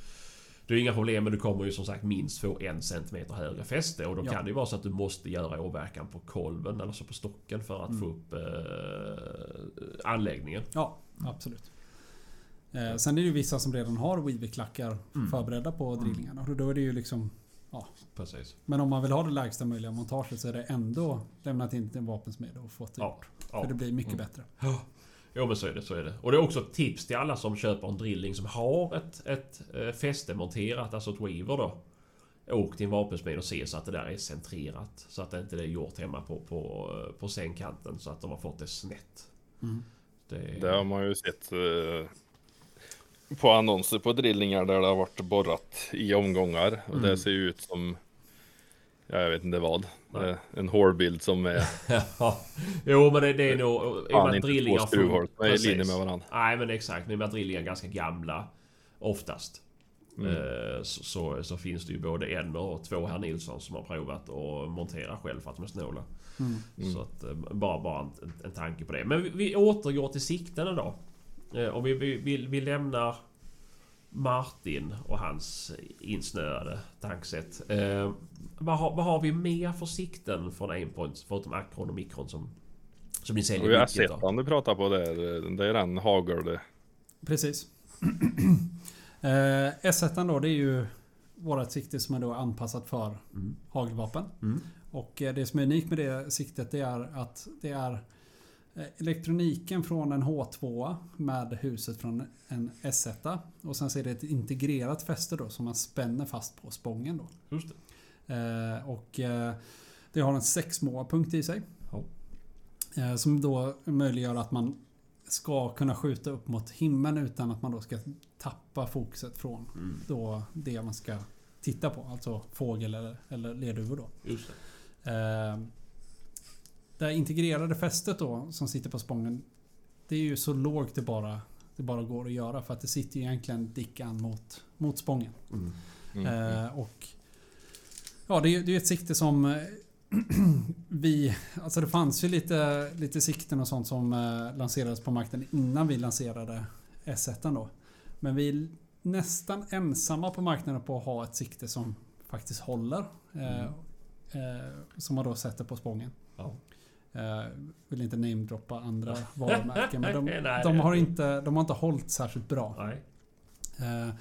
Det är inga problem men du kommer ju som sagt minst få en centimeter högre fäste och då Ja. kan det ju vara så att du måste göra åverkan på kolven eller så på stocken för att Mm. få upp eh, anläggningen. Ja, absolut. Eh, sen är det ju vissa som redan har Weaver-klackar Mm. förberedda på drillningarna. Och då är det ju liksom... Precis. Men om man vill ha det lägsta möjliga montaget så är det ändå lämnat in till en vapensmed och fått det Ja. gjort. ja. För det blir mycket Mm. bättre. Jo men så är det, så är det. Och det är också ett tips till alla som köper en drilling som har ett, ett eh, fäste monterat, alltså ett weaver då. Åk till en vapensmed och se så att det där är centrerat. Så att det inte är gjort hemma på, på, eh, på sängkanten så att de har fått det snett. Mm. Det, Det har man ju sett eh, på annonser på drillingar där det har varit borrat i omgångar. Och Mm. det ser ju ut som, ja, jag vet inte vad, Nej. En hårbild som är Ja. Jo men det, det är nog... I och fan med att inte drillingar två skruvhål som är i linje med varandra. Nej men exakt. Men i och med att drillingar är ganska gamla. Oftast. Mm. Eh, Så, så, så finns det ju både en och två herr Nilsson som har provat att montera själv för att de är snåla. Mm. Mm. Så att, eh, bara, bara en, en tanke på det. Men vi, vi återgår till sikten då. Eh, Och vi, vi, vi, vi lämnar Martin och hans insnöade tankesätt. Eh, vad, har, vad har vi mer för sikten från Aimpoint förutom Acron och Micron som, som ni säljer jag sett han du pratar på där, det är den hagel Precis. eh, S1 då, det är ju vårat sikte som är då anpassat för Mm. hagelvapen. Mm. Och eh, det som är unikt med det siktet det är att det är elektroniken från en H2 med huset från en S1. Och sen så är det ett integrerat fäste då som man spänner fast på spången då. Just det. Eh, och eh, det har en sexmåarpunkt i sig. Ja. Eh, som då möjliggör att man ska kunna skjuta upp mot himlen utan att man då ska tappa fokuset från Mm. då det man ska titta på. Alltså fågel eller, eller lerduvor då. Just det. Det integrerade fästet då som sitter på spången. Det är ju så lågt det bara, det bara går att göra för att det sitter ju egentligen dickan mot, mot spången. Mm. Mm. Eh, och Ja, det är ju ett sikte som eh, vi... Alltså det fanns ju lite, lite sikten och sånt som eh, lanserades på marknaden innan vi lanserade S1 då. Men vi är nästan ensamma på marknaden på att ha ett sikte som faktiskt håller. Eh, eh, som man då sätter på spången. Ja. Eh, vill inte namedroppa andra varumärken men de, de, har inte, de har inte hållit särskilt bra. Eh,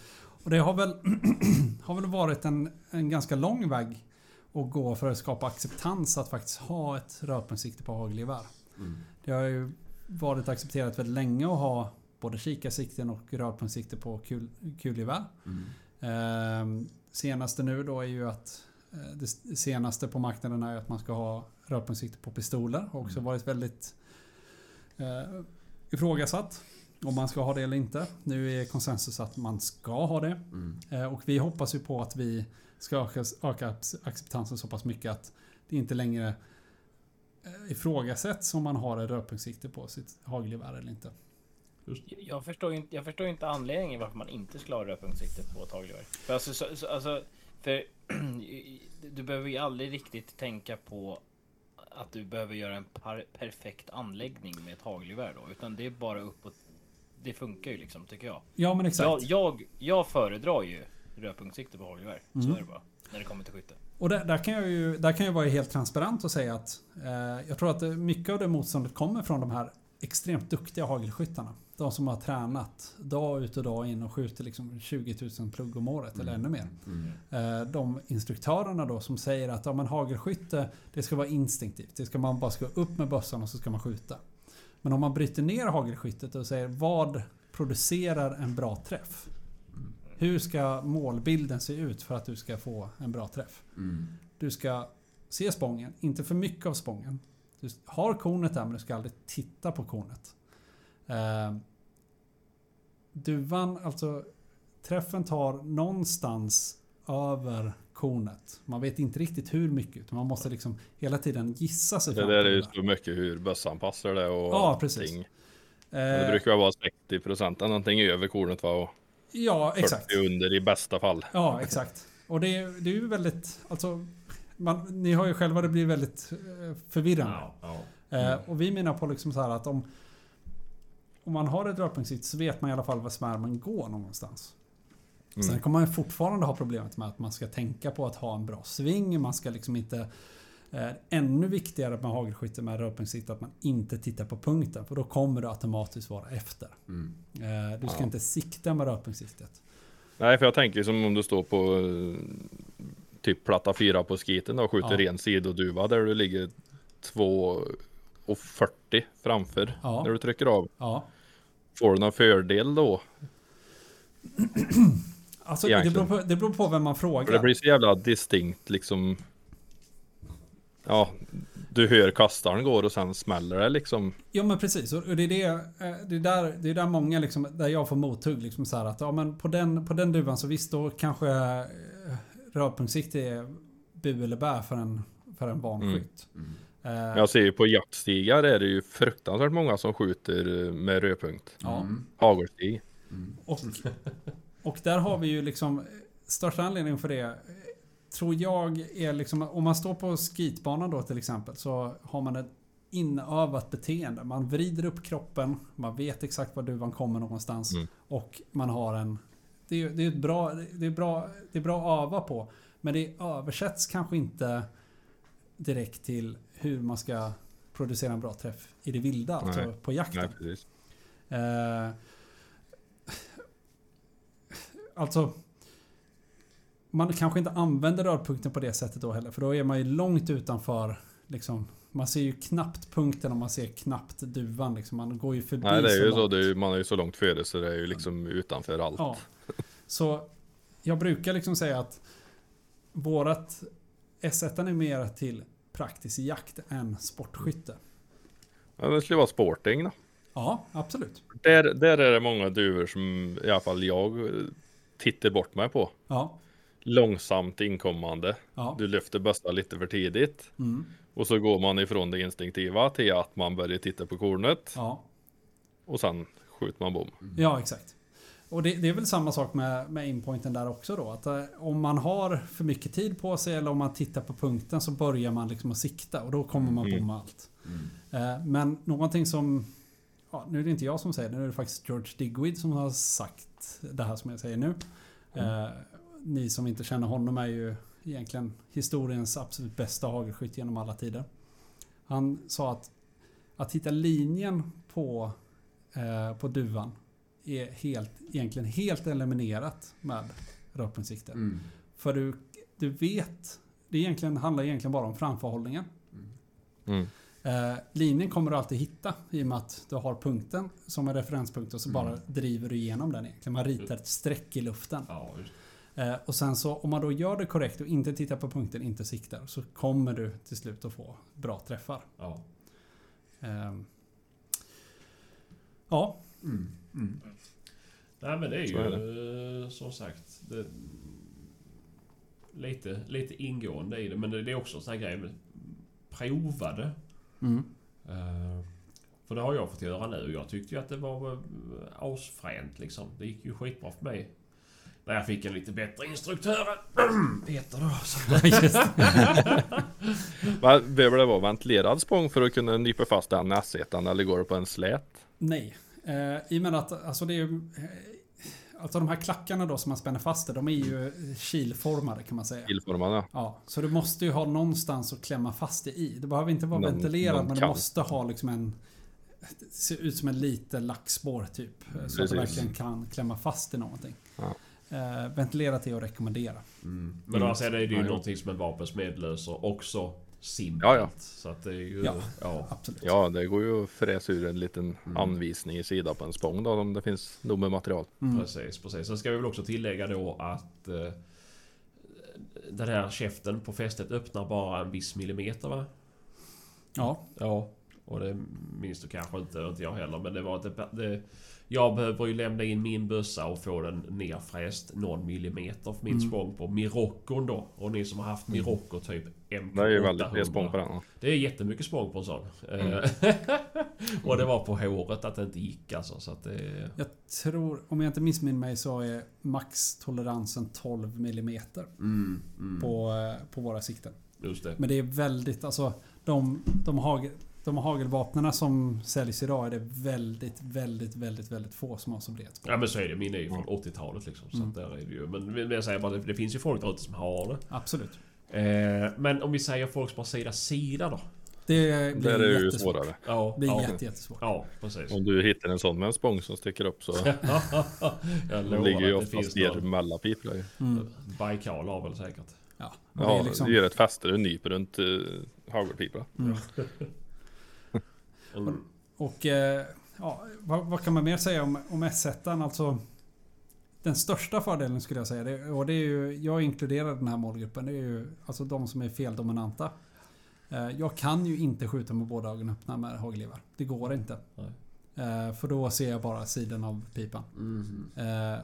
och det har väl, har väl varit en, en ganska lång väg att gå för att skapa acceptans att faktiskt ha ett rörpunktsikte på hagelgevär. Mm. Det har ju varit accepterat väldigt länge att ha både kikarsikten och rörpunktssikte på kul, kulgevär. Mm. Eh, senaste nu då är ju att eh, det senaste på marknaden är att man ska ha rörpunktssikte på pistoler. Har också varit väldigt eh, ifrågasatt. Om man ska ha det eller inte. Nu är konsensus att man ska ha det. Mm. Eh, och vi hoppas ju på att vi ska öka, öka acceptansen så pass mycket att det inte längre eh, ifrågasätts om man har ett rörpunktssikte på sitt hagelgevär eller inte. Jag förstår, inte, jag förstår inte anledningen varför man inte skulle ha rödpunktssikte på ett hagelgevär. För alltså, så, så, alltså, för du behöver ju aldrig riktigt tänka på att du behöver göra en perfekt anläggning med ett hagelgevär då. Utan det är bara uppåt. Det funkar ju liksom tycker jag. Ja men exakt. Jag, jag, jag föredrar ju rödpunktssikte på hagelgevär. Så Mm. är det bara. När det kommer till skytte. Och där, där, kan jag ju, där kan jag vara helt transparent och säga att eh, jag tror att mycket av det motståndet kommer från de här extremt duktiga hagelskyttarna. De som har tränat dag ut och dag in och skjuter liksom 20 000 plugg om året eller ännu mer. Mm. Eh, de instruktörerna då som säger att ja, men hagelskytte det ska vara instinktivt. Det ska man bara ska upp med bössan och så ska man skjuta. Men om man bryter ner hagelskyttet och säger vad producerar en bra träff? Hur ska målbilden se ut för att du ska få en bra träff? Mm. Du ska se spången, inte för mycket av spången. Du har kornet där men du ska aldrig titta på kornet. Eh, duvan, alltså träffen tar någonstans över kornet. Man vet inte riktigt hur mycket. utan Man måste liksom hela tiden gissa sig Det fram där är ju det. så mycket hur bössan passar det och Ja, precis. Det Eh, brukar vara 60 procent någonting över kornet va? Och ja, 40 exakt. under i bästa fall. Ja, exakt. Och det, är- det är ju väldigt... Alltså, man, ni har ju själva, det blir väldigt eh, förvirrande. Ja, ja. Eh, och vi menar på liksom så här att om, om man har ett rörpunktssikt så vet man i alla fall var svärmen går någonstans. Mm. Sen kommer man fortfarande ha problemet med att man ska tänka på att ha en bra sving. Man ska liksom inte... Eh, ännu viktigare med hagelskytte med rörpunktssikt att man inte tittar på punkten. För då kommer du automatiskt vara efter. Mm. Eh, du ska Ja. inte sikta med rörpunktssiktet. Nej, för jag tänker som om du står på eh, typ platta fyra på skiten och skjuter Ja. ren sidoduva där du ligger 2,40 framför Ja. när du trycker av. Ja. Får du någon fördel då? Alltså det beror, på, det beror på vem man frågar. För det blir så jävla distinkt liksom. Ja, du hör kastaren går och sen smäller det liksom. Ja men precis. Och det är, det, eh, det är där, det är där många liksom, där jag får mothugg. Liksom så här att ja, men på, den, på den duvan så visst då kanske eh, rörpunktssikte är bu eller bä för en, för en van Mm. Mm. Eh, Jag ser ju på jaktstigar är det ju fruktansvärt många som skjuter eh, med rödpunkt. ja. Mm. Hagelstig. Mm. Och, och där har vi ju liksom största anledningen för det eh, tror jag är liksom om man står på skitbanan då till exempel så har man ett inövat beteende. Man vrider upp kroppen, man vet exakt var duvan kommer någonstans Mm. och man har en det är, det är ett bra, det är bra, det är bra att öva på. Men det översätts kanske inte direkt till hur man ska producera en bra träff i det vilda, alltså på jakten. Nej. Eh, alltså... Man kanske inte använder rörpunkten på det sättet då heller. För då är man ju långt utanför. Liksom, man ser ju knappt punkten och man ser knappt duvan. Liksom. Man går ju förbi Nej, det är ju så. långt. Det är, ju- man är ju så långt före så det är ju liksom utanför allt. Ja. Så jag brukar liksom säga att vårat S1 är mer till praktisk jakt än sportskytte. Ja, det skulle vara sporting då. Ja, absolut. Där, där är det många duvor som i alla fall jag tittar bort mig på. Ja. Långsamt inkommande. Ja. Du lyfter bössan lite för tidigt. Mm. Och så går man ifrån det instinktiva till att man börjar titta på kornet. Ja. Och sen skjuter man bom. Ja, exakt. Och det, det är väl samma sak med, med inpointen där också då. Att eh, om man har för mycket tid på sig eller om man tittar på punkten så börjar man liksom att sikta och då kommer man Mm. bomma allt. Eh, men någonting som... Ja, nu är det inte jag som säger det, nu är det faktiskt George Digweed som har sagt det här som jag säger nu. Eh, ni som inte känner honom är ju egentligen historiens absolut bästa hagelskytt genom alla tider. Han sa att att hitta linjen på, på duvan är helt, egentligen helt eliminerat med röpinsikter. Mm. För du, du vet, det egentligen, handlar egentligen bara om framförhållningen. Mm. Eh, linjen kommer du alltid hitta i och med att du har punkten som en referenspunkt och så bara driver du igenom den egentligen. Man ritar ett streck i luften. Ja. Eh, och sen så om man då gör det korrekt och inte tittar på punkten, inte siktar, så kommer du till slut att få bra träffar. Ja. Ehm. Ja, Nej men det är ju är eh, som sagt det, lite, lite ingående i det. Men det, det är också en sån här grej med provade. mm. Eh, för det har jag fått göra nu. Jag tyckte ju att det var uh, asfränt liksom. Det gick ju skitbra för mig. När jag fick en lite bättre instruktör än Peter då. Det. Behöver det vara ventilerad spång för att kunna nypa fast den nässetan eller går det på en slät? Nej. Eh, I och med att alltså det är ju... eh, Alltså de här klackarna då som man spänner fast det, de är ju kilformade kan man säga. Illformad ja. Så du måste ju ha någonstans att klämma fast det i. Det behöver inte vara Någon- ventilerat någon men du måste ha liksom en... Det ser ut som en liten lackspår typ. Så att du verkligen kan klämma fast i någonting. Ja. Eh, ventilerat är att rekommendera. mm. Men alltså är det ju Ja, jo. någonting som en vapensmed löser också simpelt. Ja, ja. Så att det är ju... Ja. ja. Absolut. Ja, det går ju att fräsa ur en liten anvisning i sida på en spång då om det finns nog med material. Mm. Precis, precis. Sen ska vi väl också tillägga då att eh, den här käften på fästet öppnar bara en viss millimeter va? Ja, Ja. Och det minns du kanske inte, inte jag heller. Men det var det, det, Jag behöver ju lämna in min bössa och få den nerfräst någon millimeter för min Mm. spång på Miroccon då. Och ni som har haft Mirocco typ MK800. Det är ju väldigt mycket spång på den. ja. Det är jättemycket spång på en sån. Mm. Eh, och det var på håret att det inte gick alltså. Så att det... jag tror, om jag inte missminner mig så är maxtoleransen 12 mm Mm, mm. på, eh, på våra sikten. Just det. Men det är väldigt, alltså de, de, hagel, de hagelvapnen som säljs idag är det väldigt, väldigt, väldigt, väldigt få som har bred spång. Ja men så är det. Min är ju från 80-talet liksom. Så Mm. där är det ju. Men men jag säger bara det, det finns ju folk där ute som har det. Absolut. Eh, men om vi säger folk som har sida sida då? Det blir Där är det ju svårare. Ja, Det blir ja, jätte, jättesvårt. ja precis. Om du hittar en sån med en spång som sticker upp så jag det ligger ju att det finns oftast ner någon. mellapiplar ju. Mm. Baikal har väl säkert. Ja, det Ja, är liksom, du gör ett fäste du nyper runt uh, hagelpipan. mm. Mm. Och eh, ja, vad, vad kan man mer säga om, om S1? Alltså, den största fördelen skulle jag säga, det, och det är ju, jag inkluderar den här målgruppen, det är ju alltså de som är feldominanta. Eh, jag kan ju inte skjuta med båda ögonen öppna med hagelgevär. Det går inte. Nej. Eh, för då ser jag bara sidan av pipan. Mm.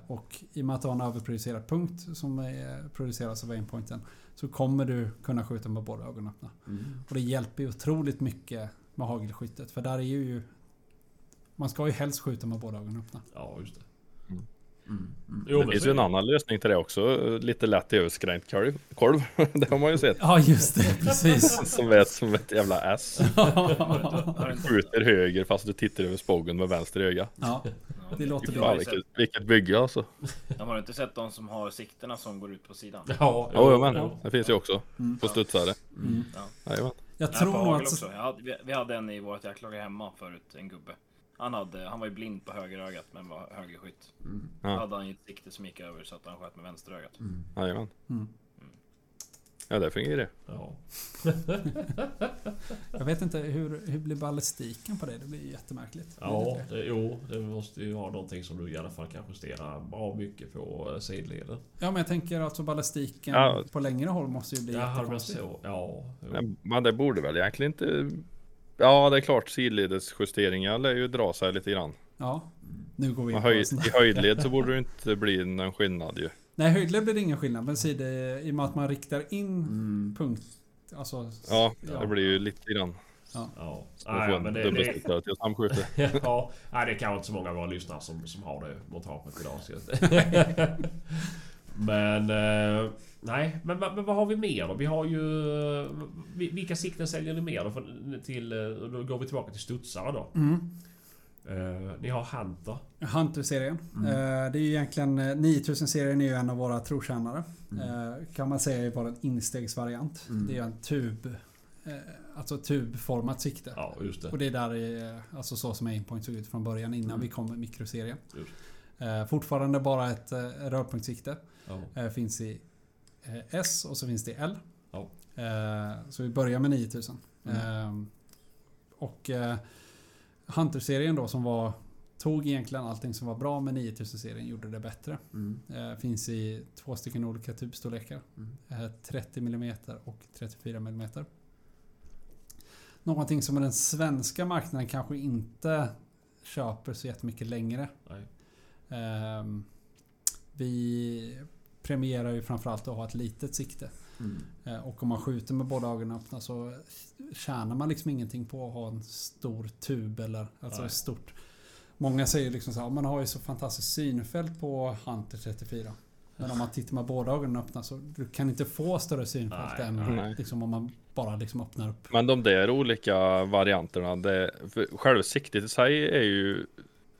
Och i och med att du har en överproducerad punkt som produceras av aimpointen så kommer du kunna skjuta med båda ögonen öppna. Mm. Och det hjälper ju otroligt mycket med hagelskyttet. För där är ju... Man ska ju helst skjuta med båda ögonen öppna. Ja, just det. Mm. Mm. Mm. Jo, Det finns ju en annan lösning till det också. Lite lätt överskränkt korv. korv. det har man ju sett. Ja just det, precis. Som är som ett jävla S. Du Skjuter höger fast du tittar över spågen med vänster öga. ja, det låter bra. vilket, vilket bygge alltså. De har inte sett de som har sikterna som går ut på sidan? Ja, Jo, jo, men det finns ju också. Mm. På studsare. Mm. Jajamän. Jag Nej, tror nog att... också. Jag hade, vi, hade en i vårt jaktlag hemma förut, en gubbe. Han, hade, han var ju blind på högerögat men var högerskytt. Då Ja. hade han ju ett sikte som gick över så att han sköt med vänsterögat. Jajamän. Mm. Ja det fungerar det. Ja. Jag vet inte, hur, hur blir ballistiken på det? Det blir ju jättemärkligt. Ja, det, jo, det måste ju ha någonting som du i alla fall kan justera bra mycket på eh, sidleden. Ja men jag tänker alltså ballistiken Ja. på längre håll måste ju bli Ja, men jättekonstig. så. Ja. jo. Men- det borde väl egentligen inte Ja, det är klart sidledesjusteringar lär ju dra sig lite grann. Ja. Nu går vi in på höj, sånt I där. höjdled så borde det inte bli någon skillnad ju. Nej, höjdled blir det ingen skillnad. Men sid, i och med att man riktar in Mm. punkt... Alltså... Ja, Ja. det blir ju lite grann. Ja. Ah, får ja, en men det, det, till samskjutet. ja, nej, det kanske inte så många av våra lyssnare som, som har det montaget idag. Så men... Eh, nej, men, vad- men vad har vi mer då? Vi har ju... vi- Vilka sikten säljer ni mer då? För, till, eh, då går vi tillbaka till studsare då. Mm. Eh, ni har Hunter. Hunter-serien. Mm. Eh, det är ju egentligen... eh, 9000-serien är ju en av våra trotjänare. Mm. Eh, kan man säga är bara en instegsvariant. Mm. Det är en tub... Eh, alltså tubformat sikte. Ja, just det. Och det är där är, alltså så som Aimpoint såg ut från början innan Mm. vi kom med mikroserien. Eh, fortfarande bara ett eh, rörpunktssikte. Eh, finns i eh, S och så finns det i L. Eh, så vi börjar med 9000. Mm. Eh, och eh, Hunter-serien då som var Tog egentligen allting som var bra med 9000-serien gjorde det bättre. Mm. Eh, finns i två stycken olika tubstorlekar. Mm. Eh, 30 mm och 34 mm. Någonting som den svenska marknaden kanske inte köper så jättemycket längre. Ehm, vi premierar ju framförallt att ha ett litet sikte. Mm. Eh, Och om man skjuter med båda ögonen öppna så tjänar man liksom ingenting på att ha en stor tub eller alltså Nej. stort. Många säger liksom så här, man har ju så fantastiskt synfält på Hunter 34. Men om man tittar med båda ögonen öppna så du kan inte få större synfält Nej, än nej. liksom om man bara liksom öppnar upp. Men de där olika varianterna, det, för själva siktet i sig är ju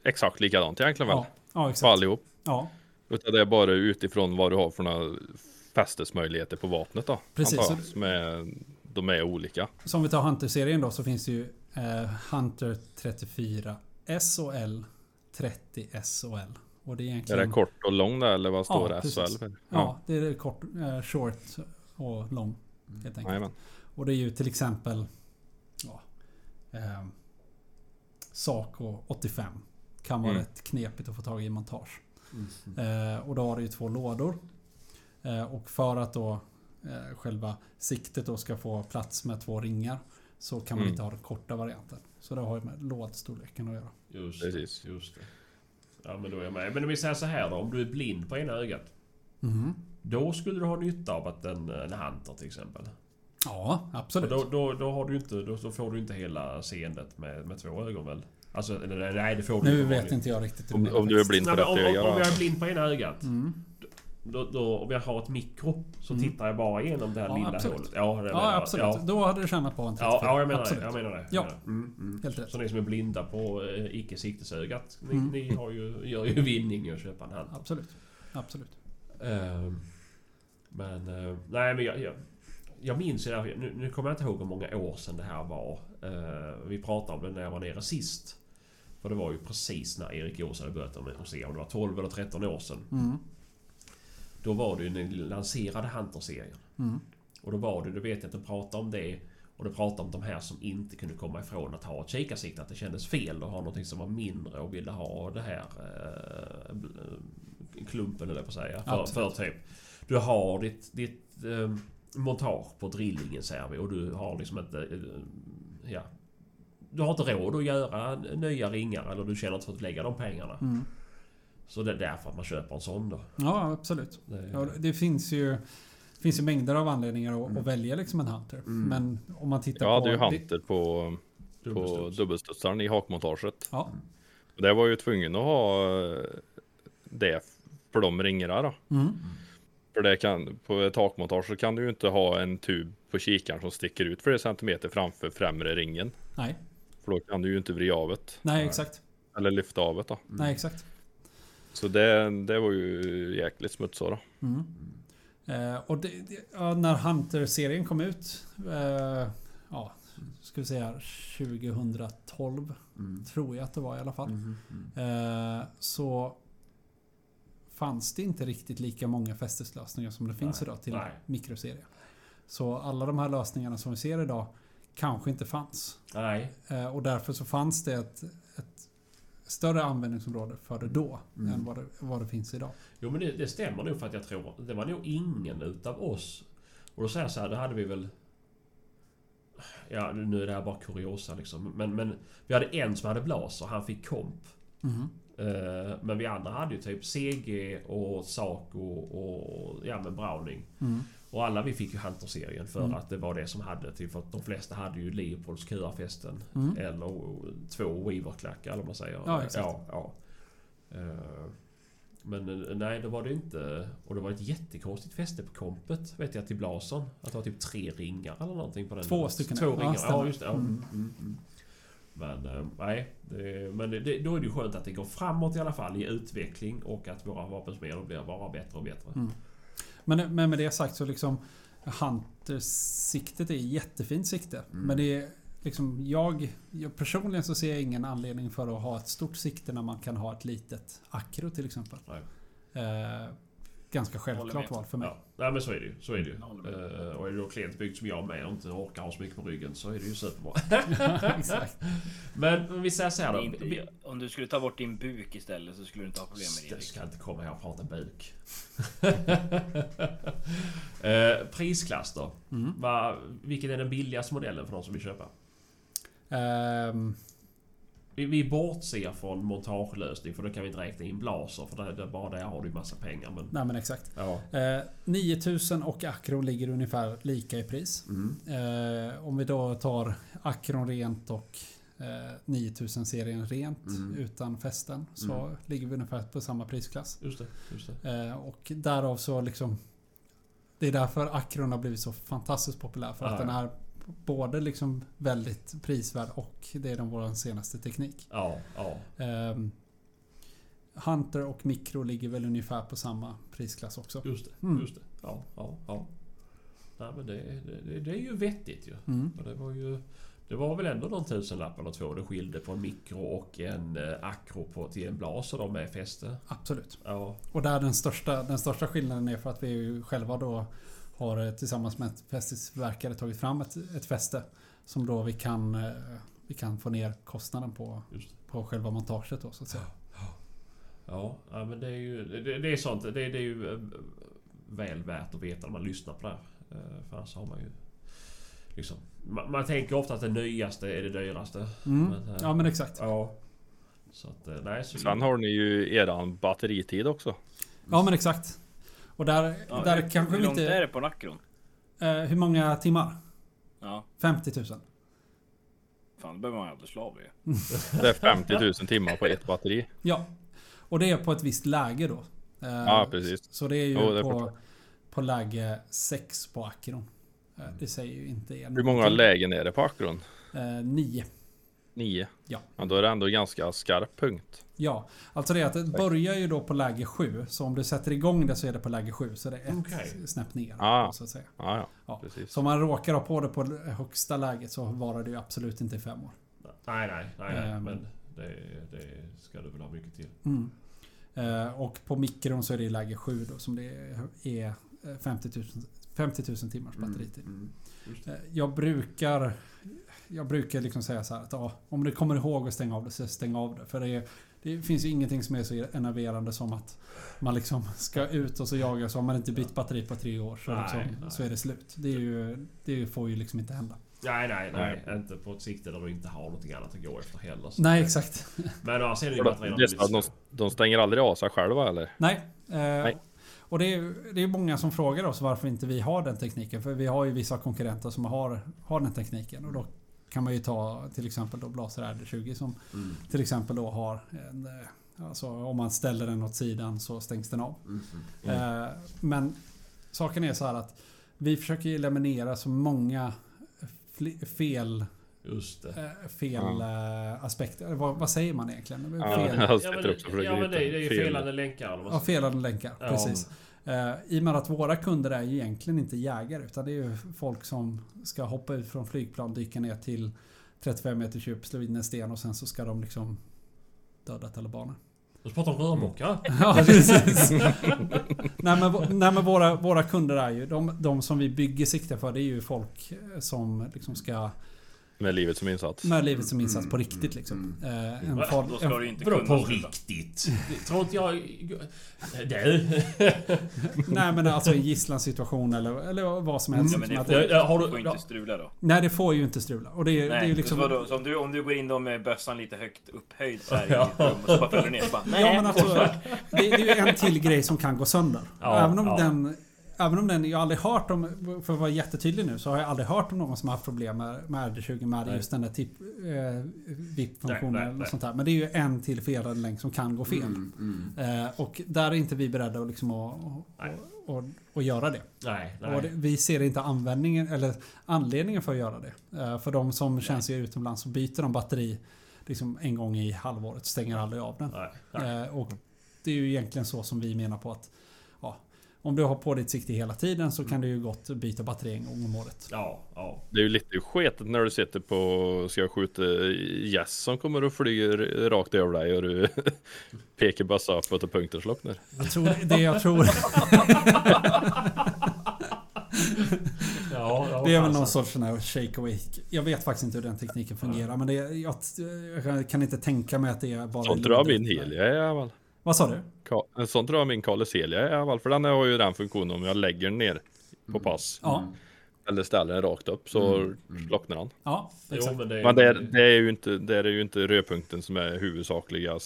exakt likadant egentligen väl? Ja, ja För exakt. allihop. Ja, Utan det är bara utifrån vad du har för några fästesmöjligheter på vapnet då. Precis, antar jag, så- Som är, de är olika. som vi tar Hunter-serien då så finns det ju eh, Hunter 34 S och L 30 S och L. Och det är Är egentligen... det kort och lång där eller vad står Ja, det? precis. SL? Ja, det är kort, eh, short och lång. Helt enkelt. Jajamän. Och det är ju till exempel ja, eh, Saco 85. Kan vara Mm. rätt knepigt att få tag i montage. Mm. Eh, och då har du ju två lådor. Eh, och för att då eh, själva siktet då ska få plats med två ringar. Så kan man Mm. inte ha den korta varianten. Så det har ju med lådstorleken att göra. Just, Precis. just det. Ja men då är jag med. Men om vi säger så här då. Om du är blind på ena ögat. Mhm. Då skulle du ha nytta av att en, en Hunter till exempel. Ja, absolut. då, då, då, har du inte, då, då får du inte hela seendet med, med två ögon väl? Alltså nej det får du Nu inte. vet inte jag riktigt hur Om, om du är blind på rätt om, öga om, om jag är blind på ena ögat. Mm. Då, då, om jag har ett mikro så Mm. tittar jag bara igenom det här Ja, lilla absolut. hålet. Ja, det Ja, absolut. Ja. Då hade du tjänat på en 34. Ja, ja, jag menar absolut. det. Jag menar det. Ja. Mm, mm. Helt rätt. Så ni som är blinda på eh, icke siktesögat. Ni, Mm. ni har ju, gör ju vinning i att köpa en hand. Absolut. Absolut. Ehm, men... eh, nej men jag... jag jag minns ju, nu, nu kommer jag inte ihåg hur många år sedan det här var. Eh, vi pratade om det när jag var nere sist. För det var ju precis när Erik Gås hade börjat med se om det var 12 eller 13 år sedan. Då var det ju när ni lanserade Hunter-serien. Mm. Och då var det, du vet jag att de pratade om det. Och de pratade om de här som inte kunde komma ifrån att ha ett kikarsikte. Att det kändes fel att ha någonting som var mindre och ville ha det här eh, klumpen eller på att säga. För, för typ. Du har ditt, ditt eh, montage på drillingen säger vi och du har liksom inte... Eh, ja. Du har inte råd att göra nya ringar eller du känner inte för att lägga de pengarna. Mm. Så det är därför att man köper en sån då. Ja, absolut. Det, Ja, det finns ju, finns ju mängder av anledningar att, Mm. att välja liksom en Hunter. Mm. Men om man tittar Jag på... hade ju Hunter på, på dubbelstuds. dubbelstudsaren i hakmontaget. Ja. Det var ju tvungen att ha eh, det för de ringarna då. Mm. För det kan, på ett takmontage så kan du ju inte ha en tub på kikaren som sticker ut flera centimeter framför främre ringen. Nej, För då kan du ju inte vrida av det. nej exakt. Eller lyfta av det då. Nej exakt. Så det, det var ju jäkligt smutsigt då. Mm. Eh, och det, det, ja, när Hunter-serien kom ut, eh, ja, ska vi säga 2012, Mm. tror jag att det var i alla fall. Mm. Mm. Eh, så fanns det inte riktigt lika många fästeslösningar som det finns Nej, idag till nej. Så alla de här lösningarna som vi ser idag kanske inte fanns. Nej. Eh, och därför så fanns det ett större användningsområde för det då Mm. än vad det, vad det finns idag. Jo men det, det stämmer nog för att jag tror det var nog ingen utav oss. Och då säger jag så här, det hade vi väl... Ja, nu är det här bara kuriosa liksom. Men, men vi hade en som hade blaser. Han fick komp. Eh, Men vi andra hade ju typ CG och Saco och ja men Browning. Mm. Och alla vi fick ju Hunter-serien för Mm. att det var det som hade till för att de flesta hade ju Leopolds QR-fästen. Mm. Eller två Weaver-klackar eller vad man säger. Ja, exakt. Ja, ja. Eh, Men eh, nej, det var det inte. Och det var ett jättekonstigt fäste på kompet. Vet jag till Blasen. Att det var typ tre ringar eller någonting på den. Två stycken, Två ringar. Ja, just det. Ja. Mm. Mm. Men eh, nej. Det, men det, det, då är det ju skönt att det går framåt i alla fall i utveckling och att våra vapensmeder blir bara bättre och bättre. Mm. Men, men med det sagt så liksom Hunter-siktet är jättefint sikte. Mm. Men det är liksom jag, jag... Personligen så ser jag ingen anledning för att ha ett stort sikte när man kan ha ett litet akro till exempel. Eh, ganska självklart val för mig. Ja, nej men så är det ju. Så är det ju. Eh, och är du då klent som jag med och inte orkar ha så mycket på ryggen så är det ju superbra. Men om vi säger så här då. inte, om du skulle ta bort din buk istället så skulle du inte ha problem med det. jag ska inte komma här och prata buk. eh, prisklass då? Mm. Va, vilken är den billigaste modellen för de som vill köpa? Ehm, Vi, vi bortser från montagelösning för då kan vi inte räkna in blaser för det, det, bara där har du massa pengar. Men, nej men exakt. ja. Eh, 9000 och Acron ligger ungefär lika i pris. Mm. Eh, om vi då tar Acron rent och eh, 9000-serien rent Mm. utan fästen så Mm. ligger vi ungefär på samma prisklass. Just det. Just det. Eh, och därav så liksom Det är därför Acron har blivit så fantastiskt populär. För att Ja, den ja. Både liksom väldigt prisvärd och det är den vår senaste teknik. Ja, ja. Ehm, Hunter och Micro ligger väl ungefär på samma prisklass också. Just det. Mm. Just det. Ja, ja, ja. Nej men det, det, det, är ju vettigt ju. Mm. Och det var ju... Det var väl ändå någon tusenlapp eller två det skilde på en mikro och en eh, akro på, till en blaser då med fäste. Absolut. Ja. Och där den största, den största skillnaden är för att vi ju själva då har eh, tillsammans med ett fästesverkare tagit fram ett, ett fäste. Som då vi kan, eh, vi kan få ner kostnaden på, på själva montaget då så att säga. Ja, ja men det är ju... Det, det är sånt. Det, det är ju eh, väl värt att veta när man lyssnar på det här. För annars har man ju... Liksom, man, man tänker ofta att det nyaste är det dyraste. Mm. Men, Ja men exakt. Ja. Så att, nej, så Sen har ni ju eran batteritid också. Ja men exakt. Och där, Ja, där hur, kanske hur vi långt inte... är det på Nacron? Eh, hur många timmar? Ja, 50 000. fan då behöver man aldrig slav ju. Det är 50 000 timmar på ett batteri. Ja. Och det är på ett visst läge då. Eh, Ja, precis. Så det är ju Jo, det är på, på läge 6 på Acron. Eh, Det säger ju inte er Hur många lägen är det på Acron? Eh, nio. Nio? Ja. ja. Då är det ändå ganska skarp punkt. Ja, alltså det är att det börjar ju då på läge 7. Så om du sätter igång det så är det på läge 7. Så det är ett Okej. snäpp ner. Ah. Så att säga. Ja, ja. Ja. Precis. Så om man råkar ha på det på högsta läget så varar det ju absolut inte i fem år. Nej, nej, nej. nej Ehm. men det, det ska du väl ha mycket till. Mm. Eh, och på mikron så är det i läge 7 då som det är eh, 50 000, 50 000 timmars batteritid. Mm. Det. Eh, Jag brukar Jag brukar liksom säga så här att ja, om du kommer ihåg att stänga av det så stäng av det. För det, är, det finns ju ingenting som är så enerverande som att man liksom ska ut och så jaga så har man inte bytt batteri på tre år så, Nej, liksom, nej. så är det slut. Det, är ju, det får ju liksom inte hända. Nej, nej, nej. Inte på ett sikte där du inte har någonting annat att gå efter heller. Så Nej det- exakt. Men annars är det ju batterierna de, de, de stänger aldrig av sig själva eller? Nej. Eh, Och det är, det är många som frågar oss varför inte vi har den tekniken. För vi har ju vissa konkurrenter som har, har den tekniken. Och då kan man ju ta till exempel då Blaser RD20 som Mm. till exempel då har en... eh, Alltså om man ställer den åt sidan så stängs den av. Mm. Eh, Men saken är så här att vi försöker ju eliminera så många fel, Just det. eh, fel eh, aspekter. Vad, vad säger man egentligen? Ja, Fel, jag Ja men, ja, men det, det är ju felande länkar. Ja, felande länkar. Ja. Precis. Eh, I och med att våra kunder är ju egentligen inte jägare utan det är ju folk som ska hoppa ut från flygplan, dyka ner till 35 meters djup, slå in en sten och sen så ska de liksom döda talibaner. Du pratar om rörmokare. Ja, precis. nej, men, nej men våra, våra kunder är ju, de, de som vi bygger sikte för det är ju folk som liksom ska Med livet som insats. Med livet som insats på riktigt liksom. Eh, en Va? far, Då ska du inte kunna på sluta. riktigt? Det tror inte jag... Du. nej men alltså en gisslansituation eller, eller vad som helst. Ja, men det får, det, har du- får inte strula då. nej det får ju inte strula. Och det, det är Nej, ju liksom... vadå, så om, du, om du går in då med bössan lite högt upphöjd så här Ja. i och så bara fäller du ner så bara, nej, Ja men alltså, det, det är ju en till grej som kan gå sönder. Ja, även om ja. den... Även om den, jag aldrig hört om, för att vara jättetydlig nu, så har jag aldrig hört om någon som har haft problem med, med RD20 med Nej. just den där typ, eh, Nej, VIP-funktionen nej, nej. sånt där. Men det är ju en till felad länk som kan gå fel. Mm, Eh, och där är inte vi beredda att, liksom Nej. att, att, att göra det. Nej, Och det, nej. vi ser inte användningen eller anledningen för att göra det. Eh, för de som tjänstgör utomlands så byter de batteri liksom en gång i halvåret. Stänger aldrig av den. nej, nej. Eh, och det är ju egentligen så som vi menar på att om du har på ditt sikte hela tiden så kan du ju gott byta batteri en gång om året. Ja, ja. Det är ju lite sketet när du sitter på, ska skjuta gäss som kommer och flyger rakt över dig och du pekar bössa uppåt och punkten slocknar. Jag tror, det jag tror ja, det är väl någon sorts sån här shake away. Jag vet faktiskt inte hur den tekniken fungerar men det, jag, jag kan inte tänka mig att det är bara... Sånt tror jag min är i alla fall. Vad sa du? Ka- Sånt tror jag min är i alla fall. För den har ju den funktionen om jag lägger den ner på pass. Ja, Eller ställer den rakt upp så slocknar den. ja Jo, exakt. men det, Men det är, det är ju inte, det är ju inte rödpunkten som är huvudsakliga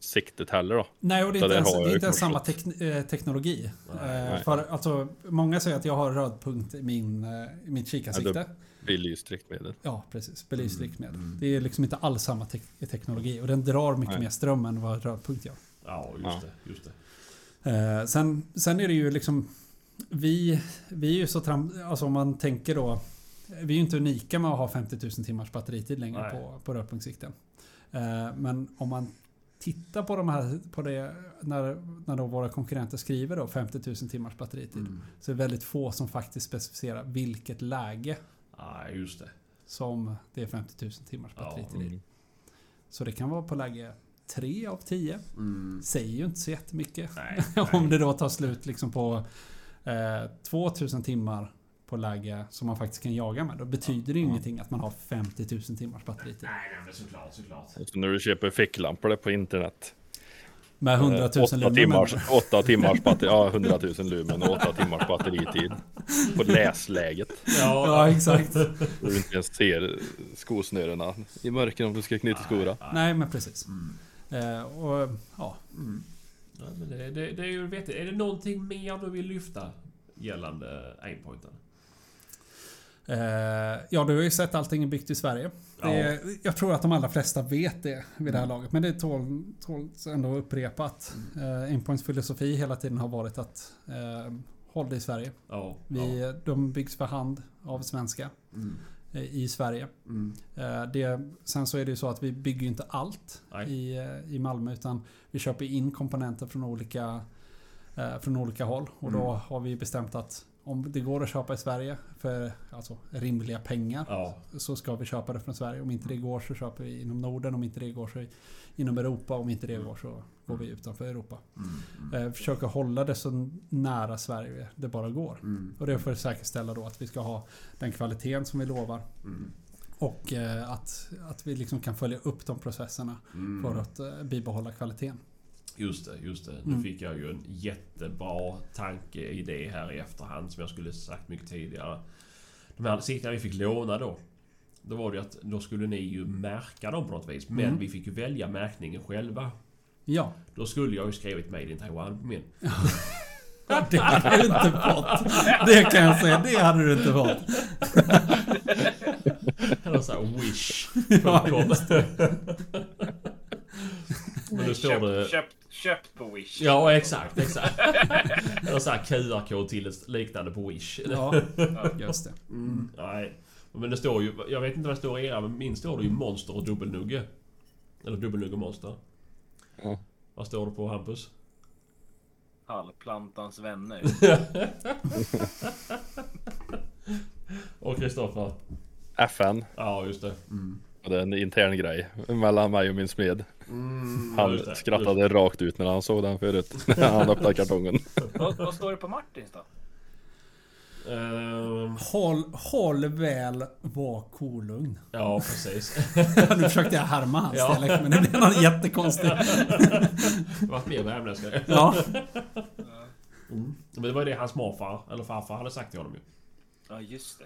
siktet heller då. Nej, och det är inte ens, det är inte ens samma tekn- eh, teknologi. Nej, Eh, nej. För alltså, många säger att jag har röd punkt i, min, eh, i mitt kikarsikte. Belyst riktmedel. Ja, precis. Belyst riktmedel. Det är liksom inte alls samma tek- teknologi. Och den drar mycket Nej. mer ström än vad röd punkt gör. Ja, just Ja. det. Just det. Eh, sen, sen är det ju liksom... Vi, vi är ju så tram... Alltså om man tänker då... Vi är ju inte unika med att ha 50 000 timmars batteritid längre Nej. på, på rödpunktssikten. Eh, men om man tittar på de här... På det, när, när då våra konkurrenter skriver då 50 000 timmars batteritid. Så är det väldigt få som faktiskt specificerar vilket läge Ja, just det. som det är 50 000 timmars Ja, batteritid i. mm. Så det kan vara på läge 3 av 10. Säger ju inte så jättemycket. Nej, Om nej. det då tar slut liksom på eh, 2000 timmar på läge som man faktiskt kan jaga med. Då betyder det ju ingenting att man har 50 000 timmars batteritid. Nej, nej, men såklart, såklart. Så när du köper ficklampor på internet. Med 100 000 eh, åtta lumen. timmars, åtta timmars batteri, ja 100 000 lumen och 8 timmars batteritid. På läsläget. Ja, exakt. Så du inte ens ser skosnörena i mörkret om du ska knyta skora. Nej, men precis. Eh, och ja, Ja, men det, det, det är ju vettigt. Är det någonting mer du vill lyfta gällande aimpointen? Eh, ja, du har ju sett allting byggt i Sverige. Det, Jag tror att de allra flesta vet det vid det här laget. Men det tål, tål ändå upprepat. Eh, Aimpoints filosofi hela tiden har varit att eh, hålla det i Sverige. Ja. Vi, De byggs för hand av svenska eh, i Sverige. Eh, det, sen så är det ju så att vi bygger inte allt Nej. i, eh, i Malmö utan vi köper in komponenter från olika, eh, från olika håll. Och då har vi bestämt att om det går att köpa i Sverige för alltså, rimliga pengar Ja. så ska vi köpa det från Sverige. Om inte det går så köper vi inom Norden. Om inte det går så inom Europa. Om inte det går så går vi utanför Europa. Eh, försöka hålla det så nära Sverige det bara går. Och det för att säkerställa då att vi ska ha den kvaliteten som vi lovar. Och eh, att, att vi liksom kan följa upp de processerna för att eh, bibehålla kvaliteten. Just det, just det. Nu Mm. fick jag ju en jättebra tankeidé här i efterhand som jag skulle sagt mycket tidigare. De här siktarna vi fick låna då. Då var det ju att då skulle ni ju märka dem på något vis. Men Mm. vi fick ju välja märkningen själva. Ja, Då skulle jag ju skrivit Made in Taiwan på min. det hade du inte fått. Det kan jag säga. Det hade du inte fått. Eller såhär wish. Ja, Men nu står det... Köpt, köpt, köpt på Wish. Ja, exakt, exakt. Eller såhär QR-kod till liknande på Wish. Ja, just det. Nej. Men det står ju... Jag vet inte vad det står i era, men min står det ju Monster och Dubbelnugge. Eller Dubbelnugge och Monster. Ja. Vad står det på Hampus? Halvplantans vänner. Och Kristoffer? FN. Ja, just det. Och är en intern grej mellan mig och min smed. Ja, Han just det. skrattade rakt ut när han såg den förut. När han öppnade kartongen. vad, vad står det på Martins då? Ehm, Håll, håll väl, var kolugn. Ja, precis. nu försökte jag härma hans Ja. dialekt men det blev något jättekonstigt. Vart mer värmländska. Ja. Mm. Men det var ju det hans morfar, eller farfar, hade sagt till honom ju. Ja just det.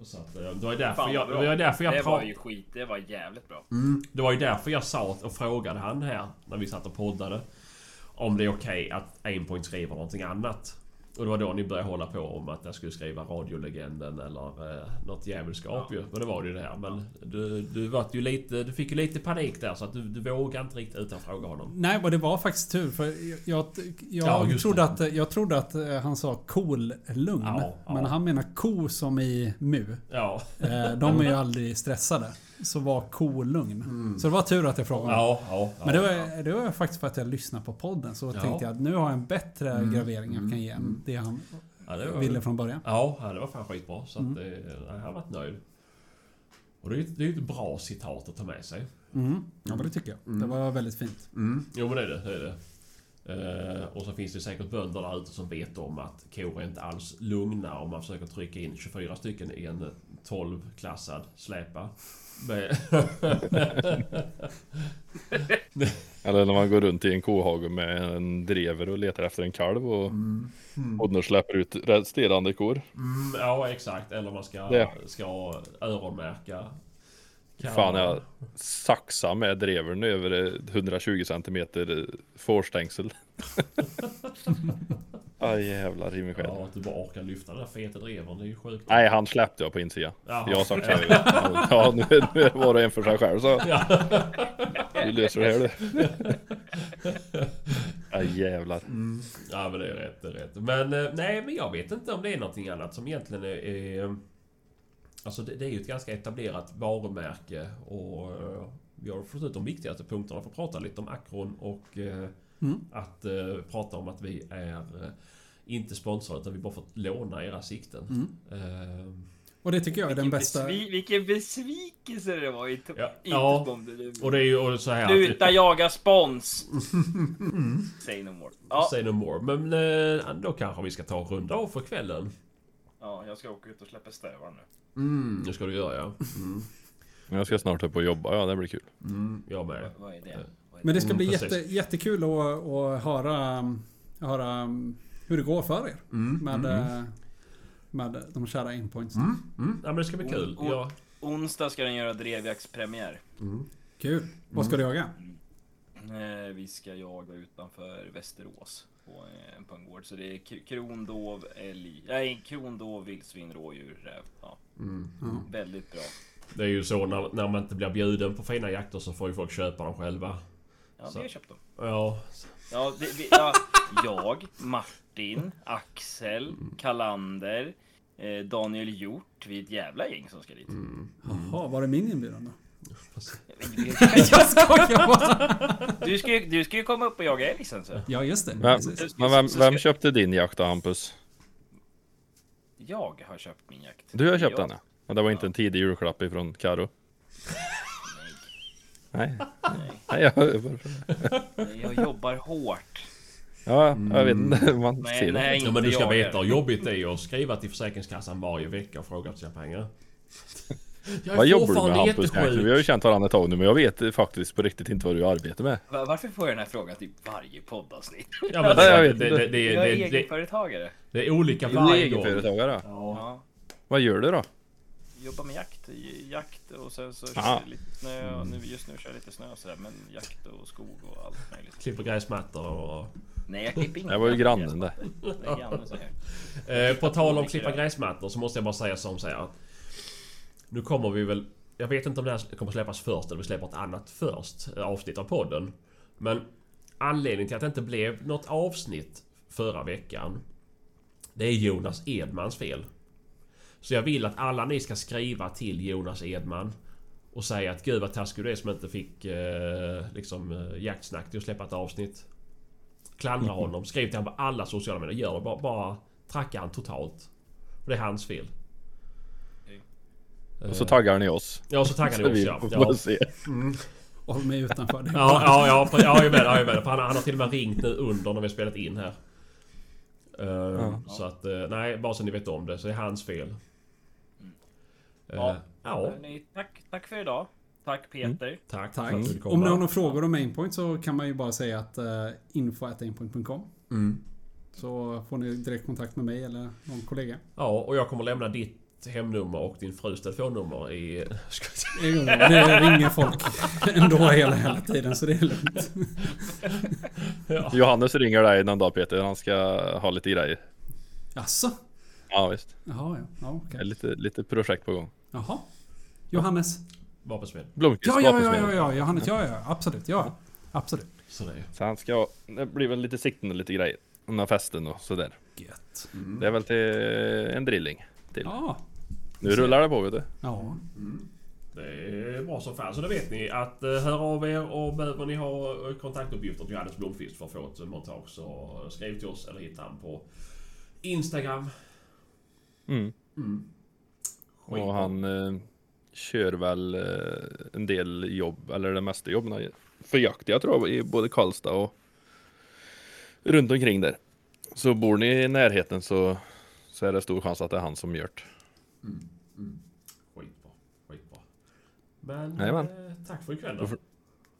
Och Så att, eh, det var ju därför Fan, jag, det var ju därför jag Det var ju skit. Det var jävligt bra. Det var ju därför jag sa och frågade han här när vi satt och poddade. Om det är okej att Aimpoint skriver någonting annat. Och det var då ni började hålla på om att jag skulle skriva radiolegenden eller eh, något djävulskap ju. Och det var det ju det här. Men du, du, var ju lite, du fick ju lite panik där så att du, du vågade inte riktigt utan fråga honom. Nej, men det var faktiskt tur för jag, jag, Ja, trodde, det. att, jag trodde att eh, han sa cool lugn. Ja, ja. Men han menar ko som i mu. Ja. Eh, De är ju aldrig stressade. Så var cool lugn. Så det var tur att jag frågade. Mm. Ja, ja, ja. Men det var, det var faktiskt för att jag lyssnade på podden. Så Ja. Mm. tänkte jag att nu har jag en bättre gravering jag kan ge än det han Ja, det var, ville från början. Ja, det var fan skitbra. Så Mm. att, eh, jag har varit nöjd. Och det är ju det ju ett bra citat att ta med sig. Mm. Ja, men det tycker jag. Det var väldigt fint. Jo men det är det. det, är det. Eh, och så finns det säkert bönder där ute som vet om att kor är inte alls lugna om man försöker trycka in 24 stycken i en 12-klassad släpa. Eller när man går runt i en kohage med en drever och letar efter en kalv och Odner släpper ut resterande kor. mm, ja exakt. Eller man ska, Det. ska öronmärka. Fan jag saxa med drevern över eh, 120 centimeter fårstängsel. Aj jävlar i mig själv. Ja, att du bara orkar lyfta den där feta drevern. Det är ju sjukt. Nej han släppte jag på insidan. Jaha. Jag saxade ju. Ja nu, nu var det en för sig själv så. Du löser det här du. Aj jävlar. Ja men det är rätt, det är rätt. Men eh, nej, men jag vet inte om det är någonting annat som egentligen är... är alltså det, det är ju ett ganska etablerat varumärke och eh, vi har fått ut de viktigaste punkterna för att prata lite om Acron och eh, Mm. att eh, prata om att vi är eh, inte sponsrade utan vi bara fått låna era sikten. Mm. Eh, Och det tycker jag är den bästa... besvi- vilken besvikelse det var. Inte, Ja. inte Ja. sponsor. och det är ju och så här... att- Sluta jaga spons! Say no more. Ja, Say no more. Men eh, då kanske vi ska ta och runda av för kvällen. ja, jag ska åka ut och släppa stävar nu. Mm, det ska du göra ja. Mm, Jag ska snart upp och jobba, ja det blir kul. mm, jag med. Vad, vad är det? Men det ska Mm, bli jätte, jättekul att, att höra, höra hur det går för er. Mm, Med, eh, med de kära inpoints. Mm, ja men det ska bli kul. Ja. Onsdag ska den göra drevjaktspremiär. Kul. Vad ska du jaga? Eh, vi ska jaga utanför Västerås på eh, en pungård. Så det är krondov, älg, nej krondov, vildsvin, rådjur, räv. Ja, Ja. väldigt bra. Det är ju så när, när man inte blir bjuden på fina jakter så får ju folk köpa dem själva. Ja, Så. vi har köpt dem. Ja. Ja, det, vi, ja, jag, Martin, Axel, Kalander, eh, Daniel Hjort. Vi är ett jävla gäng som ska dit. Jaha, var är min inbjudan då? Jag skojar bara! Du ska, ju, du ska ju komma upp och jaga älg så. Ja, just det. Vem, men vem, vem köpte din jakt då Hampus? Jag har köpt min jakt. Du har köpt Jag- den ja. Och det var inte en tidig julklapp ifrån Karo? Nej. Nej, jag, Nej, Jag jobbar hårt. ja, jag vet inte. Man Nej, ser det. nej, ja men du ska veta hur jobbigt det är att skriva till Försäkringskassan varje vecka och fråga efter sina pengar. Jag är Vad jobbar du med Hampus. Vi har ju känt varandra ett tag nu men jag vet faktiskt på riktigt inte vad du arbetar med. Va- Varför får jag den här frågan till varje poddavsnitt? Ja, men jag det, vet det, det, det, Jag är det, det, egenföretagare. det är olika Du är varje gång. egenföretagare. Ja. Ja. Vad gör du då? Jobbar med jakt, jakt och sen så kör Ah. jag lite snö. Och nu, just nu kör jag lite snö och sådär. Men jakt och skog och allt möjligt. Klipper gräsmattor och... Nej, jag klipper inte. Det var ju grannen det. Det är grannen som gör. Eh, på tal om klippa gräsmattor så måste jag bara säga som så här att Nu kommer vi väl... Jag vet inte om det här kommer släppas först eller vi släpper ett annat först eh, avsnitt av podden. Men anledningen till att det inte blev något avsnitt förra veckan Det är Jonas Edmans fel. Så jag vill att alla ni ska skriva till Jonas Edman och säga att gud vad taskig du är som inte fick eh, liksom eh, jaktsnack till att släppa ett avsnitt. Klandra honom. Skriv till honom på alla sociala medier. Gör det. Bara, bara tracka han totalt. För det är hans fel. Och så taggar ni oss. Ja, så taggar ni oss vi ja. Ja, se. Håll mig utanför. Det. ja, ja, ja, för- ja, jag är med, jag är med. För han, han har till och med ringt nu under när vi har spelat in här. Eh, Så att, eh, nej, bara så ni vet om det. Så det är hans fel. Eh, Ja. ja, Hörni, tack, tack för idag. Tack Peter. tack, Tack. för att du ville komma. Om ni har några frågor om Aimpoint så kan man ju bara säga att uh, info.aimpoint.com Mm. Så får ni direkt kontakt med mig eller någon kollega. Ja, och jag kommer lämna ditt hemnummer och din frus telefonnummer i... Ska jag säga- Det ringer folk ändå hela, hela tiden så det är lugnt. ja. Johannes ringer dig någon dag Peter, han ska ha lite grejer. Jaså? Ja visst, Jaha, ja. ja är lite, lite projekt på gång. Jaha. Johannes? Vapensmed. Blomqvist Ja, ja, ja, ja, ja, Johannes, ja, ja, absolut, ja. Absolut. Så. Så han ska, det blir väl lite sikten och lite grejer. Några fästen och sådär. Gött. Det är väl till en drilling till. Ja. Nu rullar det på vet du. Ja. Det är bra som fan. Så då vet ni att eh, hör av er och behöver ni ha eh, kontaktuppgifter till Johannes Blomqvist för att få ett montage så skriv till oss eller hitta han på Instagram. Mm. Mm. Och han eh, kör väl eh, en del jobb, eller det mesta jobben för jakt. Jag tror i både Karlstad och runt omkring där. Så bor ni i närheten så, så är det stor chans att det är han som gör det. Skitbra. Skitbra. Men Jajamän. eh, tack för ikväll Då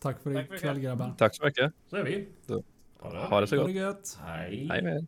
Tack för Tack för ikväll grabbar. Tack så mycket. Så är vi. Då- Ha det. Ha det så Ha gott. det gött. Hej. Hej med.